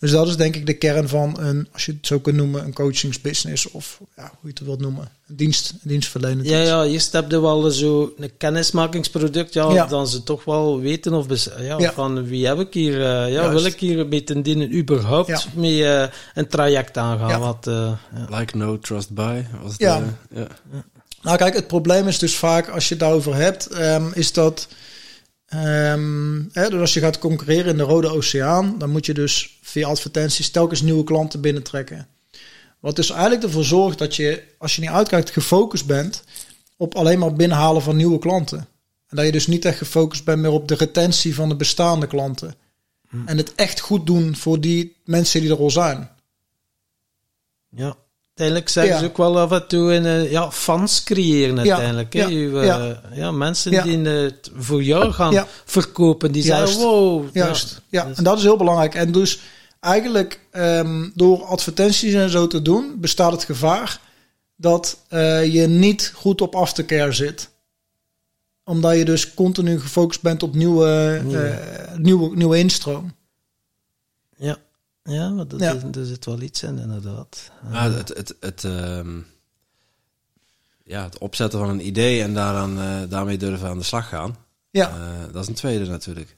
Speaker 1: Dus dat is denk ik de kern van een, als je het zo kunt noemen, een coachingsbusiness of ja, hoe je het wilt noemen, een dienst, een dienstverlenend.
Speaker 3: Ja,
Speaker 1: iets.
Speaker 3: ja, eerst heb je wel zo een kennismakingsproduct, ja,
Speaker 1: Ja.
Speaker 3: dan ze toch wel weten of bes- ja,
Speaker 1: Ja.
Speaker 3: van wie heb ik hier, eh, ja, wil ik hier met een dienen überhaupt
Speaker 1: Ja.
Speaker 3: mee eh, een traject aangaan?
Speaker 1: Ja.
Speaker 3: Wat, eh, ja.
Speaker 2: Like no, trust by. Was het,
Speaker 1: Ja.
Speaker 2: ja.
Speaker 1: Nou kijk, het probleem is dus vaak als je het daarover hebt, ehm, is dat ehm, hè, dus als je gaat concurreren in de Rode Oceaan, dan moet je dus via advertenties telkens nieuwe klanten binnentrekken. Wat dus eigenlijk ervoor zorgt dat je, als je niet uitkijkt, gefocust bent op alleen maar binnenhalen van nieuwe klanten. En dat je dus niet echt gefocust bent meer op de retentie van de bestaande klanten. En het echt goed doen voor die mensen die er al zijn.
Speaker 3: ja. Uiteindelijk zeggen
Speaker 1: Ja.
Speaker 3: ze ook wel af en toe in, eh, ja, fans creëren uiteindelijk.
Speaker 1: ja,
Speaker 3: eh,
Speaker 1: ja.
Speaker 3: ja. mensen die het voor jou gaan verkopen, die
Speaker 1: Juist.
Speaker 3: zeggen, wow.
Speaker 1: Juist. Ja, en dat is heel belangrijk. En dus eigenlijk ehm, door advertenties en zo te doen, bestaat het gevaar dat eh, je niet goed op aftercare zit. Omdat je dus continu gefocust bent op nieuwe,
Speaker 3: Nieuwe.
Speaker 1: eh, nieuwe, nieuwe instroom.
Speaker 3: ja. Ja, maar dat
Speaker 1: Ja.
Speaker 3: Is, er zit wel iets in, inderdaad.
Speaker 2: Ja, het, het, het, ehm, ja, het opzetten van een idee en daaraan, eh, daarmee durven aan de slag gaan.
Speaker 1: Ja,
Speaker 2: Eh, dat is een tweede natuurlijk.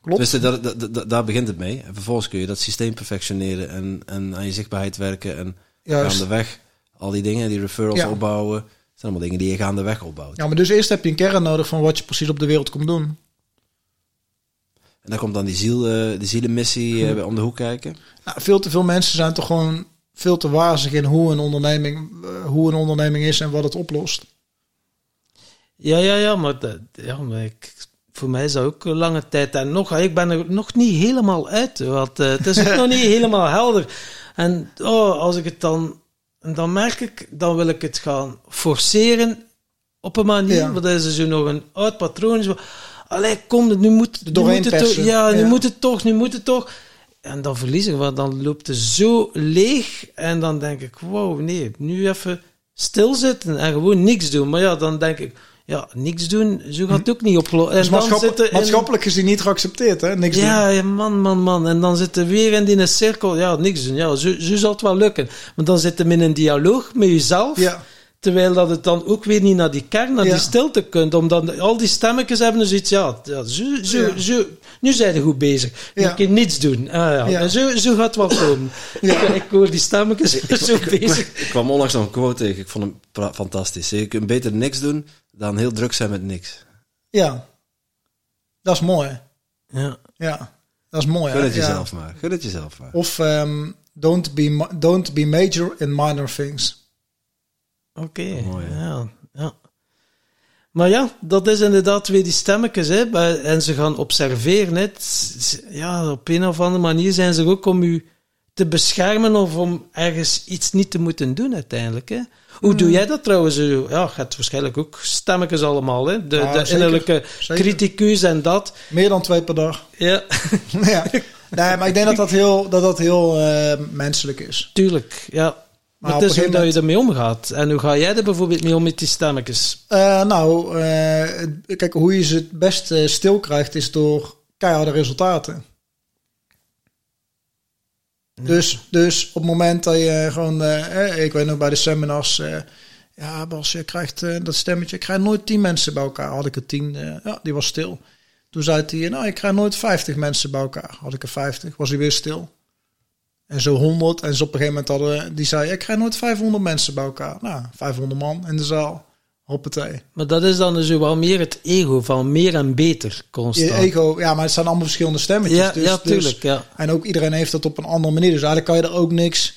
Speaker 1: klopt.
Speaker 2: Dus dat, dat, dat- daar begint het mee. En vervolgens kun je dat systeem perfectioneren en, en aan je zichtbaarheid werken. En
Speaker 1: Juist.
Speaker 2: gaandeweg al die dingen, die referrals
Speaker 1: Ja.
Speaker 2: opbouwen. Dat zijn allemaal dingen die je gaandeweg opbouwt.
Speaker 1: Ja, maar dus eerst heb je een kern nodig van wat je precies op de wereld komt doen.
Speaker 2: En dan komt dan die, ziel, eh, die zielenmissie
Speaker 1: Hm.
Speaker 2: eh, om de hoek kijken.
Speaker 1: Nou, veel te veel mensen zijn toch gewoon veel te wazig in hoe een onderneming, eh, hoe een onderneming is en wat het oplost.
Speaker 3: Ja, ja, ja, maar, dat, ja, maar ik, voor mij is dat ook een lange tijd. En nog, ik ben er nog niet helemaal uit. Want eh, het is ook nog niet helemaal helder. En oh, als ik het dan... En dan merk ik, dan wil ik het gaan forceren op een manier.
Speaker 1: Ja.
Speaker 3: Want dat is zo nog een oud patroon. Allee, kom, nu moet, nu moet het toch.
Speaker 1: persen.
Speaker 3: Ja, nu
Speaker 1: Ja.
Speaker 3: moet het toch, nu moet het toch. En dan verlies ik, want dan loopt het zo leeg. En dan denk ik, wow, nee, nu even stilzitten en gewoon niks doen. Maar ja, dan denk ik, ja, niks doen, zo gaat het ook niet oplossen. Dan
Speaker 1: maatschappelijk,
Speaker 3: zitten in-
Speaker 1: maatschappelijk gezien niet geaccepteerd, hè? Niks doen.
Speaker 3: ja, ja, man, man, man. En dan zitten we weer in die cirkel. Ja, niks doen. Ja, zo, zo zal het wel lukken. Maar dan zitten we in een dialoog met jezelf.
Speaker 1: Ja.
Speaker 3: Terwijl dat het dan ook weer niet naar die kern, naar
Speaker 1: Ja.
Speaker 3: die stilte kunt. Omdat al die stemmetjes hebben dus iets, ja, ja zo, zo,
Speaker 1: Ja.
Speaker 3: zo, nu zijn ze goed bezig.
Speaker 1: Ja.
Speaker 3: kun je niets doen. Ah, ja.
Speaker 1: Ja.
Speaker 3: En zo, zo gaat het wel komen.
Speaker 1: Ja.
Speaker 3: Ik, ik hoor die stemmetjes zo bezig.
Speaker 2: Ik kwam onlangs nog een quote tegen. Ik vond hem fantastisch. Je kunt beter niks doen dan heel druk zijn met niks.
Speaker 1: Ja. Dat is mooi.
Speaker 3: Ja.
Speaker 1: Ja. Dat is mooi.
Speaker 2: Gun
Speaker 1: hè?
Speaker 2: het
Speaker 1: Ja.
Speaker 2: jezelf maar. Gun het jezelf maar.
Speaker 1: Of ehm, don't, be, don't be major in minor things.
Speaker 3: Oké. Ja, ja. Maar ja, dat is inderdaad weer die stemmetjes. Hè, en ze gaan observeren. Hè. Ja, op een of andere manier zijn ze ook om u te beschermen of om ergens iets niet te moeten doen uiteindelijk. Hè. Hoe doe jij dat trouwens? Ja, hebt waarschijnlijk ook stemmetjes allemaal. Hè. De,
Speaker 1: Ja,
Speaker 3: de
Speaker 1: zeker.
Speaker 3: innerlijke
Speaker 1: Zeker.
Speaker 3: criticus en dat.
Speaker 1: Meer dan twee per dag.
Speaker 3: Ja,
Speaker 1: ja. Nee, maar ik denk dat dat heel, dat dat heel eh, menselijk is.
Speaker 3: tuurlijk. Ja. Maar,
Speaker 1: op
Speaker 3: het
Speaker 1: een
Speaker 3: is hoe
Speaker 1: gegeven
Speaker 3: dat je ermee omgaat. En hoe ga jij er bijvoorbeeld mee om met die stemmetjes?
Speaker 1: Eh, nou, eh, kijk, hoe je ze het beste stil krijgt is door keiharde resultaten. Dus, dus op het moment dat je gewoon, eh, eh, ik weet nog bij de seminars, eh, ja Bas, je krijgt eh, dat stemmetje, ik krijg nooit tien mensen bij elkaar. Had ik er tien, eh, ja, die was stil. Toen zei hij, nou, ik krijg nooit vijftig mensen bij elkaar. Had ik er vijftig, was hij weer stil. En zo honderd. En zo op een gegeven moment hadden, die zei, ik krijg nooit 500 mensen bij elkaar. Nou, 500 man in de zaal. Hoppatee.
Speaker 3: Maar dat is dan dus wel meer het ego van meer en beter constant.
Speaker 1: Je ego, ja, maar het zijn allemaal verschillende stemmetjes.
Speaker 3: ja,
Speaker 1: dus,
Speaker 3: ja,
Speaker 1: dus-
Speaker 3: tuurlijk. ja.
Speaker 1: en ook iedereen heeft dat op een andere manier. Dus eigenlijk kan je er ook niks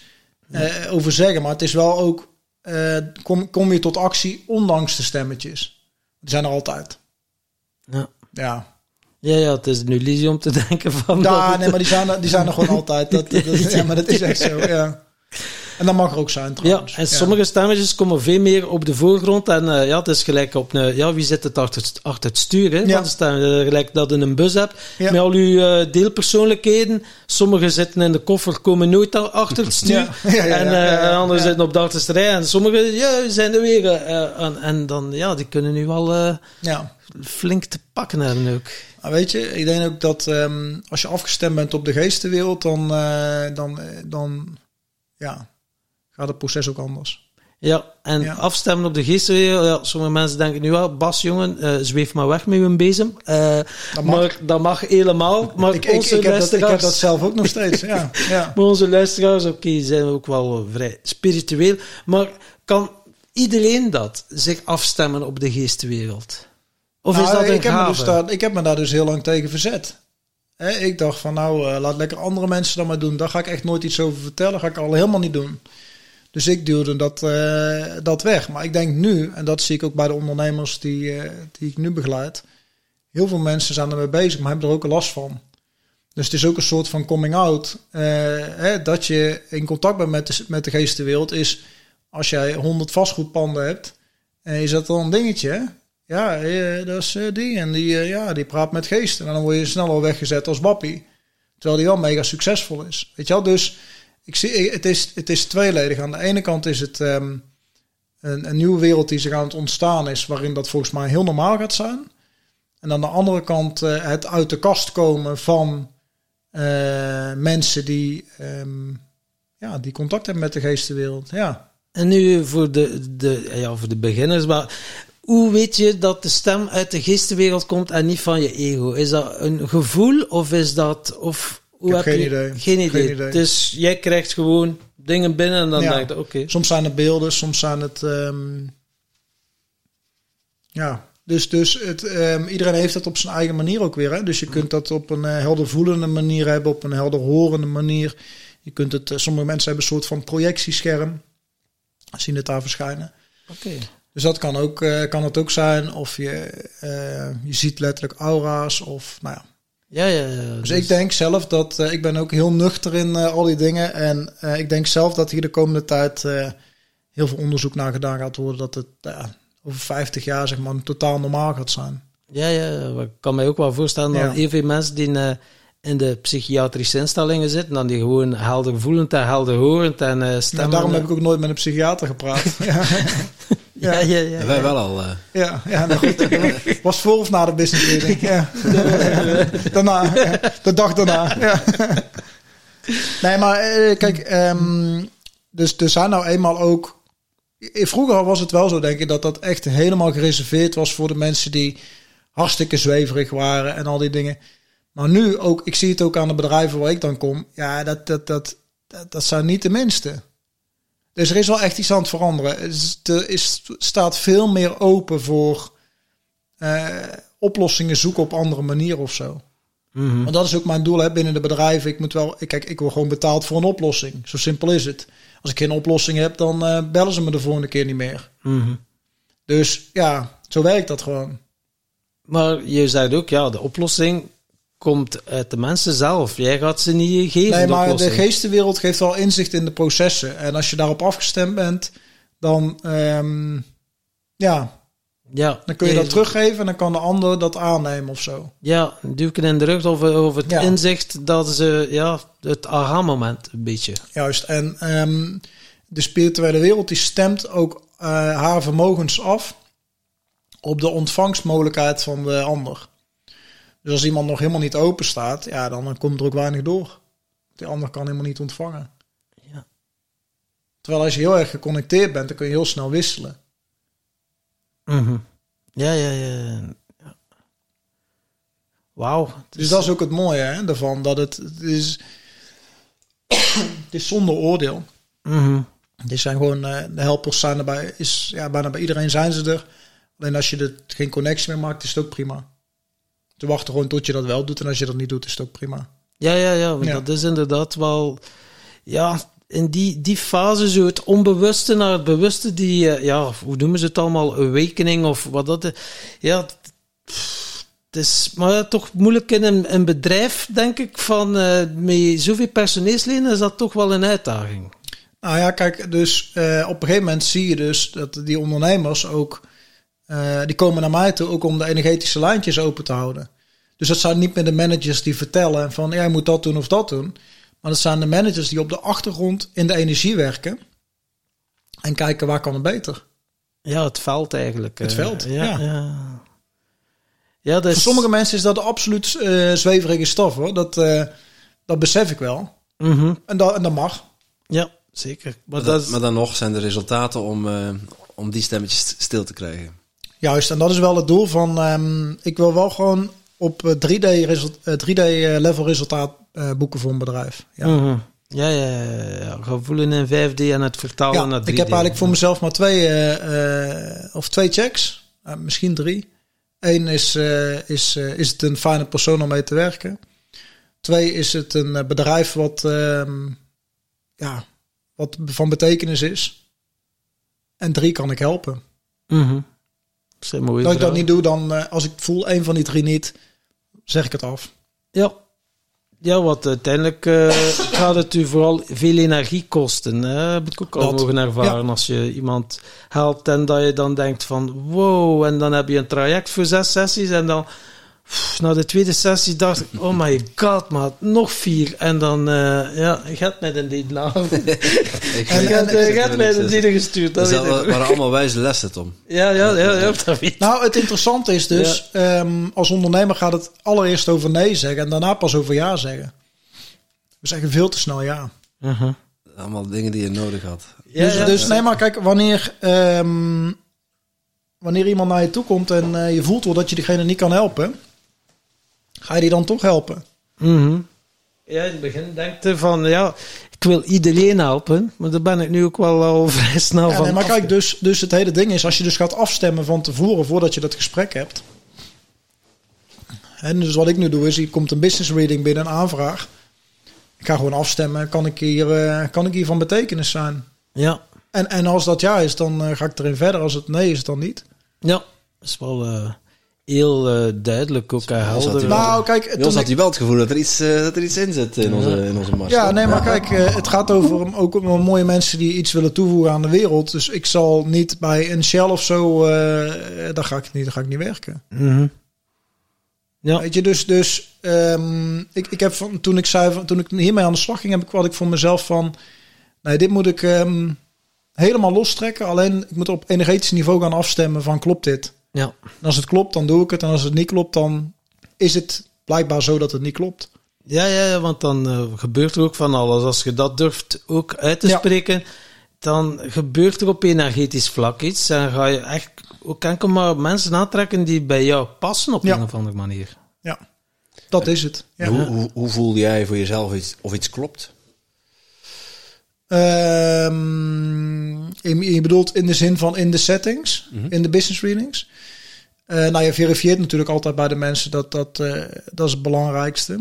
Speaker 1: eh, over zeggen. Maar het is wel ook, eh, kom, kom je tot actie ondanks de stemmetjes. Die zijn er altijd.
Speaker 3: Ja.
Speaker 1: Ja,
Speaker 3: Ja, ja, het is een illusie om te denken van...
Speaker 1: Ja, nee, maar die zijn, er- die zijn er gewoon altijd. Dat, dat, dat- ja, maar dat is echt zo, ja. En dat mag er ook zijn
Speaker 3: Ja,
Speaker 1: trouwens.
Speaker 3: en sommige stemmetjes komen veel meer op de voorgrond. En eh, ja, het is gelijk op een... Ja, wie zit het achter, het- achter het stuur hè,
Speaker 1: Ja.
Speaker 3: van de stem? Eh, gelijk dat je een bus hebt
Speaker 1: Ja.
Speaker 3: met al uw eh, deelpersoonlijkheden. Sommigen zitten in de koffer, komen nooit achter het stuur.
Speaker 1: Ja. Ja, ja, ja,
Speaker 3: en
Speaker 1: ja, ja,
Speaker 3: anderen
Speaker 1: ja.
Speaker 3: zitten op de achterste rij. En sommigen ja, zijn er weer. en, en dan, ja, die kunnen nu wel
Speaker 1: Ja.
Speaker 3: flink te pakken hebben ook.
Speaker 1: Maar weet je, ik denk ook dat ehm, als je afgestemd bent op de geestenwereld, dan, dan, dan ja, gaat het proces ook anders.
Speaker 3: Ja, en
Speaker 1: Ja.
Speaker 3: afstemmen op de geestenwereld. Ja, sommige mensen denken nu wel, Bas, jongen, eh, zweef maar weg met uw bezem. Eh,
Speaker 1: Dat.
Speaker 3: Maar dat mag helemaal. Maar
Speaker 1: ik, ik,
Speaker 3: onze
Speaker 1: ik, heb dat, ik heb dat zelf ook nog steeds. Ja, ja.
Speaker 3: Maar onze luisteraars, oké, zijn ook wel vrij spiritueel. Maar kan iedereen dat, zich afstemmen op de geestenwereld? Of is
Speaker 1: Nou,
Speaker 3: dat een
Speaker 1: ik, heb me dus daar, ik heb me daar dus heel lang tegen verzet. Ik dacht van nou, eh, laat lekker andere mensen dat maar doen. Daar ga ik echt nooit iets over vertellen. ga ik al helemaal niet doen. Dus ik duwde dat, eh, dat weg. Maar ik denk nu, en dat zie ik ook bij de ondernemers die, eh, die ik nu begeleid. Heel veel mensen zijn ermee bezig, maar hebben er ook last van. Dus het is ook een soort van coming out. eh, hè, dat je in contact bent met de, met de geestenwereld is... als jij 100 vastgoedpanden hebt... is dat dan een dingetje? Ja, dat is die. En die, ja, die praat met geesten. En dan word je snel al weggezet als wappie. Terwijl die wel mega succesvol is. Weet je wel? Dus ik zie, het, is, het is tweeledig. Aan de ene kant is het ehm, een, een nieuwe wereld die zich aan het ontstaan is. Waarin dat volgens mij heel normaal gaat zijn. En aan de andere kant eh, het uit de kast komen van eh, mensen die, ehm, ja, die contact hebben met de geestenwereld. Ja.
Speaker 3: En nu voor de, de, ja, voor de beginners, maar hoe weet je dat de stem uit de geestenwereld komt en niet van je ego? Is dat een gevoel of is dat... Of, hoe
Speaker 1: heb geen
Speaker 3: je,
Speaker 1: idee.
Speaker 3: Geen idee.
Speaker 1: Geen idee.
Speaker 3: Dus jij krijgt gewoon dingen binnen en dan
Speaker 1: Ja.
Speaker 3: denk je, oké.
Speaker 1: Soms zijn het beelden, soms zijn het. ehm, ja, dus, dus het, ehm, iedereen heeft dat op zijn eigen manier ook weer. Hè? Dus je kunt dat op een eh, helder voelende manier hebben, op een helder horende manier. Je kunt het, eh, sommige mensen hebben een soort van projectiescherm, zien het daar verschijnen.
Speaker 3: Oké.
Speaker 1: Dus dat kan, ook, eh, kan het ook zijn. Of je, je ziet letterlijk aura's. Of, nou ja.
Speaker 3: Ja, ja, ja.
Speaker 1: Dus ik denk zelf dat eh, ik ben ook heel nuchter in eh, al die dingen. En eh, ik denk zelf dat hier de komende tijd heel veel onderzoek naar gedaan gaat worden. Dat het over 50 jaar zeg maar totaal normaal gaat zijn.
Speaker 3: Ja, ja, ik kan mij ook wel voorstellen dat
Speaker 1: Ja.
Speaker 3: heel veel mensen die in de psychiatrische instellingen zitten, dan die gewoon helder voelend en helder horend en eh
Speaker 1: En
Speaker 3: stemmen.
Speaker 1: daarom heb ik ook nooit met een psychiater gepraat. ja,
Speaker 3: Ja, ja,
Speaker 2: wij wel al. eh,
Speaker 1: ja, ja nou goed. Was voor of na de business meeting? Ja. daarna, ja. de dag daarna. Nee, maar eh, kijk, ehm, dus er zijn nou eenmaal ook. Vroeger was het wel zo, denk ik, dat dat echt helemaal gereserveerd was voor de mensen die hartstikke zweverig waren en al die dingen. Maar nu ook, ik zie het ook aan de bedrijven waar ik dan kom. Ja, dat, dat, dat, dat, dat zijn niet de minste. Dus er is wel echt iets aan het veranderen. Er is, staat veel meer open voor eh, oplossingen zoeken op andere manieren of zo.
Speaker 3: Mhm.
Speaker 1: Want dat is ook mijn doel hè, binnen de bedrijven. Ik moet wel, ik- kijk, ik word gewoon betaald voor een oplossing. Zo simpel is het. Als ik geen oplossing heb, dan eh, bellen ze me de volgende keer niet meer.
Speaker 3: Mhm.
Speaker 1: Dus ja, zo werkt dat gewoon.
Speaker 3: Maar je zei ook, ja, de oplossing komt uit de mensen zelf. Jij gaat ze niet geven.
Speaker 1: Nee, maar de geestenwereld geeft wel inzicht in de processen. En als je daarop afgestemd bent, dan, ehm, ja,
Speaker 3: ja,
Speaker 1: dan kun je dat teruggeven en dan kan de ander dat aannemen of zo.
Speaker 3: Ja, duwken in de rug over, over het
Speaker 1: Ja.
Speaker 3: inzicht dat ze, ja, het aha-moment een beetje.
Speaker 1: Juist. En ehm, de spirituele wereld die stemt ook eh, haar vermogens af op de ontvangstmogelijkheid van de ander. Dus als iemand nog helemaal niet open staat, ja, dan, dan komt er ook weinig door. Die ander kan helemaal niet ontvangen.
Speaker 3: Ja.
Speaker 1: Terwijl als je heel erg geconnecteerd bent, dan kun je heel snel wisselen.
Speaker 3: Mhm. Ja, ja, ja. ja. Wauw.
Speaker 1: Dus dat is ook het mooie hè, daarvan. Dat het, het is, het is zonder oordeel.
Speaker 3: Mhm.
Speaker 1: Dit zijn gewoon, eh, de helpers zijn erbij, is, ja, bijna bij iedereen zijn ze er. Alleen als je er geen connectie meer maakt, is het ook prima. Ze wachten gewoon tot je dat wel doet en als je dat niet doet, is het ook prima.
Speaker 3: Ja, ja, ja, dat is inderdaad wel... Ja, in die, die fase, zo het onbewuste naar het bewuste, die... eh, Ja, hoe noemen ze het allemaal? Awakening of wat dat... Ja, pff, het is maar toch moeilijk in een, een bedrijf, denk ik, van eh, met zoveel personeelsleden is dat toch wel een uitdaging.
Speaker 1: Nou ja, kijk, dus eh, op een gegeven moment zie je dus dat die ondernemers ook, eh, die komen naar mij toe ook om de energetische lijntjes open te houden. Dus dat zijn niet meer de managers die vertellen van ja, je moet dat doen of dat doen. Maar dat zijn de managers die op de achtergrond in de energie werken en kijken waar kan het beter.
Speaker 3: Ja, het veld eigenlijk.
Speaker 1: Het
Speaker 3: eh,
Speaker 1: veld,
Speaker 3: ja.
Speaker 1: ja.
Speaker 3: Ja, ja dat is...
Speaker 1: Voor sommige mensen is dat absoluut eh zweverige stof hoor. Dat, eh, dat besef ik wel.
Speaker 3: Mhm.
Speaker 1: En dat, en dat mag.
Speaker 3: Ja, zeker. Maar,
Speaker 2: Maar,
Speaker 3: dat is...
Speaker 2: maar dan nog zijn de resultaten om, eh, om die stemmetjes stil te krijgen.
Speaker 1: Juist, en dat is wel het doel van. ehm, ik wil wel gewoon op eh, 3D, result, eh, 3D eh, level resultaat eh, boeken voor een bedrijf. Ja.
Speaker 3: Mhm. Ja, ja, ja, ja. Gevoelen in 5D en het vertalen
Speaker 1: Ja,
Speaker 3: naar 3D.
Speaker 1: ik heb eigenlijk voor mezelf maar twee, eh, eh, of twee checks, misschien drie. Eén is, is, is het een fijne persoon om mee te werken. Twee is het een bedrijf wat, ehm, ja, wat van betekenis is. En drie kan ik helpen.
Speaker 3: Mhm. Een
Speaker 1: Als ik dat niet doe, dan eh, als ik voel één van die drie niet, zeg ik het af.
Speaker 3: Ja. Ja, want uiteindelijk eh, gaat het u vooral veel energie kosten. Hè? Heb ik ook al
Speaker 1: Dat.
Speaker 3: mogen ervaren. Als je iemand helpt en dat je dan denkt van wow, en dan heb je een traject voor zes sessies en dan na de tweede sessie dacht ik, oh my god, maar nog vier. En dan, eh, ja, hebt mij in die eh,
Speaker 2: weet
Speaker 3: je hebt mij
Speaker 2: eh,
Speaker 3: die gestuurd. Dat
Speaker 2: Dat
Speaker 3: weet ik.
Speaker 2: waren allemaal wijze lessen, Tom.
Speaker 3: Ja, ja, ja, ja, dat weet.
Speaker 1: Nou, het interessante is dus, ehm, als ondernemer gaat het allereerst over nee zeggen en daarna pas over ja zeggen. We zeggen veel te snel ja.
Speaker 3: Mhm.
Speaker 2: Allemaal dingen die je nodig had.
Speaker 3: Ja,
Speaker 1: dus,
Speaker 3: ja.
Speaker 1: dus nee, maar kijk, wanneer, ehm, wanneer iemand naar je toe komt en eh, je voelt wel dat je diegene niet kan helpen, ga je die dan toch helpen?
Speaker 3: Mhm. Ja, in het begin denk je van, ja, ik wil iedereen helpen, maar daar ben ik nu ook wel al vrij snel
Speaker 1: Ja,
Speaker 3: van.
Speaker 1: nee, maar kijk, dus, dus het hele ding is, als je dus gaat afstemmen van tevoren voordat je dat gesprek hebt. En dus wat ik nu doe is, hier komt een business reading binnen, een aanvraag. Ik ga gewoon afstemmen, kan ik hier, eh, kan ik hier van betekenis zijn?
Speaker 3: Ja,
Speaker 1: En, en als dat ja is, dan eh, ga ik erin verder. Als het nee is, dan niet.
Speaker 3: ja, dat is wel eh, heel eh, duidelijk ook
Speaker 2: zat
Speaker 3: helder.
Speaker 1: Nou, kijk,
Speaker 2: Bij ons
Speaker 1: toen
Speaker 2: had hij wel het gevoel dat er iets, eh, dat er iets in zit in onze, in onze mars.
Speaker 1: ja, nee, maar kijk, het gaat over om- ook om mooie mensen die iets willen toevoegen aan de wereld. Dus ik zal niet bij een Shell of zo, eh daar, ga ik niet, daar ga ik niet werken.
Speaker 3: Mhm. Ja,
Speaker 1: Weet je, dus, dus ehm, ik, ik heb van, toen ik zei, van, toen ik hiermee aan de slag ging, heb ik wat ik voor mezelf van, nee, dit moet ik ehm, helemaal lostrekken. Alleen ik moet op energetisch niveau gaan afstemmen van klopt dit?
Speaker 3: Ja.
Speaker 1: En als het klopt, dan doe ik het. En als het niet klopt, dan is het blijkbaar zo dat het niet klopt.
Speaker 3: Ja, ja, ja, want dan eh, gebeurt er ook van alles. Als je dat durft ook uit te
Speaker 1: Ja.
Speaker 3: spreken, dan gebeurt er op energetisch vlak iets. En ga je echt ook enkel maar mensen aantrekken die bij jou passen op
Speaker 1: Ja.
Speaker 3: een of andere manier.
Speaker 1: Ja, dat is het. Ja.
Speaker 2: Hoe, hoe, hoe voel jij voor jezelf iets, of iets klopt?
Speaker 1: Ehm, je, je bedoelt in de zin van in de settings, in de business readings. Eh, nou, je verifieert natuurlijk altijd bij de mensen dat dat, eh, dat is het belangrijkste.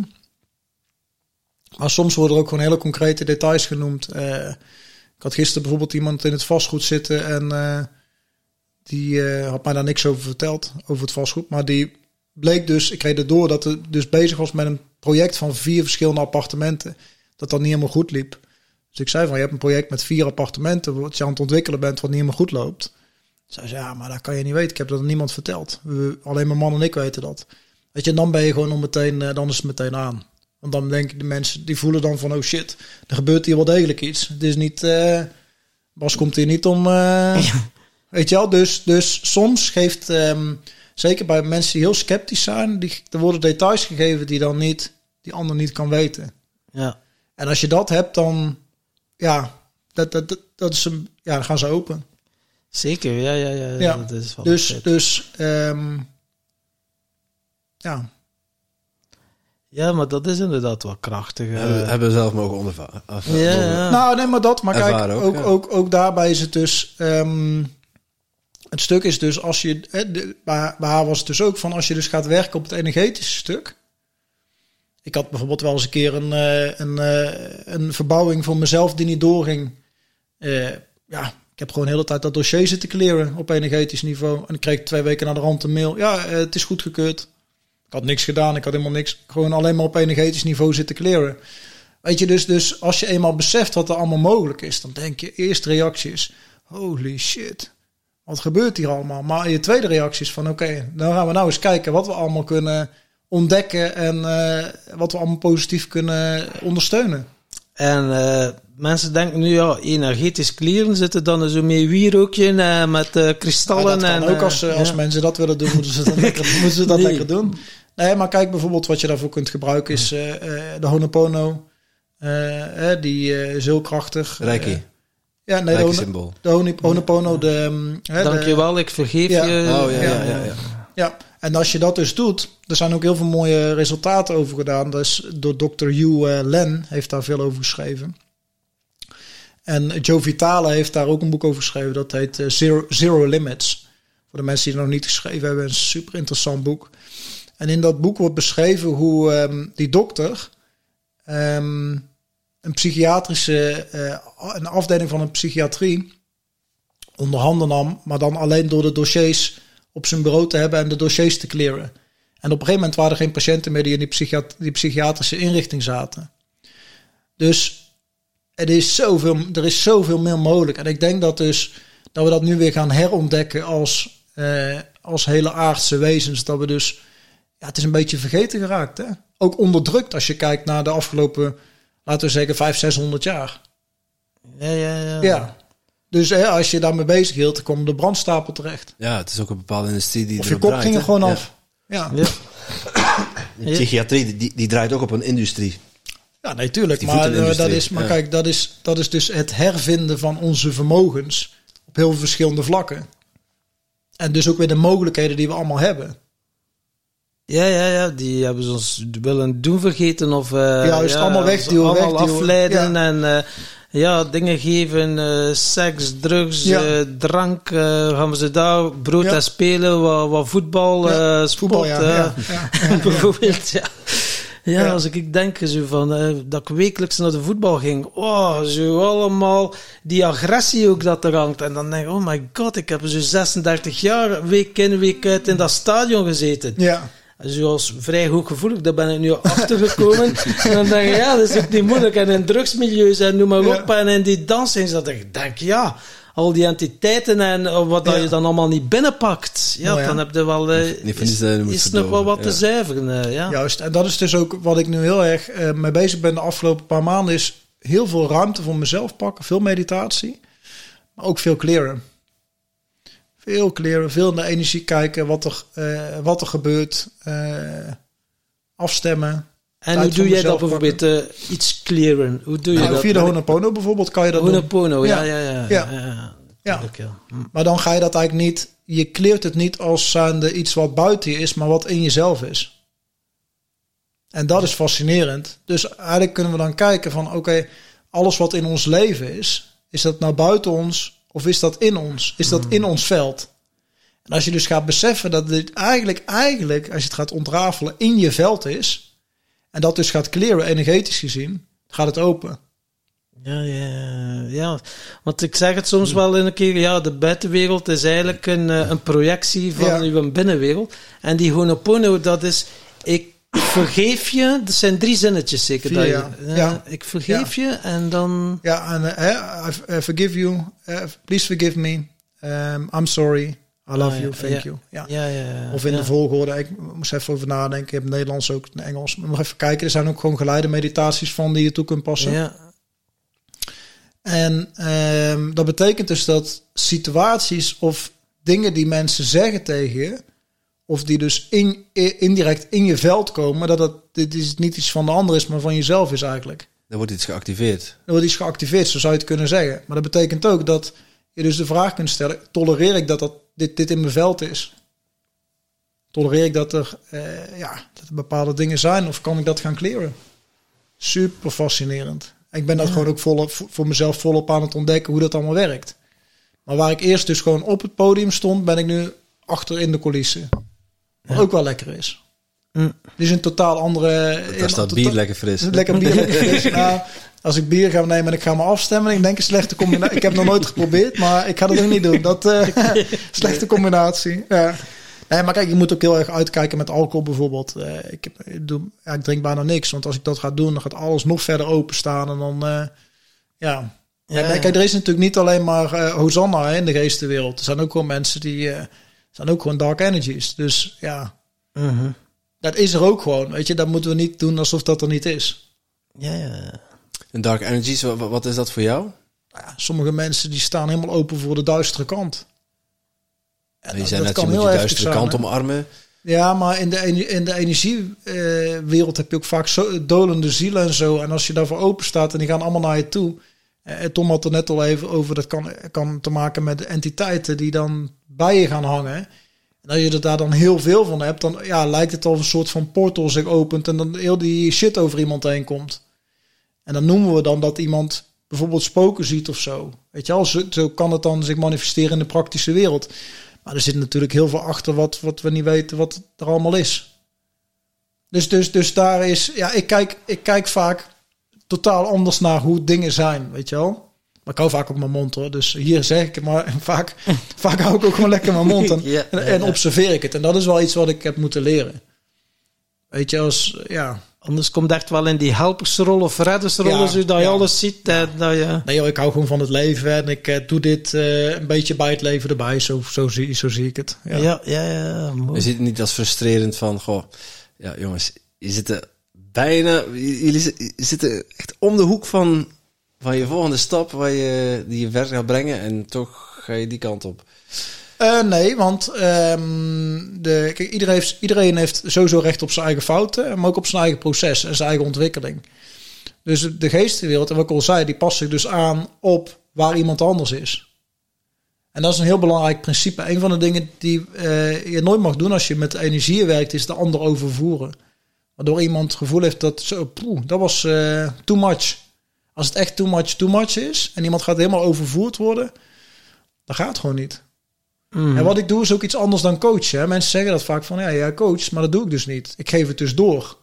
Speaker 1: Maar soms worden er ook gewoon hele concrete details genoemd. Eh, ik had gisteren bijvoorbeeld iemand in het vastgoed zitten en die had mij daar niks over verteld, over het vastgoed. Maar die bleek dus, ik kreeg erdoor dat het dus bezig was met een project van vier verschillende appartementen. Dat dat niet helemaal goed liep. Dus ik zei van, je hebt een project met vier appartementen, wat je aan het ontwikkelen bent, wat niet helemaal goed loopt. Zij zei, ja, maar dat kan je niet weten. Ik heb dat aan niemand verteld. We, alleen mijn man en ik weten dat. Weet je, dan ben je gewoon om meteen, eh, dan is het meteen aan. Want dan denken de mensen, die voelen dan van, oh shit, er gebeurt hier wel degelijk iets. Het is niet, eh, Bas komt hier niet om, eh, weet je wel. Dus, dus soms geeft, ehm, zeker bij mensen die heel sceptisch zijn, die, er worden details gegeven die dan niet, die ander niet kan weten.
Speaker 3: Ja.
Speaker 1: En als je dat hebt, dan ja, dat, dat, dat, dat is een, ja, dan gaan ze open.
Speaker 3: Zeker, ja, ja, ja.
Speaker 1: Ja,
Speaker 3: Dat is wel
Speaker 1: Dus, dus ehm, ja,
Speaker 3: Ja, maar dat is inderdaad wel krachtig. eh.
Speaker 2: hebben, hebben we zelf mogen ondervaren.
Speaker 3: ja, ja.
Speaker 1: nou nee, maar dat, maar kijk, ook,
Speaker 2: ook,
Speaker 1: ook,
Speaker 2: ja.
Speaker 1: ook, daarbij is het dus, ehm, het stuk is dus als je, hè, de, bij, bij haar was het dus ook van als je dus gaat werken op het energetische stuk. Ik had bijvoorbeeld wel eens een keer een, eh, een, eh, een verbouwing voor mezelf die niet doorging. Eh, ja, ik heb gewoon de hele tijd dat dossier zitten clearen op energetisch niveau. En ik kreeg twee weken naar de rand een mail. Ja, het is goedgekeurd. had niks gedaan, ik had helemaal niks. Gewoon alleen maar op energetisch niveau zitten clearen. Weet je, dus, dus als je eenmaal beseft wat er allemaal mogelijk is, dan denk je, eerste reactie is, holy shit, wat gebeurt hier allemaal? Maar je tweede reactie is van, oké, dan gaan we nou eens kijken wat we allemaal kunnen ontdekken en uh, wat we allemaal positief kunnen ondersteunen.
Speaker 3: En uh, mensen denken nu, ja, energetisch kleren zitten dan zo mee wierookje uh, met uh, kristallen.
Speaker 1: Ja,
Speaker 3: en,
Speaker 1: ook als, als ja. mensen dat willen doen, moeten ze dat, lekker, moeten ze dat nee. lekker doen. Nee, maar kijk bijvoorbeeld wat je daarvoor kunt gebruiken is de Honopono. die is heel krachtig.
Speaker 2: Reiki.
Speaker 1: ja, nee, de,
Speaker 2: symbool.
Speaker 1: de Honopono, de... Um,
Speaker 3: Dankjewel, ik vergeef
Speaker 2: ja.
Speaker 3: je.
Speaker 2: Oh, ja, ja, ja. ja.
Speaker 1: En als je dat dus doet, er zijn ook heel veel mooie resultaten over gedaan. Dus door Dr. Hugh uh, Len heeft daar veel over geschreven. En Joe Vitale heeft daar ook een boek over geschreven. Dat heet uh, Zero, Limits. Voor de mensen die het nog niet geschreven hebben, een super interessant boek. En in dat boek wordt beschreven hoe um, die dokter um, een psychiatrische, uh, een afdeling van een psychiatrie onder handen nam, maar dan alleen door de dossiers op zijn bureau te hebben en de dossiers te clearen. En op een gegeven moment waren er geen patiënten meer die in die, psychiat die psychiatrische inrichting zaten. Dus er is, zoveel, er is zoveel meer mogelijk. En ik denk dat dus dat we dat nu weer gaan herontdekken als, eh, als hele aardse wezens. Dat we dus, ja, het is een beetje vergeten geraakt. Hè? Ook onderdrukt als je kijkt naar de afgelopen, laten we zeggen, 500, 600 jaar.
Speaker 3: Ja, ja, ja.
Speaker 1: Ja. Dus hè, als je daarmee bezig hield, dan kom de brandstapel terecht.
Speaker 2: Ja, het is ook een bepaalde industrie die
Speaker 1: Of je kop
Speaker 2: draait,
Speaker 1: ging er gewoon
Speaker 2: Ja.
Speaker 1: af. Ja.
Speaker 3: Ja.
Speaker 2: De psychiatrie, die, die draait ook op een industrie.
Speaker 1: Ja, nee, tuurlijk.
Speaker 2: Die
Speaker 1: Maar, eh, dat is, maar
Speaker 2: ja.
Speaker 1: kijk, dat is, dat is dus het hervinden van onze vermogens op heel veel verschillende vlakken. En dus ook weer de mogelijkheden die we allemaal hebben.
Speaker 3: Ja, ja, ja, die hebben ze ons willen doen vergeten of uh,
Speaker 1: Juist, allemaal wegduwen,
Speaker 3: allemaal
Speaker 1: wegduwen.
Speaker 3: afleiden
Speaker 1: Ja.
Speaker 3: en uh, ja, dingen geven, uh, seks, drugs,
Speaker 1: Ja.
Speaker 3: uh, drank, uh, gaan we ze daar brood
Speaker 1: Ja.
Speaker 3: en spelen, wat, wat voetbal,
Speaker 1: Ja,
Speaker 3: sport,
Speaker 1: voetbal, ja, ja, ja, ja.
Speaker 3: bijvoorbeeld, ja. Ja, als ik denk zo van, dat ik wekelijks naar de voetbal ging, oh, zo allemaal, die agressie ook dat er hangt. En dan denk ik, oh my god, ik heb zo 36 jaar, week in, week uit in dat stadion gezeten.
Speaker 1: Ja,
Speaker 3: Zoals vrij hooggevoelig, daar ben ik nu achtergekomen. en dan denk je, ja, dat is ook niet moeilijk. En in drugsmilieus en noem maar
Speaker 1: Ja.
Speaker 3: op. En in die dansings, dat ik denk, ja, al die entiteiten en eh, wat dat
Speaker 1: Ja.
Speaker 3: je dan allemaal niet binnenpakt. Ja,
Speaker 1: Nou ja.
Speaker 3: dan heb je wel, eh, is, nog wel wat te zuiveren. eh, ja.
Speaker 1: juist. En dat is dus ook wat ik nu heel erg eh, mee bezig ben de afgelopen paar maanden. Is heel veel ruimte voor mezelf pakken. Veel meditatie. Maar ook veel kleren. Veel kleren. Veel naar energie kijken. Wat er, eh, wat er gebeurt. eh, afstemmen.
Speaker 3: En hoe doe jij dat bijvoorbeeld eh, iets clearen? Hoe doe je
Speaker 1: Nou,
Speaker 3: dat?
Speaker 1: via de Honopono bijvoorbeeld kan je dat doen.
Speaker 3: Honopono, ja,
Speaker 1: Ja.
Speaker 3: ja, ja.
Speaker 1: Ja.
Speaker 3: ja.
Speaker 1: Ja.
Speaker 3: Ja. Hm.
Speaker 1: Maar dan ga je dat eigenlijk niet. Je kleert het niet als zijnde iets wat buiten je is, maar wat in jezelf is. En dat is fascinerend. Dus eigenlijk kunnen we dan kijken van oké, alles wat in ons leven is, is dat nou buiten ons of is dat in ons? Is dat in ons veld? En als je dus gaat beseffen dat dit eigenlijk, eigenlijk, als je het gaat ontrafelen, in je veld is, en dat dus gaat kleren energetisch gezien, gaat het open.
Speaker 3: Ja, ja, ja. Want ik zeg het soms wel in een keer, ja, de buitenwereld is eigenlijk een, eh, een projectie van
Speaker 1: Ja.
Speaker 3: uw binnenwereld. En die Honopono, dat is, ik vergeef je, dat zijn drie zinnetjes zeker.
Speaker 1: Vier,
Speaker 3: dat je,
Speaker 1: ja. Ja.
Speaker 3: Ik vergeef je en dan...
Speaker 1: Ja, en eh, I, forgive you. eh, please forgive me. Um, I'm sorry. I love
Speaker 3: Ah,
Speaker 1: you. Thank you. Ja.
Speaker 3: Ja, ja, ja.
Speaker 1: Of in de volgorde. Ik moest even over nadenken. Ik heb Nederlands ook in Engels. Maar nog even kijken. Er zijn ook gewoon geleide meditaties van die je toe kunt passen.
Speaker 3: Ja,
Speaker 1: En ehm, dat betekent dus dat situaties of dingen die mensen zeggen tegen je, of die dus in, indirect in je veld komen, dat dat dit is niet iets van de ander is, maar van jezelf is eigenlijk.
Speaker 2: Er wordt iets geactiveerd.
Speaker 1: Er wordt iets geactiveerd, zo zou je het kunnen zeggen. Maar dat betekent ook dat je dus de vraag kunt stellen: tolereer ik dat, dat dit, dit in mijn veld is? Tolereer ik dat er, eh, ja, dat er bepaalde dingen zijn, of kan ik dat gaan kleren? Super fascinerend. Ik ben dat gewoon ook volop, voor mezelf volop aan het ontdekken hoe dat allemaal werkt. Maar waar ik eerst dus gewoon op het podium stond, ben ik nu achter in de coulissen. Wat
Speaker 3: Ja.
Speaker 1: ook wel lekker is.
Speaker 3: Mm.
Speaker 1: Dit is een totaal andere.
Speaker 2: Daar staat bier lekker fris.
Speaker 1: Lekker bier. lekker fris. Nou, als ik bier ga nemen en ik ga me afstemmen, ik denk een slechte combinatie. Ik heb het nog nooit geprobeerd, maar ik ga dat ook niet doen. Dat eh slechte combinatie. Ja. Nee, maar kijk, je moet ook heel erg uitkijken met alcohol bijvoorbeeld. Eh, ik, heb, ik, doe, ja, ik drink bijna niks, want als ik dat ga doen, dan gaat alles nog verder openstaan. En dan, eh, ja.
Speaker 3: Ja,
Speaker 1: kijk, kijk, er is natuurlijk niet alleen maar Hosanna hè, in de geestenwereld. Er zijn ook gewoon mensen die, eh, zijn ook gewoon dark energies. Dus ja,
Speaker 3: Mhm.
Speaker 1: dat is er ook gewoon. Weet je, dat moeten we niet doen alsof dat er niet is.
Speaker 3: Ja, ja.
Speaker 2: En Dark Energies, wa- wa- wat is dat voor jou?
Speaker 1: Nou ja, sommige mensen die staan helemaal open voor de duistere kant. En
Speaker 2: je
Speaker 1: dat-
Speaker 2: zei
Speaker 1: dat
Speaker 2: net, je moet je
Speaker 1: heftig
Speaker 2: duistere
Speaker 1: zijn,
Speaker 2: kant
Speaker 1: hè.
Speaker 2: omarmen.
Speaker 1: Ja, maar in de, in de energiewereld heb je ook vaak zo, dolende zielen en zo. En als je daarvoor open staat en die gaan allemaal naar je toe. Eh, Tom had er net al even over, dat kan, kan te maken met entiteiten die dan bij je gaan hangen. En als je er daar dan heel veel van hebt, dan ja, lijkt het al een soort van portal zich opent en dan heel die shit over iemand heen komt. En dan noemen we dan dat iemand bijvoorbeeld spoken ziet of zo. Weet je wel, zo, zo kan het dan zich manifesteren in de praktische wereld. Maar er zit natuurlijk heel veel achter wat, wat we niet weten wat er allemaal is. Dus, dus, dus daar is, ja, ik kijk, ik kijk vaak totaal anders naar hoe dingen zijn, weet je wel. Maar ik hou vaak op mijn mond hoor. Dus hier zeg ik het, maar vaak, vaak hou ik ook gewoon lekker mijn mond en,
Speaker 3: Ja,
Speaker 1: en,
Speaker 3: ja,
Speaker 1: en
Speaker 3: ja.
Speaker 1: observeer ik het. En dat is wel iets wat ik heb moeten leren. Weet je, als, ja.
Speaker 3: Anders komt echt wel in die helpersrol of reddersrol,
Speaker 1: Ja,
Speaker 3: zodat je
Speaker 1: ja.
Speaker 3: alles ziet. En dat je...
Speaker 1: Nee joh, ik hou gewoon van het leven en ik eh, doe dit eh, een beetje bij het leven erbij. Zo, zo, zie, zo zie ik het. Ja.
Speaker 3: Ja, ja, ja.
Speaker 2: Je ziet het niet als frustrerend van, goh, ja jongens, je zitten bijna, jullie zitten echt om de hoek van, van je volgende stap waar je, die je verder gaat brengen en toch ga je die kant op.
Speaker 1: Eh, nee, want ehm, de, kijk, iedereen, heeft, iedereen heeft sowieso recht op zijn eigen fouten, maar ook op zijn eigen proces en zijn eigen ontwikkeling. Dus de geestenwereld, en wat ik al zei, die past zich dus aan op waar iemand anders is. En dat is een heel belangrijk principe. Een van de dingen die eh, je nooit mag doen als je met energieën werkt, is de ander overvoeren. Waardoor iemand het gevoel heeft dat zo, poeh, dat was eh, too much. Als het echt too much, too much is en iemand gaat helemaal overvoerd worden, dan gaat het gewoon niet.
Speaker 3: Mhm.
Speaker 1: En wat ik doe is ook iets anders dan coachen. Mensen zeggen dat vaak van, ja, jij coacht, maar dat doe ik dus niet. Ik geef het dus door.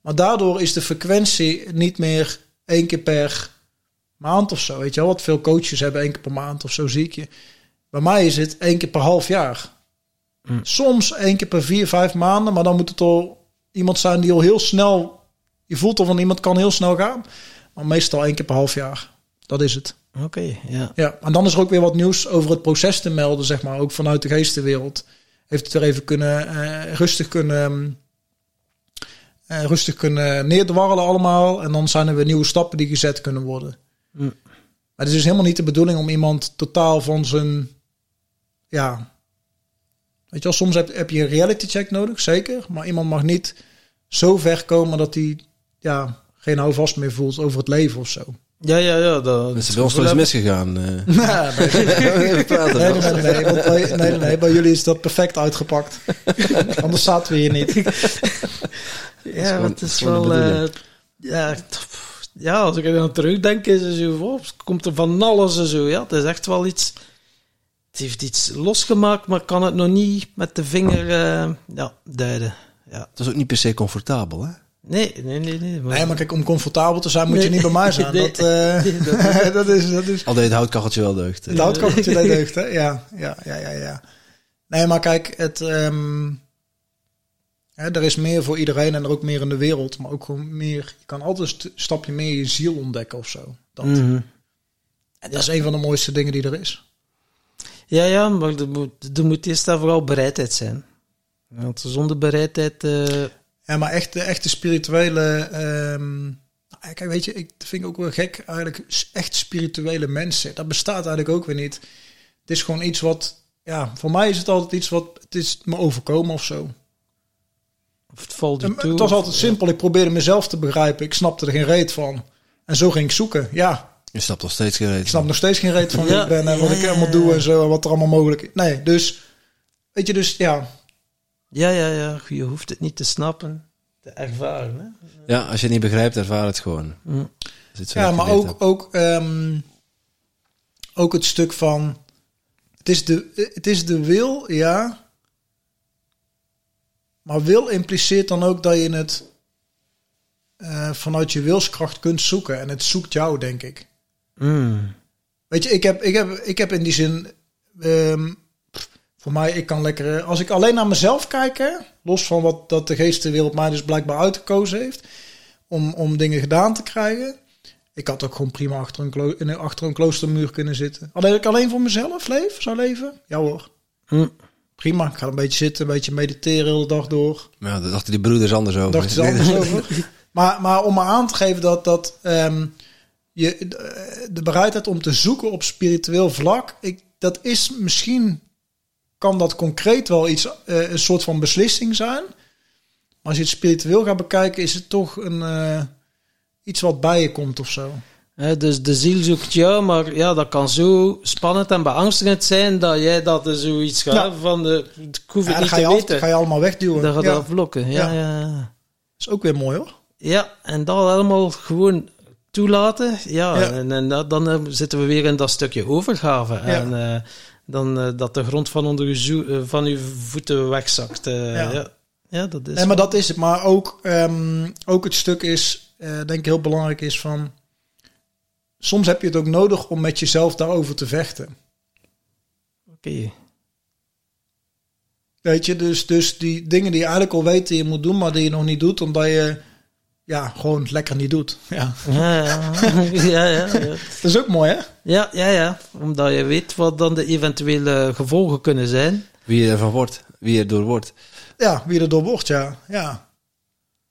Speaker 1: Maar daardoor is de frequentie niet meer één keer per maand of zo. Weet je wel, wat veel coaches hebben één keer per maand of zo zie ik je. Bij mij is het één keer per half jaar.
Speaker 3: Mm.
Speaker 1: Soms één keer per vier, vijf maanden, maar dan moet het al iemand zijn die al heel snel... Je voelt al van iemand kan heel snel gaan. Maar meestal één keer per half jaar. Dat is het.
Speaker 3: Oké, ja.
Speaker 1: Ja, en dan is er ook weer wat nieuws over het proces te melden, zeg maar, ook vanuit de geestenwereld. Heeft het er even kunnen eh, rustig kunnen eh, rustig kunnen neerdwarrelen allemaal. En dan zijn er weer nieuwe stappen die gezet kunnen worden.
Speaker 3: Mm.
Speaker 1: Maar het is dus helemaal niet de bedoeling om iemand totaal van zijn, ja, weet je wel, soms heb, heb je een reality check nodig, zeker. Maar iemand mag niet zo ver komen dat hij, ja, geen houvast meer voelt over het leven of zo.
Speaker 3: Ja, ja, ja. Dat,
Speaker 2: Dat is bij ons wel eens misgegaan. eh.
Speaker 1: Nee. Nee, nee, nee, nee, bij, nee, nee, nee, bij jullie is dat perfect uitgepakt. Anders zaten we hier niet.
Speaker 3: Ja, het is wel... eh, ja, ja, als ik er dan terugdenk, is het zo... Oh, komt er van alles en zo. Ja, het is echt wel iets... Het heeft iets losgemaakt, maar kan het nog niet met de vinger eh, ja, duiden. Ja.
Speaker 2: Het was ook niet per se comfortabel, hè?
Speaker 3: Nee, nee, nee. nee
Speaker 1: Nee, maar kijk, om comfortabel te zijn moet je niet bij mij zijn.
Speaker 3: Nee.
Speaker 1: Dat, eh,
Speaker 3: Nee, dat
Speaker 1: dat is... Dat is
Speaker 2: Al deed het houtkacheltje wel deugd.
Speaker 1: de houtkacheltje dat deugt, hè? Ja, ja, ja, ja, ja. Nee, maar kijk, het... ehm, hè, er is meer voor iedereen en er ook meer in de wereld. Maar ook gewoon meer... Je kan altijd een stapje meer je ziel ontdekken of zo. Dat,
Speaker 3: Mhm.
Speaker 1: En dat is een van de mooiste dingen die er is.
Speaker 3: Ja, ja, maar er moet, er moet eerst daar vooral bereidheid zijn. Want zonder bereidheid... eh,
Speaker 1: Ja, maar echt, de echte spirituele. ehm, nou, kijk, weet je, ik vind ook wel gek. Eigenlijk echt spirituele mensen. Dat bestaat eigenlijk ook weer niet. Het is gewoon iets wat. Ja, voor mij is het altijd iets wat. Het is me overkomen of zo.
Speaker 3: of het valt
Speaker 1: En
Speaker 3: toe.
Speaker 1: het was
Speaker 3: of-
Speaker 1: altijd simpel. Ik probeerde mezelf te begrijpen. Ik snapte er geen reet van. En zo ging ik zoeken. Ja,
Speaker 2: Je snapt nog steeds gereed.
Speaker 1: ik snap nog steeds geen reet van wie
Speaker 3: Ja,
Speaker 1: ik ben en wat
Speaker 3: ja,
Speaker 1: ik allemaal
Speaker 3: ja.
Speaker 1: doe en zo. En wat er allemaal mogelijk is. Nee, dus. Weet je, dus ja.
Speaker 3: Ja, ja, ja. Je hoeft het niet te snappen, te ervaren. Hè?
Speaker 2: Ja, als je het niet begrijpt, ervaar het gewoon.
Speaker 3: Mm.
Speaker 2: Het
Speaker 1: Ja, maar ook,
Speaker 2: hebt.
Speaker 1: ook, ehm, ook het stuk van. Het is, de, het is de wil, ja. Maar wil impliceert dan ook dat je het eh, vanuit je wilskracht kunt zoeken. En het zoekt jou, denk ik.
Speaker 3: Mm.
Speaker 1: Weet je, ik heb, ik heb, ik heb in die zin. ehm, Voor mij, ik kan lekker... eh, Als ik alleen naar mezelf kijk, hè, los van wat dat de geestenwereld mij dus blijkbaar uitgekozen heeft... om, om dingen gedaan te krijgen... Ik had ook gewoon prima achter een, klo in achter een kloostermuur kunnen zitten. Alleen ik alleen voor mezelf leef, zou leven? Ja hoor,
Speaker 3: Hm.
Speaker 1: prima. Ik ga een beetje zitten, een beetje mediteren de hele dag door.
Speaker 2: Ja, daar dachten die broeders anders over.
Speaker 1: dacht er anders over. Maar, maar om maar aan te geven dat, dat ehm, je, de, de bereidheid om te zoeken op spiritueel vlak, ik, dat is misschien, kan dat concreet wel iets, eh, een soort van beslissing zijn. Maar als je het spiritueel gaat bekijken, is het toch een, eh, iets wat bij je komt of zo.
Speaker 3: Dus de ziel zoekt jou, maar ja, dat kan zo spannend en beangstigend zijn dat jij dat er zoiets gaat
Speaker 1: Ja.
Speaker 3: van de, ik hoef
Speaker 1: Ja,
Speaker 3: het
Speaker 1: dan
Speaker 3: niet
Speaker 1: ga
Speaker 3: te
Speaker 1: je,
Speaker 3: weten.
Speaker 1: ga je allemaal wegduwen.
Speaker 3: Dat gaat
Speaker 1: ja,
Speaker 3: afblokken. Ja,
Speaker 1: Ja.
Speaker 3: ja. ja.
Speaker 1: is ook weer mooi hoor.
Speaker 3: Ja, en dat allemaal gewoon toelaten. Ja,
Speaker 1: Ja.
Speaker 3: en, en dat- dan eh, zitten we weer in dat stukje overgave. En eh, dan eh, dat de grond van onder eh, van uw voeten wegzakt.
Speaker 1: Ja.
Speaker 3: ja. Dat is
Speaker 1: Nee, maar dat is het. Maar ook, ehm, ook het stuk is, denk ik heel belangrijk is van... Soms heb je het ook nodig om met jezelf daarover te vechten.
Speaker 3: Oké.
Speaker 1: Weet je, dus, dus die dingen die je eigenlijk al weet die je moet doen, maar die je nog niet doet, omdat je ja, gewoon lekker niet doet. Ja.
Speaker 3: Ja, ja. ja, ja, ja.
Speaker 1: Dat is ook mooi, hè?
Speaker 3: Ja, ja, ja. Omdat je weet wat dan de eventuele gevolgen kunnen zijn.
Speaker 2: Wie je ervan wordt, wie er door wordt.
Speaker 1: Ja, wie er door wordt, ja. ja.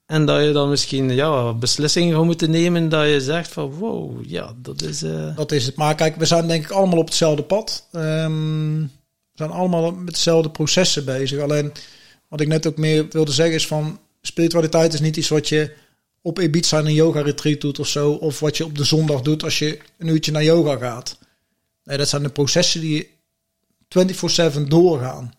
Speaker 3: En dat je dan misschien ja, beslissingen gaat moeten nemen dat je zegt van wow, ja, dat is... eh,
Speaker 1: Dat is het. Maar kijk, we zijn denk ik allemaal op hetzelfde pad. Ehm, we zijn allemaal met dezelfde processen bezig. Alleen, wat ik net ook meer wilde zeggen is van... Spiritualiteit is niet iets wat je op Ibiza een yoga retreat doet of zo. Of wat je op de zondag doet als je een uurtje naar yoga gaat. Nee, dat zijn de processen die 24-7 doorgaan.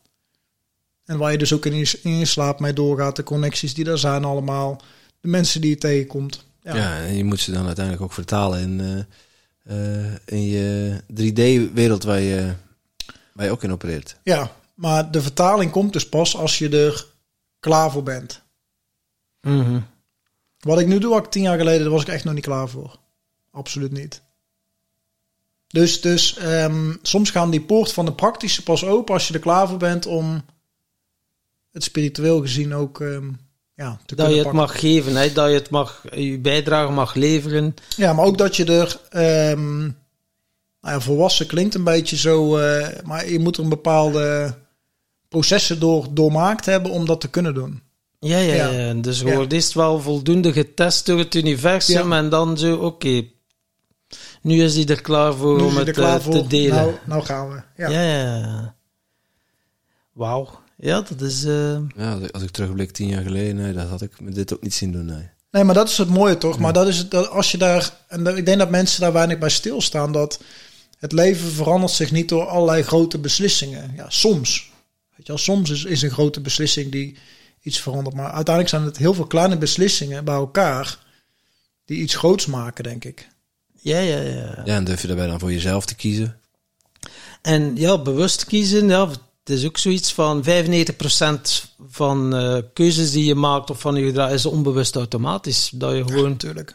Speaker 1: En waar je dus ook in je, in je slaap mee doorgaat. De connecties die er zijn allemaal. De mensen die je tegenkomt.
Speaker 2: Ja.
Speaker 1: Ja,
Speaker 2: en je moet ze dan uiteindelijk ook vertalen in, eh, eh, in je 3D-wereld waar je, waar je ook in opereert.
Speaker 1: Ja, maar de vertaling komt dus pas als je er klaar voor bent.
Speaker 3: mhm.
Speaker 1: Wat ik nu doe, had ik tien jaar geleden, daar was ik echt nog niet klaar voor. Absoluut niet. Dus, dus ehm, soms gaan die poort van de praktische pas open als je er klaar voor bent om het spiritueel gezien ook ehm, ja, te
Speaker 3: Dat je het
Speaker 1: pakken.
Speaker 3: mag geven, hè? dat je het mag, je bijdrage mag leveren.
Speaker 1: Ja, maar ook dat je er ehm, nou ja, volwassen klinkt een beetje zo, eh, maar je moet er een bepaalde processen door doormaakt hebben om dat te kunnen doen.
Speaker 3: Ja, ja,
Speaker 1: Ja.
Speaker 3: ja. Dus je
Speaker 1: Ja.
Speaker 3: wordt eerst wel voldoende getest door het universum
Speaker 1: Ja.
Speaker 3: en dan zo, oké, nu is hij er klaar voor
Speaker 1: Nu
Speaker 3: om het eh,
Speaker 1: voor.
Speaker 3: te delen.
Speaker 1: Nou, nou gaan we. Ja.
Speaker 3: ja, ja. ja. Wauw. Ja, dat is... eh,
Speaker 2: Ja, als ik- als ik terugblik tien jaar geleden, nee, dat had ik me dit ook niet zien doen. Nee.
Speaker 1: Nee, maar dat is het mooie toch? Maar dat is het, dat als je daar, en dat- ik denk dat mensen daar weinig bij stilstaan, dat het leven verandert zich niet door allerlei grote beslissingen. Ja, soms. Weet je wel, soms is, is een grote beslissing die iets verandert. Maar uiteindelijk zijn het heel veel kleine beslissingen bij elkaar die iets groots maken, denk ik.
Speaker 3: ja, ja, ja.
Speaker 2: Ja, en durf je daarbij dan voor jezelf te kiezen?
Speaker 3: En ja, bewust kiezen, ja, het is ook zoiets van 95% van eh, keuzes die je maakt of van je gedrag is onbewust automatisch. Dat je gewoon...
Speaker 1: Tuurlijk.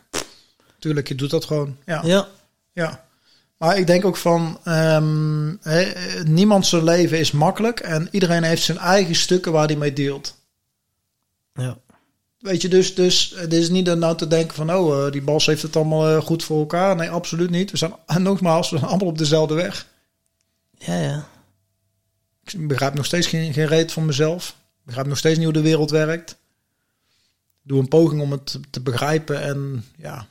Speaker 1: Tuurlijk, je doet dat gewoon. Ja.
Speaker 3: Ja,
Speaker 1: Ja. Maar ik denk ook van, ehm, hè, niemand zijn leven is makkelijk en iedereen heeft zijn eigen stukken waar hij mee deelt.
Speaker 3: Ja.
Speaker 1: Weet je, dus, dus het is niet dan nou te denken van, oh, eh, die Bas heeft het allemaal eh, goed voor elkaar. Nee, absoluut niet. We zijn, en nogmaals, we zijn allemaal op dezelfde weg.
Speaker 3: Ja, ja.
Speaker 1: Ik begrijp nog steeds geen, geen reet van mezelf. Ik begrijp nog steeds niet hoe de wereld werkt. Ik doe een poging om het te, begrijpen en ja,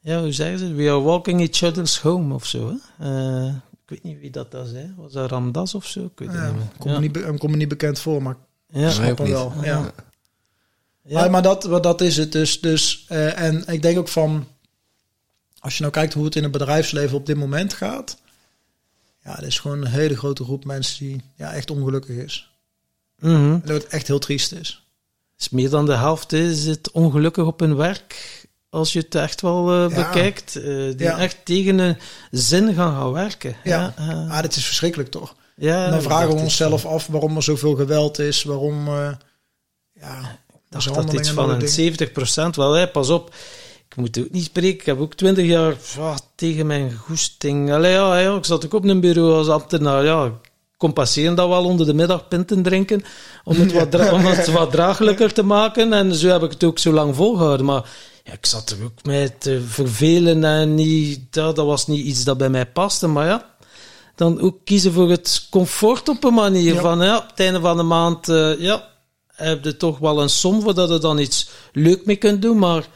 Speaker 3: Ja, hoe zeggen ze? We are walking each other's home of zo. Hè? Eh, ik weet niet wie dat dat zei. Was dat Ramdas of zo? Ik weet het
Speaker 1: ja
Speaker 3: niet meer.
Speaker 1: komt me, niet, me niet bekend voor, maar
Speaker 3: Ja.
Speaker 1: ik
Speaker 3: Ja.
Speaker 1: snap hem
Speaker 2: niet.
Speaker 1: wel. Ja.
Speaker 3: Ja.
Speaker 1: Maar, maar dat, dat is het dus. dus eh, en ik denk ook van, als je nou kijkt hoe het in het bedrijfsleven op dit moment gaat. Ja, er is gewoon een hele grote groep mensen die ja, echt ongelukkig is.
Speaker 3: Mhm.
Speaker 1: En dat het echt heel triest is.
Speaker 3: Dus meer dan de helft is het ongelukkig op hun werk. Als je het echt wel eh,
Speaker 1: Ja.
Speaker 3: bekijkt. eh, die
Speaker 1: Ja.
Speaker 3: echt tegen een zin gaan gaan werken.
Speaker 1: Ja.
Speaker 3: ja,
Speaker 1: Ah, dit is verschrikkelijk toch?
Speaker 3: ja
Speaker 1: En dan vragen we
Speaker 3: is-
Speaker 1: onszelf af waarom er zoveel geweld is. Waarom, ja,
Speaker 3: Dat
Speaker 1: mishandelingen
Speaker 3: iets van
Speaker 1: dat
Speaker 3: een
Speaker 1: ding.
Speaker 3: 70% wel, hè, pas op. Ik moet ook niet spreken. Ik heb ook 20 jaar ja, tegen mijn goesting. Allee, ja, ja, ik zat ook op een bureau als ambtenaar. Ja, compenseren dat wel onder de middag pinten drinken, om het, wat, om het wat draaglijker te maken. En zo heb ik het ook zo lang volgehouden. Maar ja, ik zat er ook mee te vervelen en niet, dat, dat was niet iets dat bij mij paste. Maar ja, dan ook kiezen voor het comfort op een manier.
Speaker 1: Ja.
Speaker 3: Van ja, op het einde van de maand, eh, ja, heb je toch wel een som voor dat je dan iets leuk mee kunt doen. Maar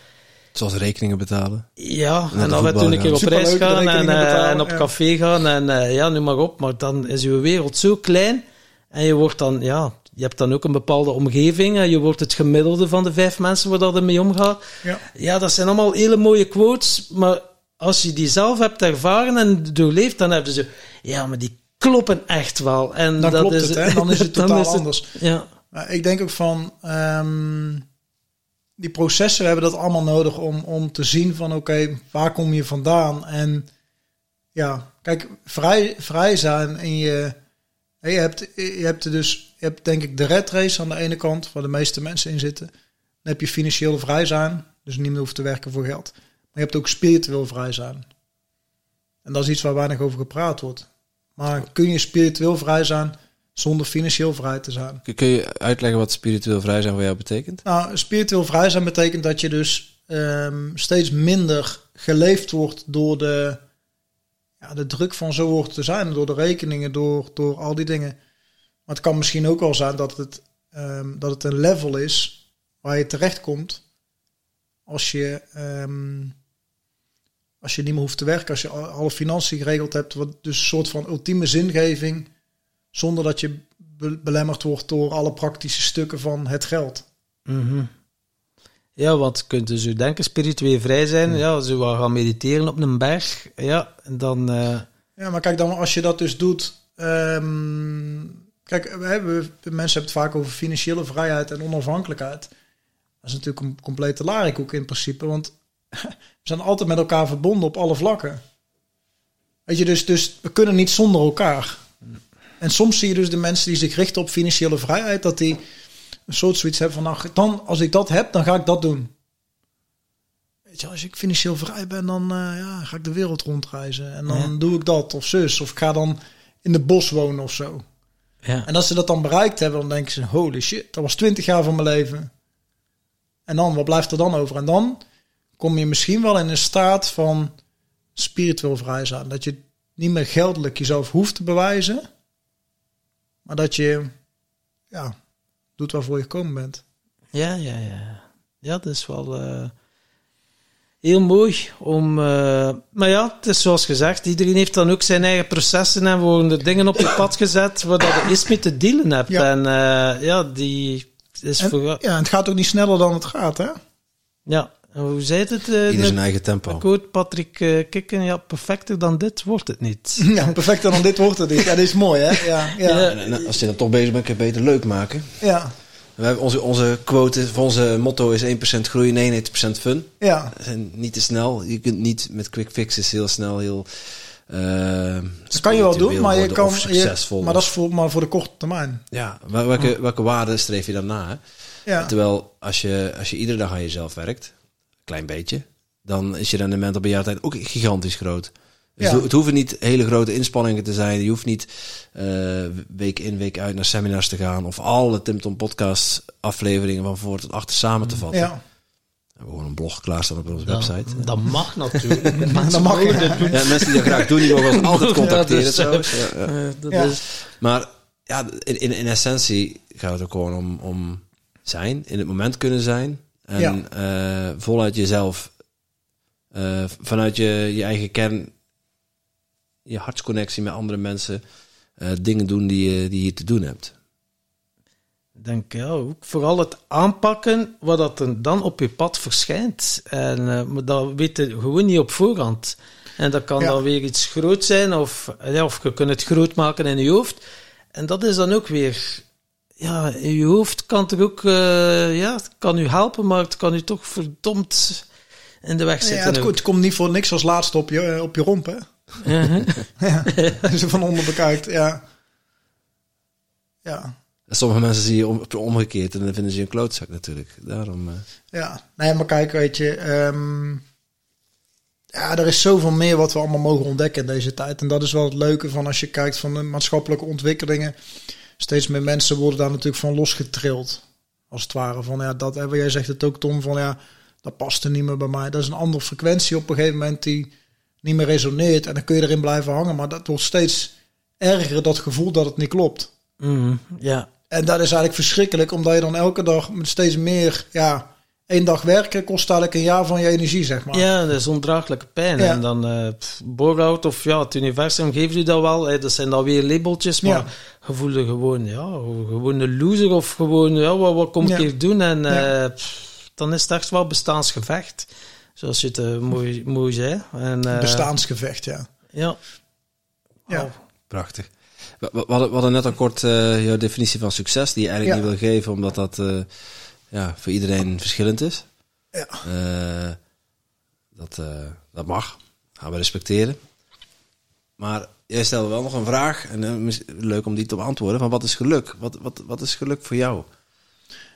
Speaker 2: Zoals rekeningen betalen.
Speaker 3: ja,
Speaker 2: de
Speaker 3: en dan werd toen een keer op reis gaan en, eh,
Speaker 1: betalen,
Speaker 3: en op
Speaker 1: ja.
Speaker 3: café gaan en eh, ja, noem maar op. Maar dan is je wereld zo klein en je wordt dan, ja, je hebt dan ook een bepaalde omgeving en je wordt het gemiddelde van de vijf mensen waar dat er mee omgaat.
Speaker 1: Ja.
Speaker 3: Ja, dat zijn allemaal hele mooie quotes, maar als je die zelf hebt ervaren en doorleefd, dan hebben ze, ja, maar die kloppen echt wel. En
Speaker 1: Dan
Speaker 3: dat
Speaker 1: klopt
Speaker 3: is
Speaker 1: het, hè? Dan is het
Speaker 3: dan
Speaker 1: totaal
Speaker 3: is het-
Speaker 1: anders.
Speaker 3: Ja,
Speaker 1: Maar ik denk ook van ehm, die processen, hebben dat allemaal nodig om, om te zien van oké, waar kom je vandaan? En ja, kijk, vrij, vrij zijn en je, je hebt, je hebt dus, je hebt denk ik de red race aan de ene kant, waar de meeste mensen in zitten. Dan heb je financieel vrij zijn, dus niet meer hoeft te werken voor geld. Maar je hebt ook spiritueel vrij zijn. En dat is iets waar weinig over gepraat wordt. Maar kun je spiritueel vrij zijn zonder financieel vrij te zijn?
Speaker 2: Kun- je uitleggen wat spiritueel vrij zijn voor jou betekent?
Speaker 1: Nou, spiritueel vrij zijn betekent dat je dus ehm, steeds minder geleefd wordt door de, ja, de druk van zo hoort te zijn, door de rekeningen, door, door al die dingen. Maar het kan misschien ook wel zijn dat het, ehm, dat het een level is waar je terechtkomt als je, ehm, als je niet meer hoeft te werken, als je al- alle financiën geregeld hebt. Wat dus een soort van ultieme zingeving, zonder dat je be- belemmerd wordt door alle praktische stukken van het geld.
Speaker 3: Mhm. Ja, want je kunt dus denken, spiritueel vrij zijn. Ja, wat gaan mediteren op een berg. Ja, dan... eh,
Speaker 1: Ja, maar kijk dan, als je dat dus doet. ehm, kijk, we hebben, mensen hebben het vaak over financiële vrijheid en onafhankelijkheid. Dat is natuurlijk een complete larikoek in principe, want we zijn altijd met elkaar verbonden op alle vlakken. Weet je, dus, dus we kunnen niet zonder elkaar. En soms zie je dus de mensen die zich richten op financiële vrijheid, dat die een soort zoiets hebben van, nou, dan, als ik dat heb, dan ga ik dat doen. Weet je, als ik financieel vrij ben, dan eh, ja, ga ik de wereld rondreizen. En dan
Speaker 3: Ja.
Speaker 1: doe ik dat of zus. Of ik ga dan in de bos wonen of zo.
Speaker 3: ja.
Speaker 1: En als ze dat dan bereikt hebben, dan denken ze, holy shit, dat was 20 jaar van mijn leven. En dan, wat blijft er dan over? En dan kom je misschien wel in een staat van spiritueel vrij zijn. Dat je niet meer geldelijk jezelf hoeft te bewijzen. Maar dat je, ja, doet waarvoor je gekomen bent.
Speaker 3: Ja, ja, ja. Ja, dat is wel eh, heel mooi om... eh, maar ja, het is zoals gezegd, iedereen heeft dan ook zijn eigen processen en worden dingen op je pad gezet waar dat je eens mee te dealen hebt.
Speaker 1: Ja.
Speaker 3: En eh, ja, die is
Speaker 1: En,
Speaker 3: voor...
Speaker 1: ja, en het gaat ook niet sneller dan het gaat, hè?
Speaker 3: Ja, hoe zei het? eh,
Speaker 2: Ieder zijn eigen tempo.
Speaker 3: quote Patrick eh, Kikken, ja, perfecter dan dit wordt het niet.
Speaker 1: Ja, perfecter dan dit wordt het niet. Ja, dit is mooi, hè? Ja, ja,
Speaker 3: Ja.
Speaker 1: ja.
Speaker 2: En, en als je dan toch bezig bent, kun je beter leuk maken.
Speaker 1: ja,
Speaker 2: We hebben onze, onze quote, voor onze motto is 1% groei, 99% fun.
Speaker 1: ja.
Speaker 2: En niet te snel. Je kunt niet met quick fixes heel snel heel... eh,
Speaker 1: Dat kan je wel doen, maar je kan.
Speaker 2: Succesvol.
Speaker 1: Je, maar dat is voor, maar voor de korte termijn.
Speaker 2: Ja, wel- welke, welke waarden streef je dan na? Hè?
Speaker 1: Ja,
Speaker 2: Terwijl als je, als je iedere dag aan jezelf werkt, klein beetje, dan is je rendement op een jaar tijd ook gigantisch groot. Dus
Speaker 1: Ja.
Speaker 2: het, hoeven niet hele grote inspanningen te zijn. Je hoeft niet eh, week in, week uit naar seminars te gaan. Of alle Tim Tom podcast afleveringen van voor tot achter samen te vatten.
Speaker 1: ja.
Speaker 2: We hebben gewoon een blog klaarstaan op onze website.
Speaker 3: dat mag natuurlijk.
Speaker 1: dat mag, ja.
Speaker 3: dit doen.
Speaker 2: Ja, mensen die dat graag doen, die mogen ons altijd contacteren.
Speaker 3: Ja, dus. Eh, dat
Speaker 1: Ja.
Speaker 3: is...
Speaker 2: Maar ja, in, in, in essentie gaat het ook gewoon om, om zijn, in het moment kunnen zijn. En eh, voluit jezelf, eh, vanuit je, je eigen kern, je hartsconnectie met andere mensen, eh, dingen doen die je, die je te doen hebt.
Speaker 3: Ik denk ja, ook vooral het aanpakken wat dat er dan op je pad verschijnt. En, eh, maar dat weet je gewoon niet op voorhand. En dat kan
Speaker 1: Ja.
Speaker 3: dan weer iets groot zijn, of, ja, of je kunt het groot maken in je hoofd. En dat is dan ook weer. Ja, in je hoofd kan het ook. eh, ja, het kan u helpen, maar het kan u toch verdomd in de weg
Speaker 1: Ja,
Speaker 3: zitten.
Speaker 1: het,
Speaker 3: ook.
Speaker 1: ko- het komt niet voor niks als laatste op je, op je romp, hè?
Speaker 3: Mhm.
Speaker 1: Ja. Als je van onder bekijkt, ja. Ja,
Speaker 2: sommige mensen zie je om, omgekeerd en dan vinden ze je een klootzak natuurlijk. Daarom, eh,
Speaker 1: ja. Nee, maar kijk, weet je... ehm, ja, er is zoveel meer wat we allemaal mogen ontdekken in deze tijd. En dat is wel het leuke van als je kijkt van de maatschappelijke ontwikkelingen. Steeds meer mensen worden daar natuurlijk van losgetrild. Als het ware van ja, dat, en jij zegt het ook Tom, van ja, dat past er niet meer bij mij. Dat is een andere frequentie op een gegeven moment die niet meer resoneert. En dan kun je erin blijven hangen. Maar dat wordt steeds erger, dat gevoel dat het niet klopt.
Speaker 3: Mhm, ja.
Speaker 1: En dat is eigenlijk verschrikkelijk, omdat je dan elke dag met steeds meer, ja, één dag werken kost eigenlijk een jaar van je energie, zeg maar.
Speaker 3: Ja, dat is ondraaglijke pijn.
Speaker 1: Ja.
Speaker 3: En dan eh Borhout of ja, het universum geeft u dat wel. Hè. Dat zijn dan weer labeltjes, maar
Speaker 1: Ja.
Speaker 3: je voelt je gewoon, ja, gewoon een loser of gewoon, ja, wat, wat kom ik
Speaker 1: Ja.
Speaker 3: hier doen? En
Speaker 1: Ja.
Speaker 3: eh, pff, dan is het echt wel bestaansgevecht. Zoals je het eh, mooi, mooi zei. En, eh,
Speaker 1: Bestaansgevecht, ja.
Speaker 3: Ja.
Speaker 1: Ja.
Speaker 3: Oh,
Speaker 2: Prachtig. We, we, we hadden, net al kort eh, jouw definitie van succes, die je eigenlijk
Speaker 1: Ja.
Speaker 2: niet wil geven, omdat dat eh, ja, voor iedereen verschillend is.
Speaker 1: Ja.
Speaker 2: Eh, dat, eh, dat mag. Gaan we respecteren. Maar jij stelde wel nog een vraag, en eh, leuk om die te beantwoorden, van wat is geluk? Wat, wat, wat is geluk voor jou?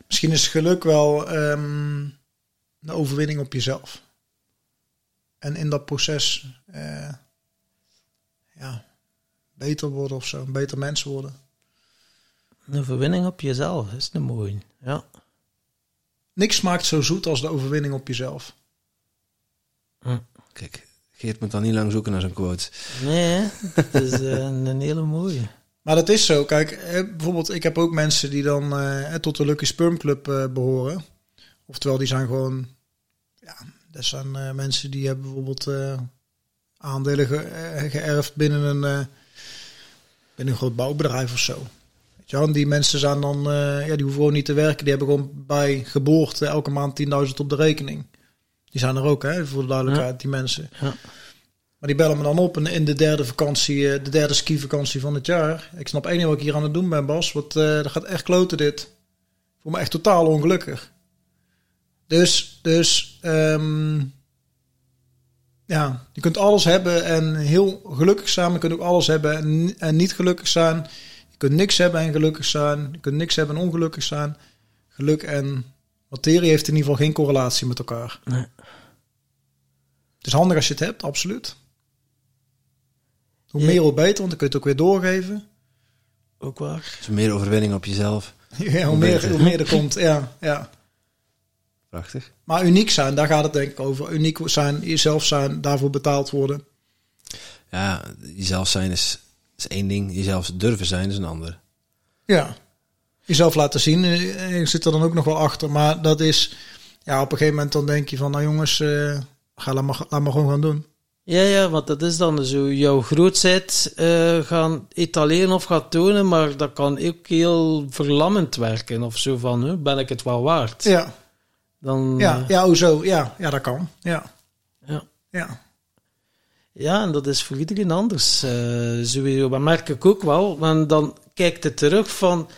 Speaker 1: Misschien is geluk wel ehm een overwinning op jezelf. En in dat proces eh, ja, beter worden of zo, een beter mens worden.
Speaker 3: Een verwinning op jezelf is een mooie. Ja.
Speaker 1: Niks smaakt zo zoet als de overwinning op jezelf.
Speaker 2: Kijk, Geert moet dan niet lang zoeken naar zo'n quote.
Speaker 3: Nee, het is eh, een hele mooie.
Speaker 1: Maar dat is zo. Kijk, eh, bijvoorbeeld, ik heb ook mensen die dan eh, tot de Lucky Sperm Club eh, behoren. Oftewel, die zijn gewoon. Ja, dat zijn eh, mensen die hebben bijvoorbeeld eh, aandelen ge- geërfd binnen een, eh, binnen een groot bouwbedrijf of zo. En die mensen zijn dan, eh, ja, die hoeven gewoon niet te werken. Die hebben gewoon bij geboorte elke maand 10.000 op de rekening. Die zijn er ook, hè, voor de duidelijkheid, die mensen.
Speaker 3: Ja.
Speaker 1: Maar die bellen me dan op in, in de derde vakantie, eh, de derde skivakantie van het jaar. Ik snap één ding wat ik hier aan het doen ben, Bas. Want eh dat gaat echt kloten dit. Ik voel me echt totaal ongelukkig. Dus, dus ehm, ja, je kunt alles hebben en heel gelukkig zijn. Je kunt ook alles hebben en, en niet gelukkig zijn. Je kunt niks hebben en gelukkig zijn. Je kunt niks hebben en ongelukkig zijn. Geluk en materie heeft in ieder geval geen correlatie met elkaar.
Speaker 3: Nee.
Speaker 1: Het is handig als je het hebt, absoluut. Hoe
Speaker 3: Ja.
Speaker 1: meer, hoe beter, want dan kun je het ook weer doorgeven.
Speaker 3: Ook waar.
Speaker 2: Dus meer overwinning op jezelf.
Speaker 1: Ja, hoe,
Speaker 2: Hoe
Speaker 1: meer, hoe meer er komt, ja, ja.
Speaker 2: Prachtig.
Speaker 1: Maar uniek zijn, daar gaat het denk ik over. Uniek zijn, jezelf zijn, daarvoor betaald worden.
Speaker 2: Ja, jezelf zijn is, is één ding. Jezelf durven zijn is een ander.
Speaker 1: Ja. Jezelf laten zien. eh, Je zit er dan ook nog wel achter. Maar dat is, ja, op een gegeven moment dan denk je van, nou jongens, eh, ga laat maar, laat maar gewoon gaan doen.
Speaker 3: Ja, ja, want dat is dan zo jouw grootheid eh, gaan etaleren of gaan tonen, maar dat kan ook heel verlammend werken of zo van, hè, ben ik het wel waard?
Speaker 1: Ja,
Speaker 3: Dan,
Speaker 1: ja,
Speaker 3: eh,
Speaker 1: ja, hoezo? Ja, ja, dat kan. Ja,
Speaker 3: ja.
Speaker 1: ja.
Speaker 3: Ja, en dat is voor iedereen anders. eh sowieso. Dat merk ik ook wel. Want dan kijkt het terug van...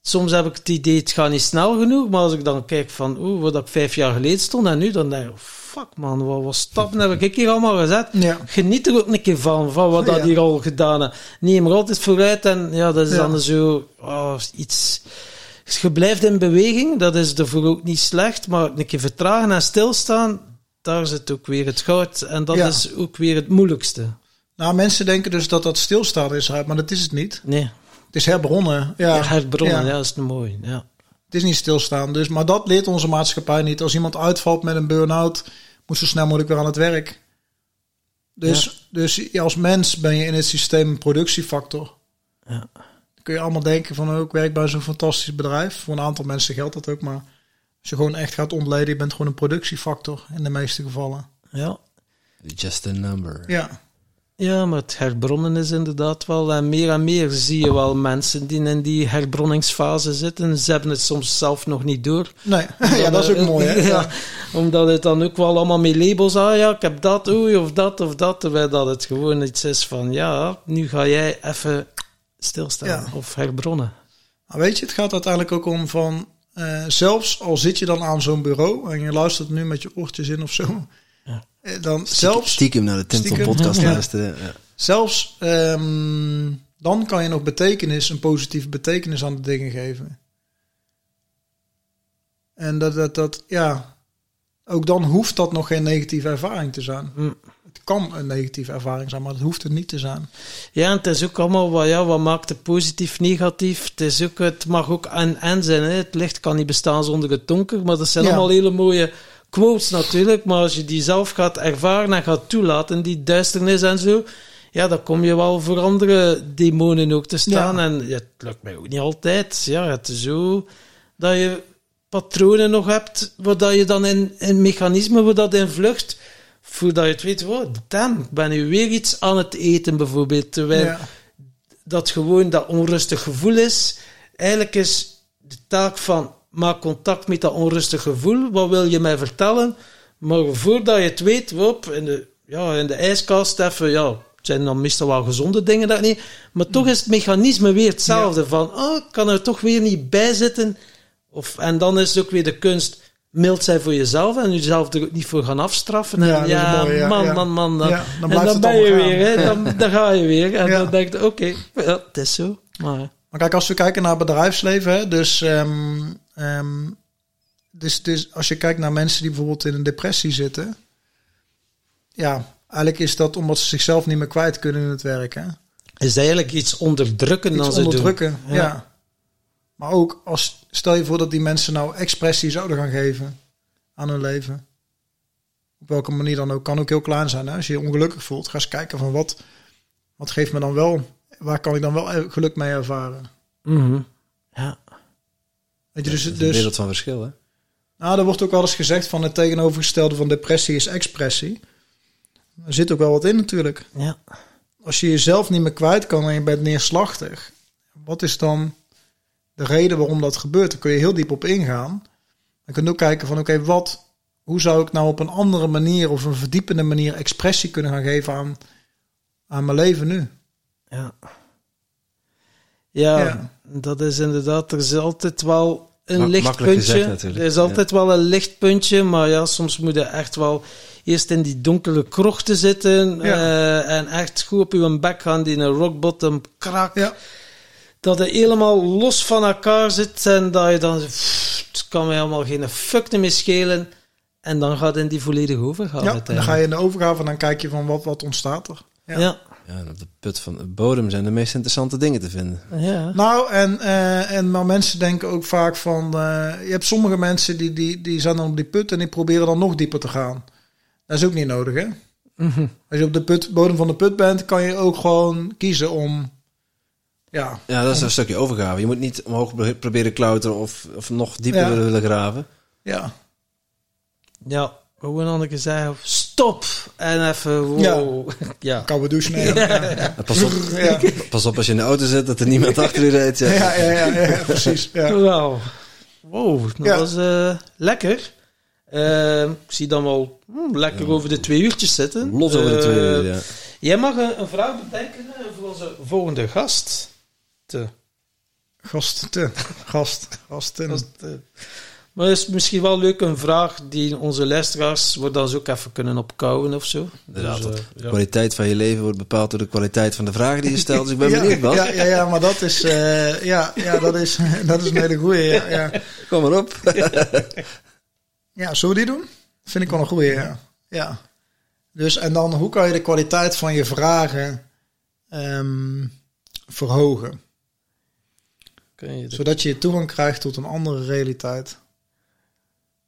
Speaker 3: Soms heb ik het idee, het gaat niet snel genoeg. Maar als ik dan kijk van, oeh, wat ik vijf jaar geleden stond en nu, dan denk ik, fuck man, wat, wat stappen heb ik hier allemaal gezet.
Speaker 1: Ja.
Speaker 3: Geniet er ook een keer van, van wat dat
Speaker 1: Ja.
Speaker 3: hier al gedaan heb. Neem er altijd vooruit en ja, dat is
Speaker 1: Ja.
Speaker 3: dan zo oh, iets... Je blijft in beweging, dat is ervoor ook niet slecht, maar een keer vertragen en stilstaan, daar zit ook weer het goud. En dat
Speaker 1: Ja.
Speaker 3: is ook weer het moeilijkste.
Speaker 1: Nou, mensen denken dus dat dat stilstaan is, maar dat is het niet.
Speaker 3: Nee,
Speaker 1: Het is herbronnen. Ja,
Speaker 3: ja, herbronnen, ja.
Speaker 1: ja.
Speaker 3: dat is mooi. Ja.
Speaker 1: Het is niet stilstaan. Dus, maar dat leert onze maatschappij niet. Als iemand uitvalt met een burn-out, moet zo snel mogelijk weer aan het werk. Dus, dus als mens ben je in het systeem een productiefactor.
Speaker 3: Ja.
Speaker 1: Dan kun je allemaal denken van, oh, ik werk bij zo'n fantastisch bedrijf. Voor een aantal mensen geldt dat ook, maar als je gewoon echt gaat ontleden, je bent gewoon een productiefactor in de meeste gevallen.
Speaker 3: Ja.
Speaker 2: Just a number.
Speaker 1: Ja,
Speaker 3: ja, maar het herbronnen is inderdaad wel... En meer en meer zie je wel mensen die in die herbronningsfase zitten. Ze hebben het soms zelf nog niet door.
Speaker 1: nee, ja, dat is ook
Speaker 3: eh,
Speaker 1: mooi, hè?
Speaker 3: Ja,
Speaker 1: Ja.
Speaker 3: omdat het dan ook wel allemaal met labels... Ah ja, ik heb dat, oei, of dat, of dat. Terwijl dat het gewoon iets is van... Ja, nu ga jij even stilstaan.
Speaker 1: Ja.
Speaker 3: Of herbronnen.
Speaker 1: Maar weet je, het gaat uiteindelijk ook om van... eh, zelfs al zit je dan aan zo'n bureau en je luistert nu met je oortjes in of zo...
Speaker 3: Ja.
Speaker 1: eh, Dan
Speaker 2: Stiekem,
Speaker 1: zelfs,
Speaker 2: stiekem naar de
Speaker 1: Stiekem,
Speaker 2: podcast
Speaker 1: ja.
Speaker 2: luisteren. Ja.
Speaker 1: zelfs ehm, dan kan je nog betekenis, een positieve betekenis aan de dingen geven. En dat, dat, dat ja, ook dan hoeft dat nog geen negatieve ervaring te zijn.
Speaker 3: Mm.
Speaker 1: Kan een negatieve ervaring zijn, maar het hoeft het niet te zijn.
Speaker 3: Ja, en het is ook allemaal wat, ja, wat maakt het positief, negatief. Het, is ook, het mag ook en-en zijn. Hè. Het licht kan niet bestaan zonder het donker, maar dat zijn
Speaker 1: Ja.
Speaker 3: allemaal hele mooie quotes natuurlijk. Maar als je die zelf gaat ervaren en gaat toelaten, die duisternis en zo, ja, dan kom je wel voor andere demonen ook te staan.
Speaker 1: Ja.
Speaker 3: En ja, het lukt mij ook niet altijd. Ja, het is zo dat je patronen nog hebt, waar dat je dan in, in mechanismen waar dat in vlucht, voordat je het weet, wow, damn, ik ben nu weer iets aan het eten bijvoorbeeld. Terwijl
Speaker 1: Ja.
Speaker 3: dat gewoon dat onrustig gevoel is. Eigenlijk is de taak van maak contact met dat onrustig gevoel. Wat wil je mij vertellen? Maar voordat je het weet, wop, in de, ja, in de ijskast even, ja, het zijn dan meestal wel gezonde dingen dat niet. Maar toch is het mechanisme weer hetzelfde. Van, oh, ik kan er toch weer niet bij zitten. Of, en dan is het ook weer de kunst mild zijn voor jezelf en jezelf er ook niet voor gaan afstraffen. En
Speaker 1: Ja, dat is
Speaker 3: ja,
Speaker 1: mooi, ja,
Speaker 3: man,
Speaker 1: ja.
Speaker 3: man, man, dan, en dan ben je weer, hè, dan, dan ga je weer. En dan denk je, oké, het is zo. Maar,
Speaker 1: Maar kijk, als we kijken naar bedrijfsleven, hè, dus, ehm, ehm, dus, dus als je kijkt naar mensen die bijvoorbeeld in een depressie zitten, ja, eigenlijk is dat omdat ze zichzelf niet meer kwijt kunnen in het werk. Hè?
Speaker 3: is eigenlijk iets onderdrukken dan ze doen.
Speaker 1: onderdrukken, ja. Maar ook als, stel je voor dat die mensen nou expressie zouden gaan geven aan hun leven. Op welke manier dan ook, kan ook heel klein zijn. Hè? Als je je ongelukkig voelt, ga eens kijken van wat, wat geeft me dan wel, waar kan ik dan wel geluk mee ervaren.
Speaker 3: Mhm. Ja.
Speaker 1: Weet je, dus,
Speaker 2: Dat is een
Speaker 1: dus
Speaker 2: wereld van verschil, hè?
Speaker 1: Nou, er wordt ook wel eens gezegd van het tegenovergestelde van depressie is expressie. Er zit ook wel wat in natuurlijk.
Speaker 3: ja.
Speaker 1: Als je jezelf niet meer kwijt kan en je bent neerslachtig, wat is dan de reden waarom dat gebeurt? Daar kun je heel diep op ingaan. Dan kun je ook kijken van oké, wat, hoe zou ik nou op een andere manier of een verdiepende manier expressie kunnen gaan geven aan, aan mijn leven nu?
Speaker 3: Ja. Ja,
Speaker 1: Ja.
Speaker 3: dat is inderdaad, er is altijd wel een lichtpuntje.
Speaker 2: gezegd natuurlijk,
Speaker 3: Er is altijd wel een lichtpuntje, maar ja, soms moet je echt wel eerst in die donkere krochten zitten
Speaker 1: Ja.
Speaker 3: eh, en echt goed op je bek gaan, die een rock bottom krak.
Speaker 1: Ja,
Speaker 3: Dat je helemaal los van elkaar zit en dat je dan, pff, het kan mij helemaal geen fuck meer schelen. En dan gaat het in die volledige overgave.
Speaker 1: ja dan ga je in de overgave en dan kijk je van wat, wat ontstaat er.
Speaker 3: Ja. Ja.
Speaker 2: Ja, en op de put van de bodem zijn de meest interessante dingen te vinden.
Speaker 3: ja.
Speaker 1: Nou, en, eh, en maar mensen denken ook vaak van... eh, je hebt sommige mensen die, die, die zijn dan op die put en die proberen dan nog dieper te gaan. Dat is ook niet nodig, hè?
Speaker 3: Mhm.
Speaker 1: Als je op de put, bodem van de put bent, kan je ook gewoon kiezen om... Ja,
Speaker 2: Ja, dat is een stukje overgave. Je moet niet omhoog pro- proberen klauteren of, of nog dieper
Speaker 1: Ja.
Speaker 2: willen, graven.
Speaker 1: ja,
Speaker 3: Ja, gewoon Anneke zei, stop! En even, wow. Ja.
Speaker 1: koude douche nemen. Ja, ja,
Speaker 2: En Pas op,
Speaker 1: ja.
Speaker 2: pas op als je in de auto zit dat er niemand achter je rijdt. Ja.
Speaker 1: ja, ja, ja, ja, precies. Ja.
Speaker 3: Wauw. Wow, dat
Speaker 1: Ja.
Speaker 3: was eh, lekker. Eh, ik zie dan wel hmm, lekker over de twee uurtjes zitten.
Speaker 2: Los over de
Speaker 3: Eh,
Speaker 2: twee uur, ja.
Speaker 3: Jij mag een, een vraag bedenken eh, voor onze volgende gast. Te,
Speaker 1: Gasten, gast, gasten.
Speaker 3: gast, eh. Maar het is misschien wel leuk een vraag die onze luisteraars waar dan ook even kunnen opkouwen of zo.
Speaker 2: Inderdaad,
Speaker 3: Dus, eh,
Speaker 2: de
Speaker 3: ja.
Speaker 2: kwaliteit van je leven wordt bepaald door de kwaliteit van de vragen die je stelt. Dus ik ben
Speaker 1: ja,
Speaker 2: benieuwd, Bas.
Speaker 1: ja, ja, ja, maar dat is, eh, ja, ja, dat is, dat is een hele goeie. Ja, ja.
Speaker 2: Kom maar op.
Speaker 1: ja, zullen we die doen? Vind ik wel een goeie, ja. ja. Dus, en dan, hoe kan je de kwaliteit van je vragen ehm, verhogen?
Speaker 3: Kun je
Speaker 1: Zodat je toegang krijgt tot een andere realiteit.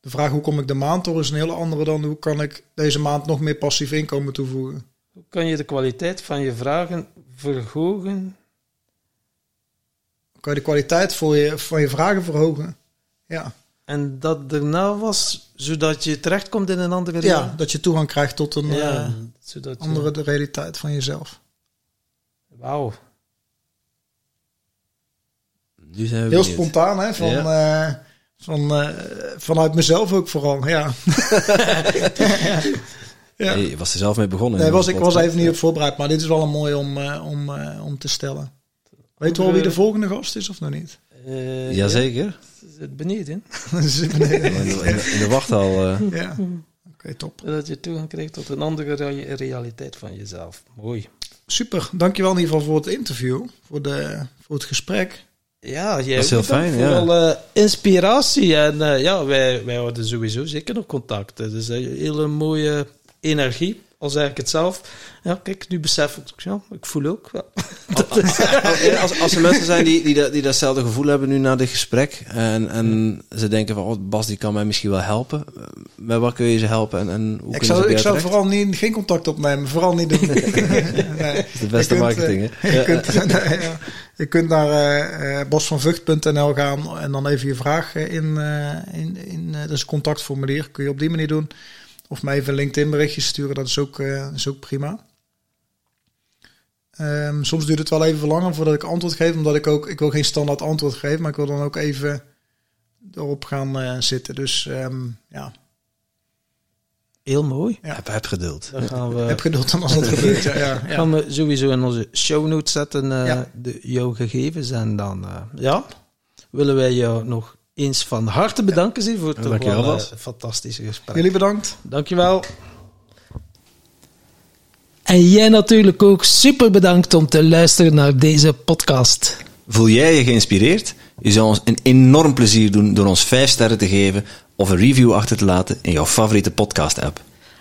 Speaker 1: De vraag hoe kom ik de maand door is een hele andere dan hoe kan ik deze maand nog meer passief inkomen toevoegen.
Speaker 3: Hoe kan je de kwaliteit van je vragen verhogen?
Speaker 1: Hoe kan je de kwaliteit voor je, van je vragen verhogen? Ja.
Speaker 3: En dat daarna was, zodat je terechtkomt in een andere
Speaker 1: ja, dat je toegang krijgt tot een
Speaker 3: Ja,
Speaker 1: eh,
Speaker 3: je-
Speaker 1: andere de realiteit van jezelf.
Speaker 3: Wauw.
Speaker 2: Nu zijn we
Speaker 1: Heel
Speaker 2: benieuwd.
Speaker 1: spontaan, hè? Van, eh, van, eh, vanuit mezelf ook vooral, ja. ja.
Speaker 2: Hey, je was er zelf mee begonnen.
Speaker 1: Nee, was, ik was even niet op voorbereid, maar dit is wel een mooi om, eh, om, eh, om te stellen. Weet je al wie de volgende gast is of nog niet?
Speaker 3: Eh,
Speaker 2: Jazeker.
Speaker 3: ja, zit beneden.
Speaker 2: In de, in de, wachthal. eh,
Speaker 1: ja, oké, top.
Speaker 3: Dat je toegang krijgt tot een andere rea- realiteit van jezelf. Mooi.
Speaker 1: Super, dankjewel in ieder geval voor het interview, voor, de, voor het gesprek.
Speaker 3: Ja, jij
Speaker 2: Dat is heel fijn, ja.
Speaker 3: alle inspiratie. En eh, ja, wij, wij houden sowieso zeker nog contact. Het is een hele mooie energie, al zeg ik het zelf. Ja, kijk, nu besef ik, ja, ik voel ook. Ja.
Speaker 2: Als, als er mensen zijn die, die, dat, die datzelfde gevoel hebben nu na dit gesprek en, en ze denken van, oh, Bas die kan mij misschien wel helpen. Met wat kun je ze helpen en, en hoe
Speaker 1: Ik
Speaker 2: kunnen ze
Speaker 1: zou,
Speaker 2: bij
Speaker 1: ik zou
Speaker 2: terecht?
Speaker 1: vooral niet, geen contact opnemen. Vooral niet doen. nee.
Speaker 2: de beste
Speaker 1: Je kunt,
Speaker 2: marketing,
Speaker 1: eh,
Speaker 2: hè?
Speaker 1: Je kunt, nee, ja. je kunt naar bosvanvucht.nl gaan en dan even je vraag in, eh, in, in eh, dat is een contactformulier. Kun je op die manier doen. Of mij even een LinkedIn berichtje sturen, dat is ook, eh, is ook prima. Ehm, soms duurt het wel even langer voordat ik antwoord geef, omdat ik ook, ik wil geen standaard antwoord geven, maar ik wil dan ook even erop gaan eh, zitten. Dus ehm, ja,
Speaker 3: Heel mooi.
Speaker 1: Ja.
Speaker 2: Heb, heb geduld.
Speaker 3: Dan gaan we,
Speaker 1: heb geduld dan als het gebeurt. Ja, ja, ja.
Speaker 3: gaan we sowieso in onze show notes zetten, eh,
Speaker 1: Ja.
Speaker 3: de, jouw gegevens. En dan eh, ja, willen wij jou nog eens van harte bedanken Zie, voor het toch wel, eh, fantastische gesprek.
Speaker 1: Jullie bedankt.
Speaker 3: Dankjewel. En jij natuurlijk ook super bedankt om te luisteren naar deze podcast.
Speaker 2: Voel jij je geïnspireerd? Je zou ons een enorm plezier doen door ons 5 sterren te geven of een review achter te laten in jouw favoriete podcast-app.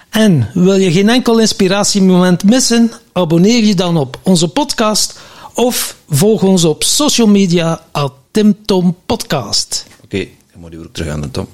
Speaker 3: En wil je geen enkel inspiratiemoment missen? Abonneer je dan op onze podcast of volg ons op social media at TimTom Podcast
Speaker 2: okay, dan moet je weer terug aan de
Speaker 3: top.